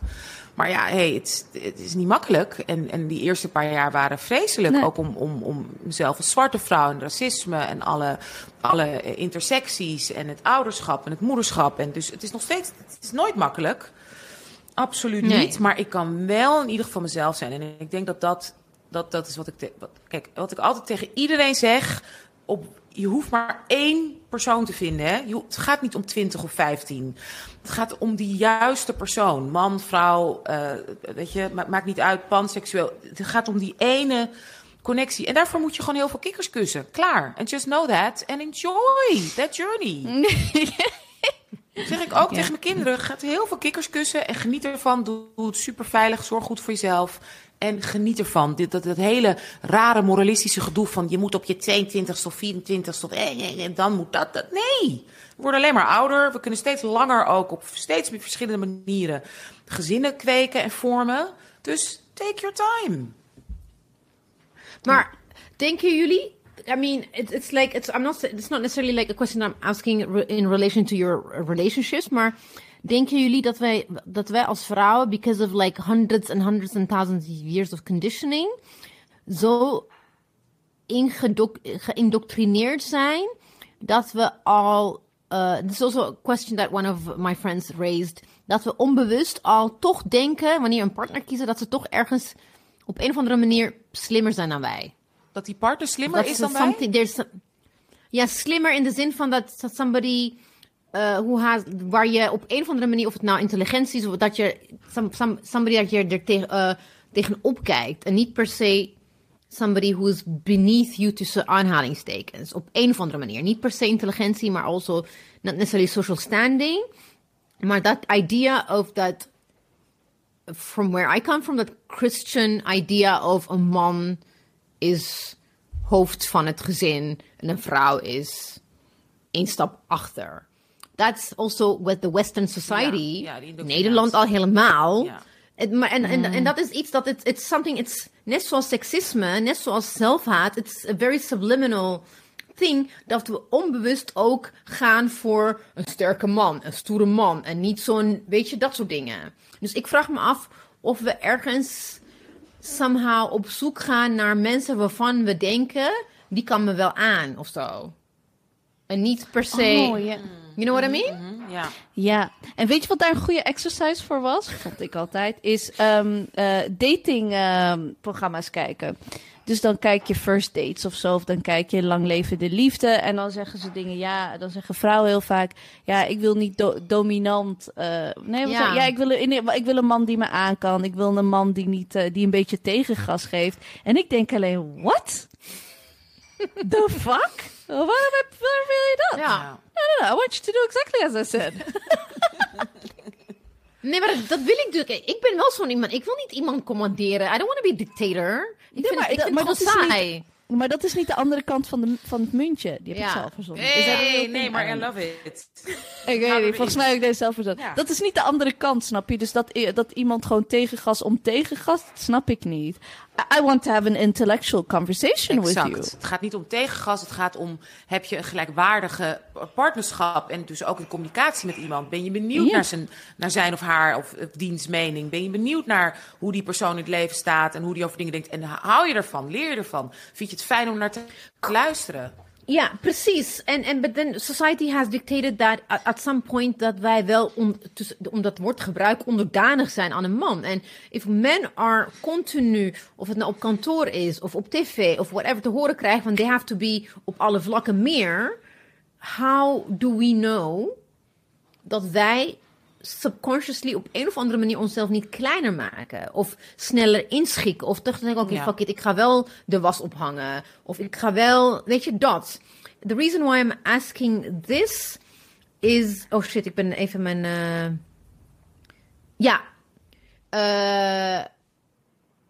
S2: Maar ja, hey, het, het, is niet makkelijk. En, en die eerste paar jaar waren vreselijk. Ook om, om, om mezelf als zwarte vrouw en racisme en alle, alle intersecties en het ouderschap en het moederschap. En dus het is nog steeds, het is nooit makkelijk. Absoluut niet. Maar ik kan wel in ieder geval mezelf zijn. En ik denk dat dat, dat, dat is wat ik. wat, kijk, wat ik altijd tegen iedereen zeg. Op, je hoeft maar één persoon te vinden. Hè? Je, het gaat niet om 20 of 15. Het gaat om die juiste persoon. Man, vrouw, uh, weet je, maakt niet uit, panseksueel. Het gaat om die ene connectie. En daarvoor moet je gewoon heel veel kikkers kussen. Klaar. And just know that. And enjoy that journey. (laughs) zeg ik ook tegen mijn kinderen. Ga heel veel kikkers kussen en geniet ervan. Doe het super veilig. Zorg goed voor jezelf. En geniet ervan. Dit, dat, dat hele rare moralistische gedoe van je moet op je 22ste of 24ste of eh, en dan moet dat, dat. Nee, we worden alleen maar ouder. We kunnen steeds langer ook op steeds meer verschillende manieren gezinnen kweken en vormen. Dus take your time.
S3: Maar denken jullie I mean, it, it's like it's. I'm not. It's not necessarily like a question I'm asking in relation to your relationships, maar Denken jullie dat wij, dat wij als vrouwen, because of like hundreds and hundreds and thousands of years of conditioning, zo geïndoctrineerd zijn dat we al. Uh, this is also a question that one of my friends raised. Dat we onbewust al toch denken, wanneer we een partner kiezen, dat ze toch ergens op een of andere manier slimmer zijn dan wij.
S2: Dat die partner slimmer is dan wij?
S3: Ja, slimmer in de zin van dat, dat somebody uh, hoe waar je op een of andere manier, of het nou intelligentie is, of dat je some, some, somebody dat je er tegen, uh, tegenop kijkt. En niet per se somebody who is beneath you tussen aanhalingstekens. Op een of andere manier. Niet per se intelligentie, maar also not necessarily social standing. Maar dat idea of dat from where I come from, that Christian idea of een man is hoofd van het gezin en een vrouw is één stap achter. That's also with the Western society.
S2: Ja, ja.
S3: Nederland al helemaal.
S2: Ja.
S3: Het- maar, en, en, en dat is iets dat het it's something, it's net zoals seksisme, net zoals zelfhaat, it's a very subliminal thing dat we onbewust ook gaan voor een sterke man, een stoere man en niet zo'n, weet je, dat soort dingen. Dus ik vraag me af of we ergens somehow op zoek gaan naar mensen waarvan we denken, die kan me wel aan of zo. En niet per se,
S4: Oh, ja.
S3: You know what I mean?
S2: Hm, Ja.
S4: Ja, en weet je wat daar een goede exercise voor was? Vond ik altijd. Is ehm eh, dating ehm, programma's kijken. Dus dan kijk je first dates of zo. Of dan kijk je lang levende liefde. En dan zeggen ze dingen. Ja, dan zeggen vrouwen heel vaak. Ja, ik wil niet do- dominant. eh, nee, wat
S3: Ja.
S4: ja ik, wil een, ik wil een man die me aan kan. Ik wil een man die, niet, eh, die een beetje tegengas geeft. En ik denk alleen, what? The fuck? Waarom, heb- waarom wil je dat?
S3: Ja.
S4: No, no, no, I want you to do exactly as I said. (laughs)
S3: Nee, maar dat, wil ik natuurlijk. Ik ben wel zo'n iemand. Ik wil niet iemand commanderen. I don't want to be a dictator. Ik
S4: Nee,
S3: vind,
S4: maar
S3: ik
S4: dat-
S3: vind
S4: maar
S3: het
S4: dat
S3: gewoon
S4: is
S3: saai.
S4: Maar dat is niet de andere kant van, de, van het muntje. Die heb
S3: Ja.
S4: ik zelf verzonnen.
S3: Nee,
S4: een
S2: Nee, maar I love it. (laughs)
S4: Ik weet niet, volgens mij heb ik deze zelf verzonnen.
S2: Ja.
S4: Dat is niet de andere kant, snap je? Dus dat, dat iemand gewoon tegengas om tegengas, dat snap ik niet. I, want to have an intellectual conversation with you.
S2: Het gaat niet om tegengas, het gaat om heb je een gelijkwaardige partnerschap en dus ook een communicatie met iemand. Ben je benieuwd
S4: Ja.
S2: naar, zijn, naar zijn of haar of, of diens mening? Ben je benieuwd naar hoe die persoon in het leven staat en hoe die over dingen denkt? En hou je ervan? Leer je ervan? Vind je het fijn om naar te luisteren?
S3: Ja, precies. En, en but then society has dictated that at, some point dat wij wel, om, tussen- om dat woord gebruik, onderdanig zijn aan een man. En if men are continu, of het nou op kantoor is, of op tv, of whatever, te horen krijgen van they have to be op alle vlakken meer, how do we know dat wij subconsciously op een of andere manier onszelf niet kleiner maken. Of sneller inschikken. Of toch denken, oké,
S2: Ja.
S3: fuck it, ik ga wel de was ophangen. Of ik ga wel, weet je, dat. The reason why I'm asking this is... Oh shit, ik ben even mijn... eh, Ja. Eh,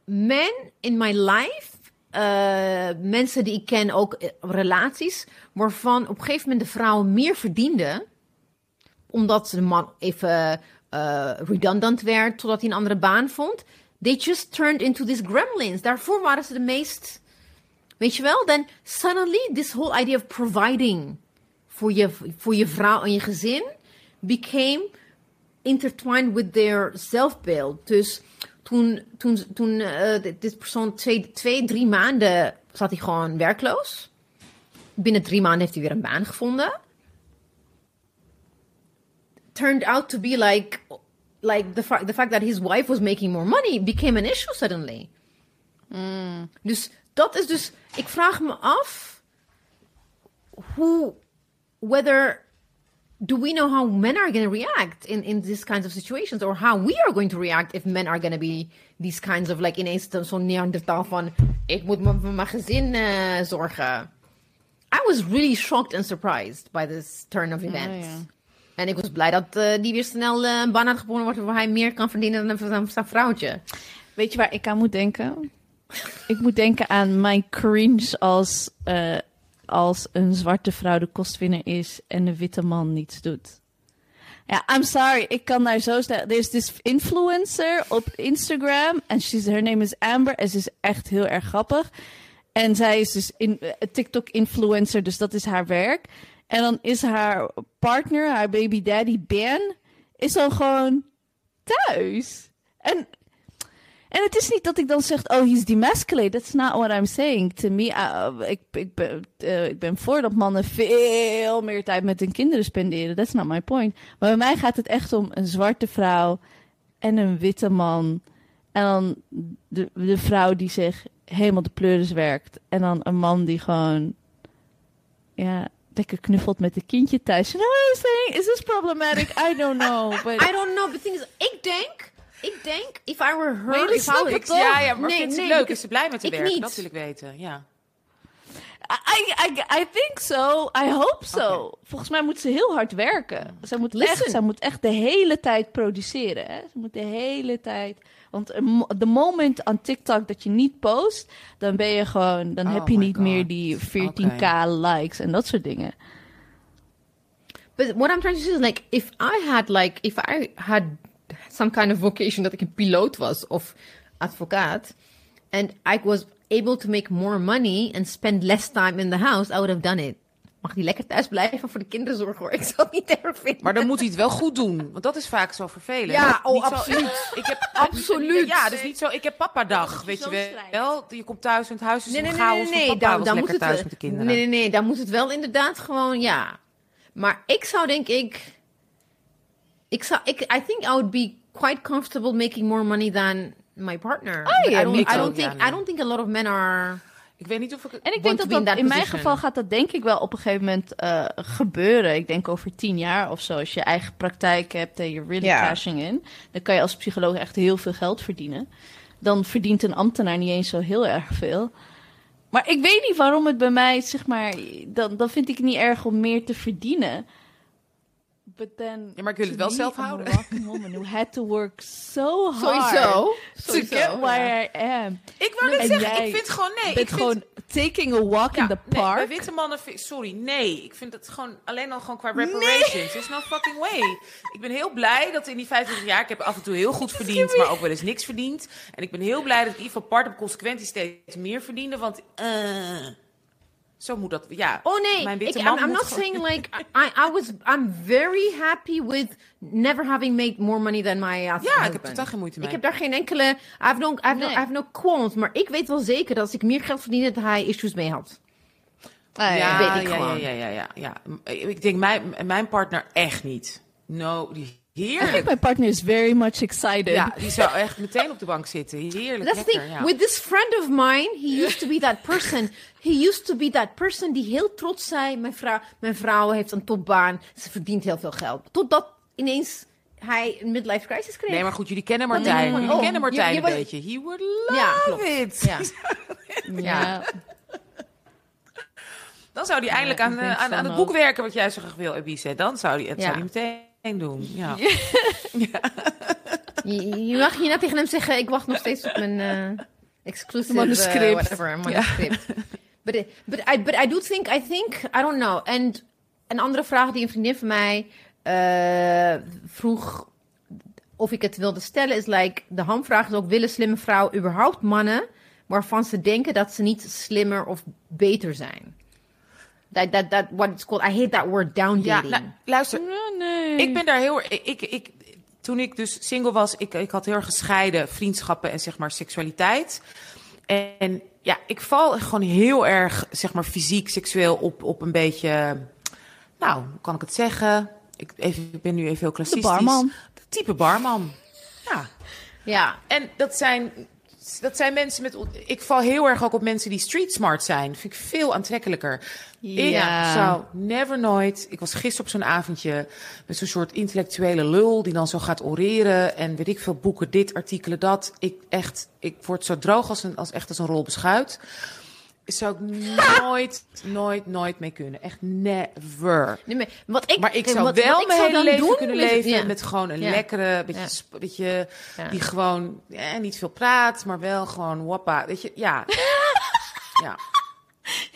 S3: men in my life... eh, mensen die ik ken, ook relaties... waarvan op een gegeven moment de vrouwen meer verdienden omdat de man even eh, redundant werd totdat hij een andere baan vond. They just turned into these gremlins. Daarvoor waren ze de meest, weet je wel? Then suddenly this whole idea of providing voor je, voor je vrouw en je gezin became intertwined with their zelfbeeld. Dus toen, toen, toen eh, dit persoon twee, twee, drie maanden zat hij gewoon werkloos. Binnen drie maanden heeft hij weer een baan gevonden turned out to be like like the fact the fact that his wife was making more money became an issue suddenly. Dus dat is dus ik vraag me af hoe whether do we know how men are going to react in in these kinds of situations or how we are going to react if men are going to be these kinds of like ineens zo'n neandertal van ik moet me voor mijn gezin eh, zorgen. I was really shocked and surprised by this turn of events.
S4: ja.
S3: En ik was blij dat eh, die weer snel eh, een baan had gewonnen wordt waar hij meer kan verdienen dan een- vrouwtje.
S4: Weet je waar ik aan moet denken? ik moet denken aan mijn cringe als, eh, als een zwarte vrouw de kostwinner is en een witte man niets doet. Ja, I'm sorry, ik kan daar zo snel. Er is this influencer op Instagram en she's, her name is Amber en ze is echt heel erg grappig. En zij is dus in, TikTok-influencer, dus dat is haar werk. En dan is haar partner, haar baby daddy Ben, is dan gewoon thuis. En en het is niet dat ik dan zeg, oh, he's demasculated. That's not what I'm saying. To me, uh, ik, ik, ben, eh, ik ben voor dat mannen veel meer tijd met hun kinderen spenderen. That's not my point. Maar bij mij gaat het echt om een zwarte vrouw en een witte man. En dan de, de vrouw die zich helemaal de pleuris werkt. En dan een man die gewoon, ja, lekker knuffelt met een kindje thuis. You know what I'm saying? Is this problematic? I don't know. (laughs) But...
S3: I don't know, but the thing is, ik denk, ik denk, if I were her,
S4: jullie
S3: if I?
S2: Ja, ja, maar
S3: Nee,
S2: vindt ze
S3: nee,
S2: het leuk? Is ze blij met haar
S3: ik
S2: werk?
S3: niet.
S2: Dat wil ik weten, ja.
S4: I, I, I think so. I hope so. Volgens mij moet ze heel hard werken. Ze moet, echt, ze moet echt de hele tijd produceren. Hè? Ze moet de hele tijd... Want de moment aan TikTok dat je niet post... dan ben je gewoon... dan
S2: Oh
S4: heb je
S2: my
S4: niet
S2: God.
S4: meer die 14k likes en dat soort dingen.
S3: But what I'm trying to say is like, if I had like, if I had some kind of vocation dat ik een piloot was of advocaat, and I was able to make more money and spend less time in the house, I would have done it. Mag die lekker thuis blijven voor de kinderen zorgen hoor. (laughs) Ik zou het niet erg vinden.
S2: Maar dan moet hij het wel goed doen. Want dat is vaak zo vervelend.
S3: Ja, oh,
S2: zo-
S3: absoluut. (laughs)
S2: ik heb
S3: Absoluut.
S2: Ja, dus niet zo. Ik heb papa dag, weet je wel.
S4: strijd.
S2: Je komt thuis en het huis is
S3: nee, nee, nee,
S2: chaos.
S3: nee, nee. Dan, dan moet het
S2: thuis
S3: wel-
S2: met de kinderen.
S3: Nee, nee, nee. Dan moet het wel inderdaad gewoon, ja. Maar ik zou denk ik, ik zou, ik, I think I would be quite comfortable making more money than my partner.
S4: Ja,
S3: I don't, I don't think. I don't think a lot of men are.
S2: Ik weet niet of ik...
S4: En ik denk dat,
S3: in
S4: dat in mijn geval gaat dat denk ik wel op een gegeven moment eh, gebeuren. Ik denk over tien jaar of zo. Als je eigen praktijk hebt en je really
S3: Ja.
S4: cashing in. Dan kan je als psycholoog echt heel veel geld verdienen. Dan verdient een ambtenaar niet eens zo heel erg veel. Maar ik weet niet waarom het bij mij, zeg maar... Dan, dan vind ik het niet erg om meer te verdienen. But then,
S2: Ja, maar ik wil het wel
S4: me,
S2: zelf
S4: I'm
S2: houden.
S4: woman who had to work so hard
S3: Sowieso.
S4: to get where I am.
S2: Ik wou net
S4: En
S2: zeggen, ik vind gewoon... Nee, ik vind...
S4: gewoon taking a walk
S2: Ja,
S4: in the
S2: nee,
S4: park.
S2: bij witte mannen, sorry, nee. Ik vind het gewoon, alleen al gewoon qua reparations. There's no fucking way. Ik ben heel blij dat in die 25 jaar, ik heb af en toe heel goed verdiend, maar ook wel eens niks verdiend. En ik ben heel blij dat ik in ieder geval part op consequentie steeds meer verdiende, want eh, zo moet dat, ja.
S3: Oh nee,
S2: Mijn witte
S3: ik,
S2: man
S3: I'm, not saying (laughs) like I, I was. I'm very happy with never having made more money than my uh,
S2: Ja, ik
S3: husband.
S2: heb totaal geen moeite mee.
S3: Ik heb daar geen enkele. I have no, I have no. I have no qualms. Maar ik weet wel zeker dat als ik meer geld verdiende, dat hij issues mee had.
S2: Ja,
S3: weet ik
S2: ja, ja, ja, ja, ja. Ik denk mijn, mijn partner echt niet. No, die
S4: I think
S2: heerlijk.
S4: my partner is very much excited.
S2: Ja, die zou echt meteen op de bank zitten. Heerlijk,
S3: That's the
S2: lekker,
S3: thing.
S2: ja.
S3: With this friend of mine, he used to be that person. He used to be that person die heel trots zei: mijn vrouw, mijn vrouw heeft een topbaan, ze verdient heel veel geld. Totdat ineens hij een midlife crisis kreeg.
S2: Nee, maar goed, jullie kennen Martijn. Jullie
S3: oh,
S2: kennen Martijn
S3: je- je
S2: een
S3: was-
S2: beetje. He would love
S3: Ja, klopt.
S2: it. (laughs)
S3: Ja.
S4: Ja.
S2: Dan zou hij eindelijk aan, eh, aan, aan het boek werken wat jij zo graag wil, Ebice. Dan zou hij het
S3: Ja.
S2: zou hij meteen doen. (laughs) Ja.
S3: Je, je mag tegen hem zeggen: ik wacht nog steeds op mijn eh exclusive
S4: Manuscript.
S3: eh, whatever, manuscript. But, it- but, I, but I do think, I think, I don't know. En een andere vraag die een vriendin van mij eh, vroeg of ik het wilde stellen is like, de hamvraag is ook, willen slimme vrouwen überhaupt mannen waarvan ze denken dat ze niet slimmer of beter zijn? That, that, that, what it's called, I hate that word, down
S2: Ja, nou, luister,
S4: Oh, nee.
S2: ik ben daar heel erg. Ik, ik, toen ik dus single was, ik, ik had heel erg gescheiden vriendschappen en zeg maar seksualiteit. En ja, ik val gewoon heel erg, zeg maar, fysiek, seksueel op, op een beetje. Nou, hoe kan ik het zeggen? Ik, even, ik ben nu even heel
S4: de
S2: klassistisch.
S4: barman.
S2: De type barman. Ja.
S3: ja,
S2: En dat zijn, dat zijn mensen met. Ik val heel erg ook op mensen die street smart zijn. Vind ik veel aantrekkelijker.
S4: Ja.
S2: Ik zou never nooit. Ik was gisteren op zo'n avondje met zo'n soort intellectuele lul die dan zo gaat oreren en weet ik veel boeken, dit, artikelen, dat. Ik echt, ik word zo droog als, een, als echt als een rol beschuit. Zou ik nooit, nooit, nooit mee kunnen. Echt never.
S3: nee, maar, wat ik,
S2: Maar ik zou
S3: wat,
S2: wel
S3: wat
S2: mijn hele leven
S3: doen
S2: kunnen leven
S3: ja.
S2: met gewoon een
S3: Ja.
S2: lekkere, beetje,
S3: Ja.
S2: beetje die gewoon eh, niet veel praat, maar wel gewoon wappa. Weet je, ja. (laughs) ja.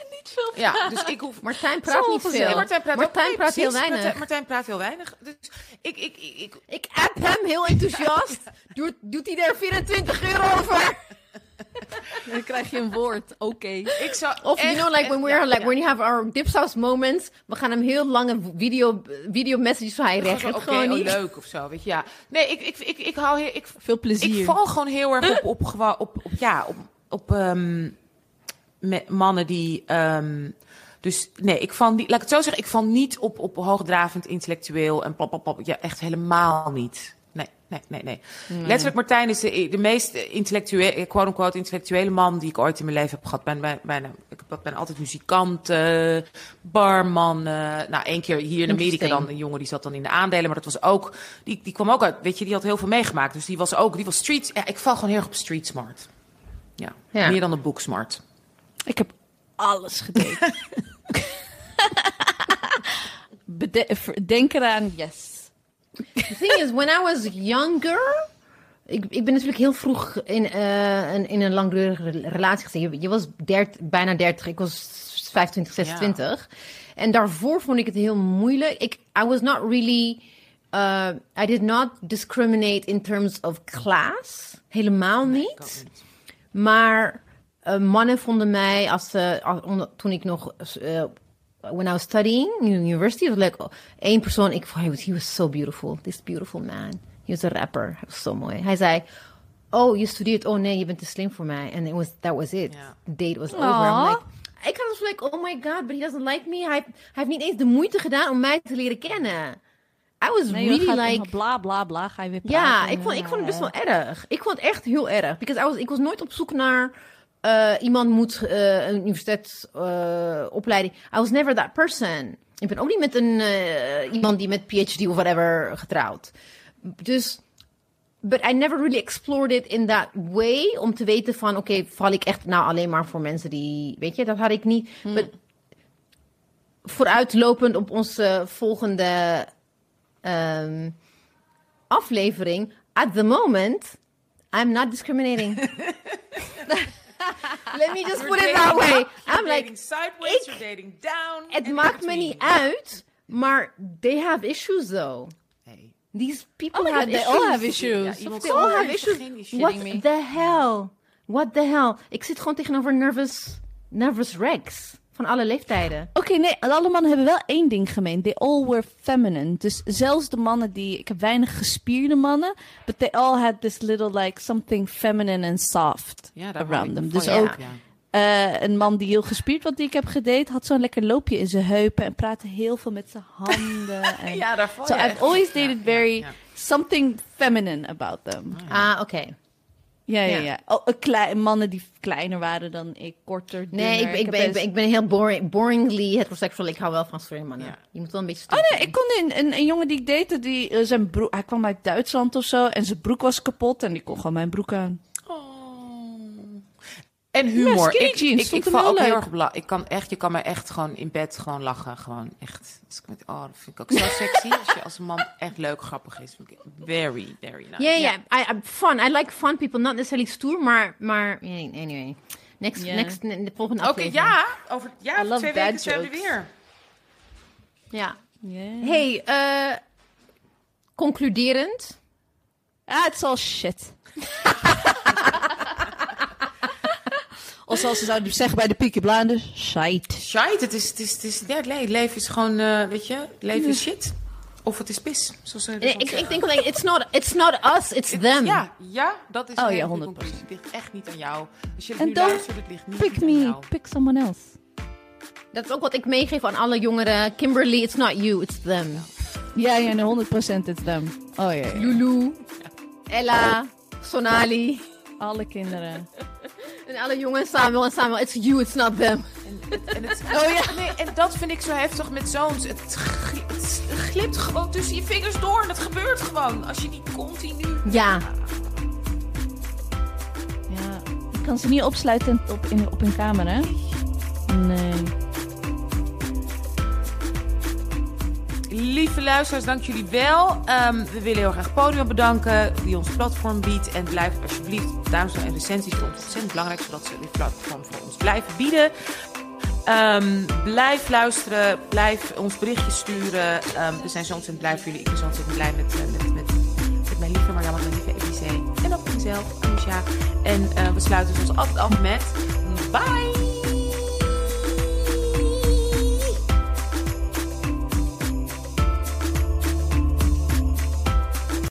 S4: Niet veel
S2: Ja, dus ik hoef...
S3: Martijn praat
S2: Zo
S3: niet veel.
S2: Martijn praat,
S3: Martijn
S2: nee,
S3: praat heel weinig.
S2: Martijn, Martijn praat heel weinig. Dus ik, ik, ik, ik,
S3: Ik app hem heel enthousiast. (laughs) Doet, doet hij er 24 euro over? (laughs)
S4: Dan krijg je een woord. Oké.
S2: ik zou
S3: Of you
S2: echt-
S3: know, like when we're
S2: ja,
S3: like
S2: ja.
S3: when you have our dipsaus moments, we gaan hem heel lange video, video messages van hij reageert
S2: Oké,
S3: gewoon
S2: oh, leuk of zo, weet je. Ja. Nee, ik, ik, ik, ik hou heel... Ik,
S4: Veel plezier.
S2: Ik val gewoon heel erg op, op, op, op ja, op, op ehm, me- mannen die. ehm, dus nee, ik val niet, laat ik het zo zeggen, ik val niet op, op hoogdravend intellectueel en plap, plap, plap. Ja, echt helemaal niet. Nee, nee, nee, nee. Letterlijk, Martijn is de, de meest intellectuele, quote-unquote, intellectuele man die ik ooit in mijn leven heb gehad. Ben, ben, ben, ik ben, altijd muzikant, eh, barman. eh, nou, één keer hier in Amerika dan een jongen die zat dan in de aandelen, maar dat was ook, die, die kwam ook uit, weet je, die had heel veel meegemaakt. Dus die was ook, die was street, ja, ik val gewoon heel erg op street smart. Ja,
S3: Ja.
S2: meer dan op book smart.
S4: Ik heb alles gedate. (laughs) Denk eraan, yes.
S3: The thing is, when I was younger... Ik, ik ben natuurlijk heel vroeg in, uh, in, in, een langdurige relatie gezeten. Je, je was dert, bijna 30, ik was 25, 26. Ja. En daarvoor vond ik het heel moeilijk. Ik, I was not really... Uh, I did not discriminate in terms of class. Helemaal nee, niet. Maar uh, mannen vonden mij, als, uh, toen ik nog... when I was studying in university, it was like oh, één persoon. Ik vond, he was, he was so beautiful. This beautiful man. He was a rapper. Hij was zo mooi. Hij zei... Oh, je studeert. Oh nee, je bent te slim voor mij. And it was, that was it. Yeah. The date was Aww. over. I'm like, ik was like, oh my god, but he doesn't like me. Hij, hij heeft niet eens de moeite gedaan om mij te leren kennen. I was nee, really like...
S4: Bla, bla, bla, ga je weer
S3: praten. Ja, ik vond, ik vond het best wel erg. Ik vond het echt heel erg. Because I was, ik was nooit op zoek naar... Uh, iemand moet uh, een universiteitsopleiding. Uh, I was never that person. Ik ben ook niet met een, iemand die met PhD of whatever getrouwd. Dus but I never really explored it in that way. Om te weten van, oké, okay, val ik echt nou alleen maar voor mensen die... Weet je, dat had ik niet. Hmm. But, vooruitlopend op onze volgende um, aflevering. At the moment, I'm not discriminating. (laughs) (laughs) Let me just put it that way. I'm like,
S2: sideways, ik, you're dating down.
S3: Het maakt me niet uit, maar they have issues though. These people oh have
S4: God, they all have issues.
S3: Yeah, they all have issues. What me. the hell? What the hell? Ik zit gewoon tegenover nervous, nervous Rex. Van alle leeftijden.
S4: Oké, okay, nee, alle mannen hebben wel één ding gemeen. They all were feminine. Dus zelfs de mannen die... Ik heb weinig gespierde mannen. But they all had this little like something feminine and soft ja, around them. Dus ook... Ja. Uh, een man die heel gespierd wat die ik heb gedate, had zo'n lekker loopje in zijn heupen en praatte heel veel met zijn handen. (laughs) En
S2: ja, daarvoor.
S4: So I've always dated ja, very ja, something feminine about them.
S3: Ah, oké. Okay.
S4: Ja, ja, ja. Oh, klein, mannen die kleiner waren dan ik, korter.
S3: Nee, ik, ik, ben, ik, ben, ik ben heel boring, boringly heterosexual. Ik hou wel van sorry mannen. Ja. Je moet wel een beetje.
S4: Oh nee, ik kon een, een, een jongen die ik date, die uh, zijn broek, hij kwam uit Duitsland of zo en zijn broek was kapot en die kon gewoon mijn broek aan.
S2: En humor. Ja, ik, ik, ik, val ook heel erg belangrijk. Ik kan echt, je kan me echt gewoon in bed gewoon lachen. Gewoon echt. Dus oh, dat vind ik ook zo (laughs) sexy. als je als een man echt leuk, grappig is. Very, very nice.
S3: Yeah, yeah. I, I'm fun. I like fun people. Not necessarily stoer, maar, maar anyway. Next, yeah. next, de volgende aflevering.
S2: Oké, ja. Over, ja, over twee weken zijn we weer.
S3: Ja. Yeah. Hey, uh, concluderend.
S4: Ah, it's all shit. (laughs) Of zoals ze zouden (laughs) zeggen bij de Peaky Blinders, shite.
S2: Shite, het is, het is, het is, ja, het leven is gewoon, uh, weet je, leven is shit. Of het is pis. Zoals ze
S3: ik, ik, ik denk alleen, it's not, it's not us, it's them.
S2: Ja, ja, dat is
S4: oh, ja, 100%.
S2: Het ligt echt niet aan jou. Als je het nu luistert, het ligt niet,
S4: pick
S2: niet me, aan jou.
S4: Pick someone else.
S3: Dat is ook wat ik meegeef aan alle jongeren. Kimberly, it's not you, it's them.
S4: Ja, ja, nee, 100% it's them. Oh ja, ja.
S3: Lulu, Ella, Sonali.
S4: Alle kinderen.
S3: En alle jongens Samuel en Samuel, it's you, it's not them.
S2: En, en het, (laughs) oh ja, nee, en dat vind ik zo heftig met zoons. Het, het, glipt gewoon tussen je vingers door en het gebeurt gewoon. Als je die continu...
S3: Ja.
S4: Ja, ik kan ze niet opsluiten op, in, op hun kamer, hè? Nee.
S2: Lieve luisteraars, dank jullie wel. Um, we willen heel graag Podium bedanken die ons platform biedt. En blijf alsjeblieft duimpjes en recensies voor ons ontzettend belangrijk, zodat ze dit platform voor ons blijven bieden. Um, blijf luisteren, blijf ons berichtjes sturen. Um, we zijn zo ontzettend blij voor jullie. Ik ben zo ontzettend blij met, uh, met, met, met mijn lieve Marjam, mijn lieve EBC. En ook mezelf, Anisha. En uh, we sluiten ons altijd af met bye!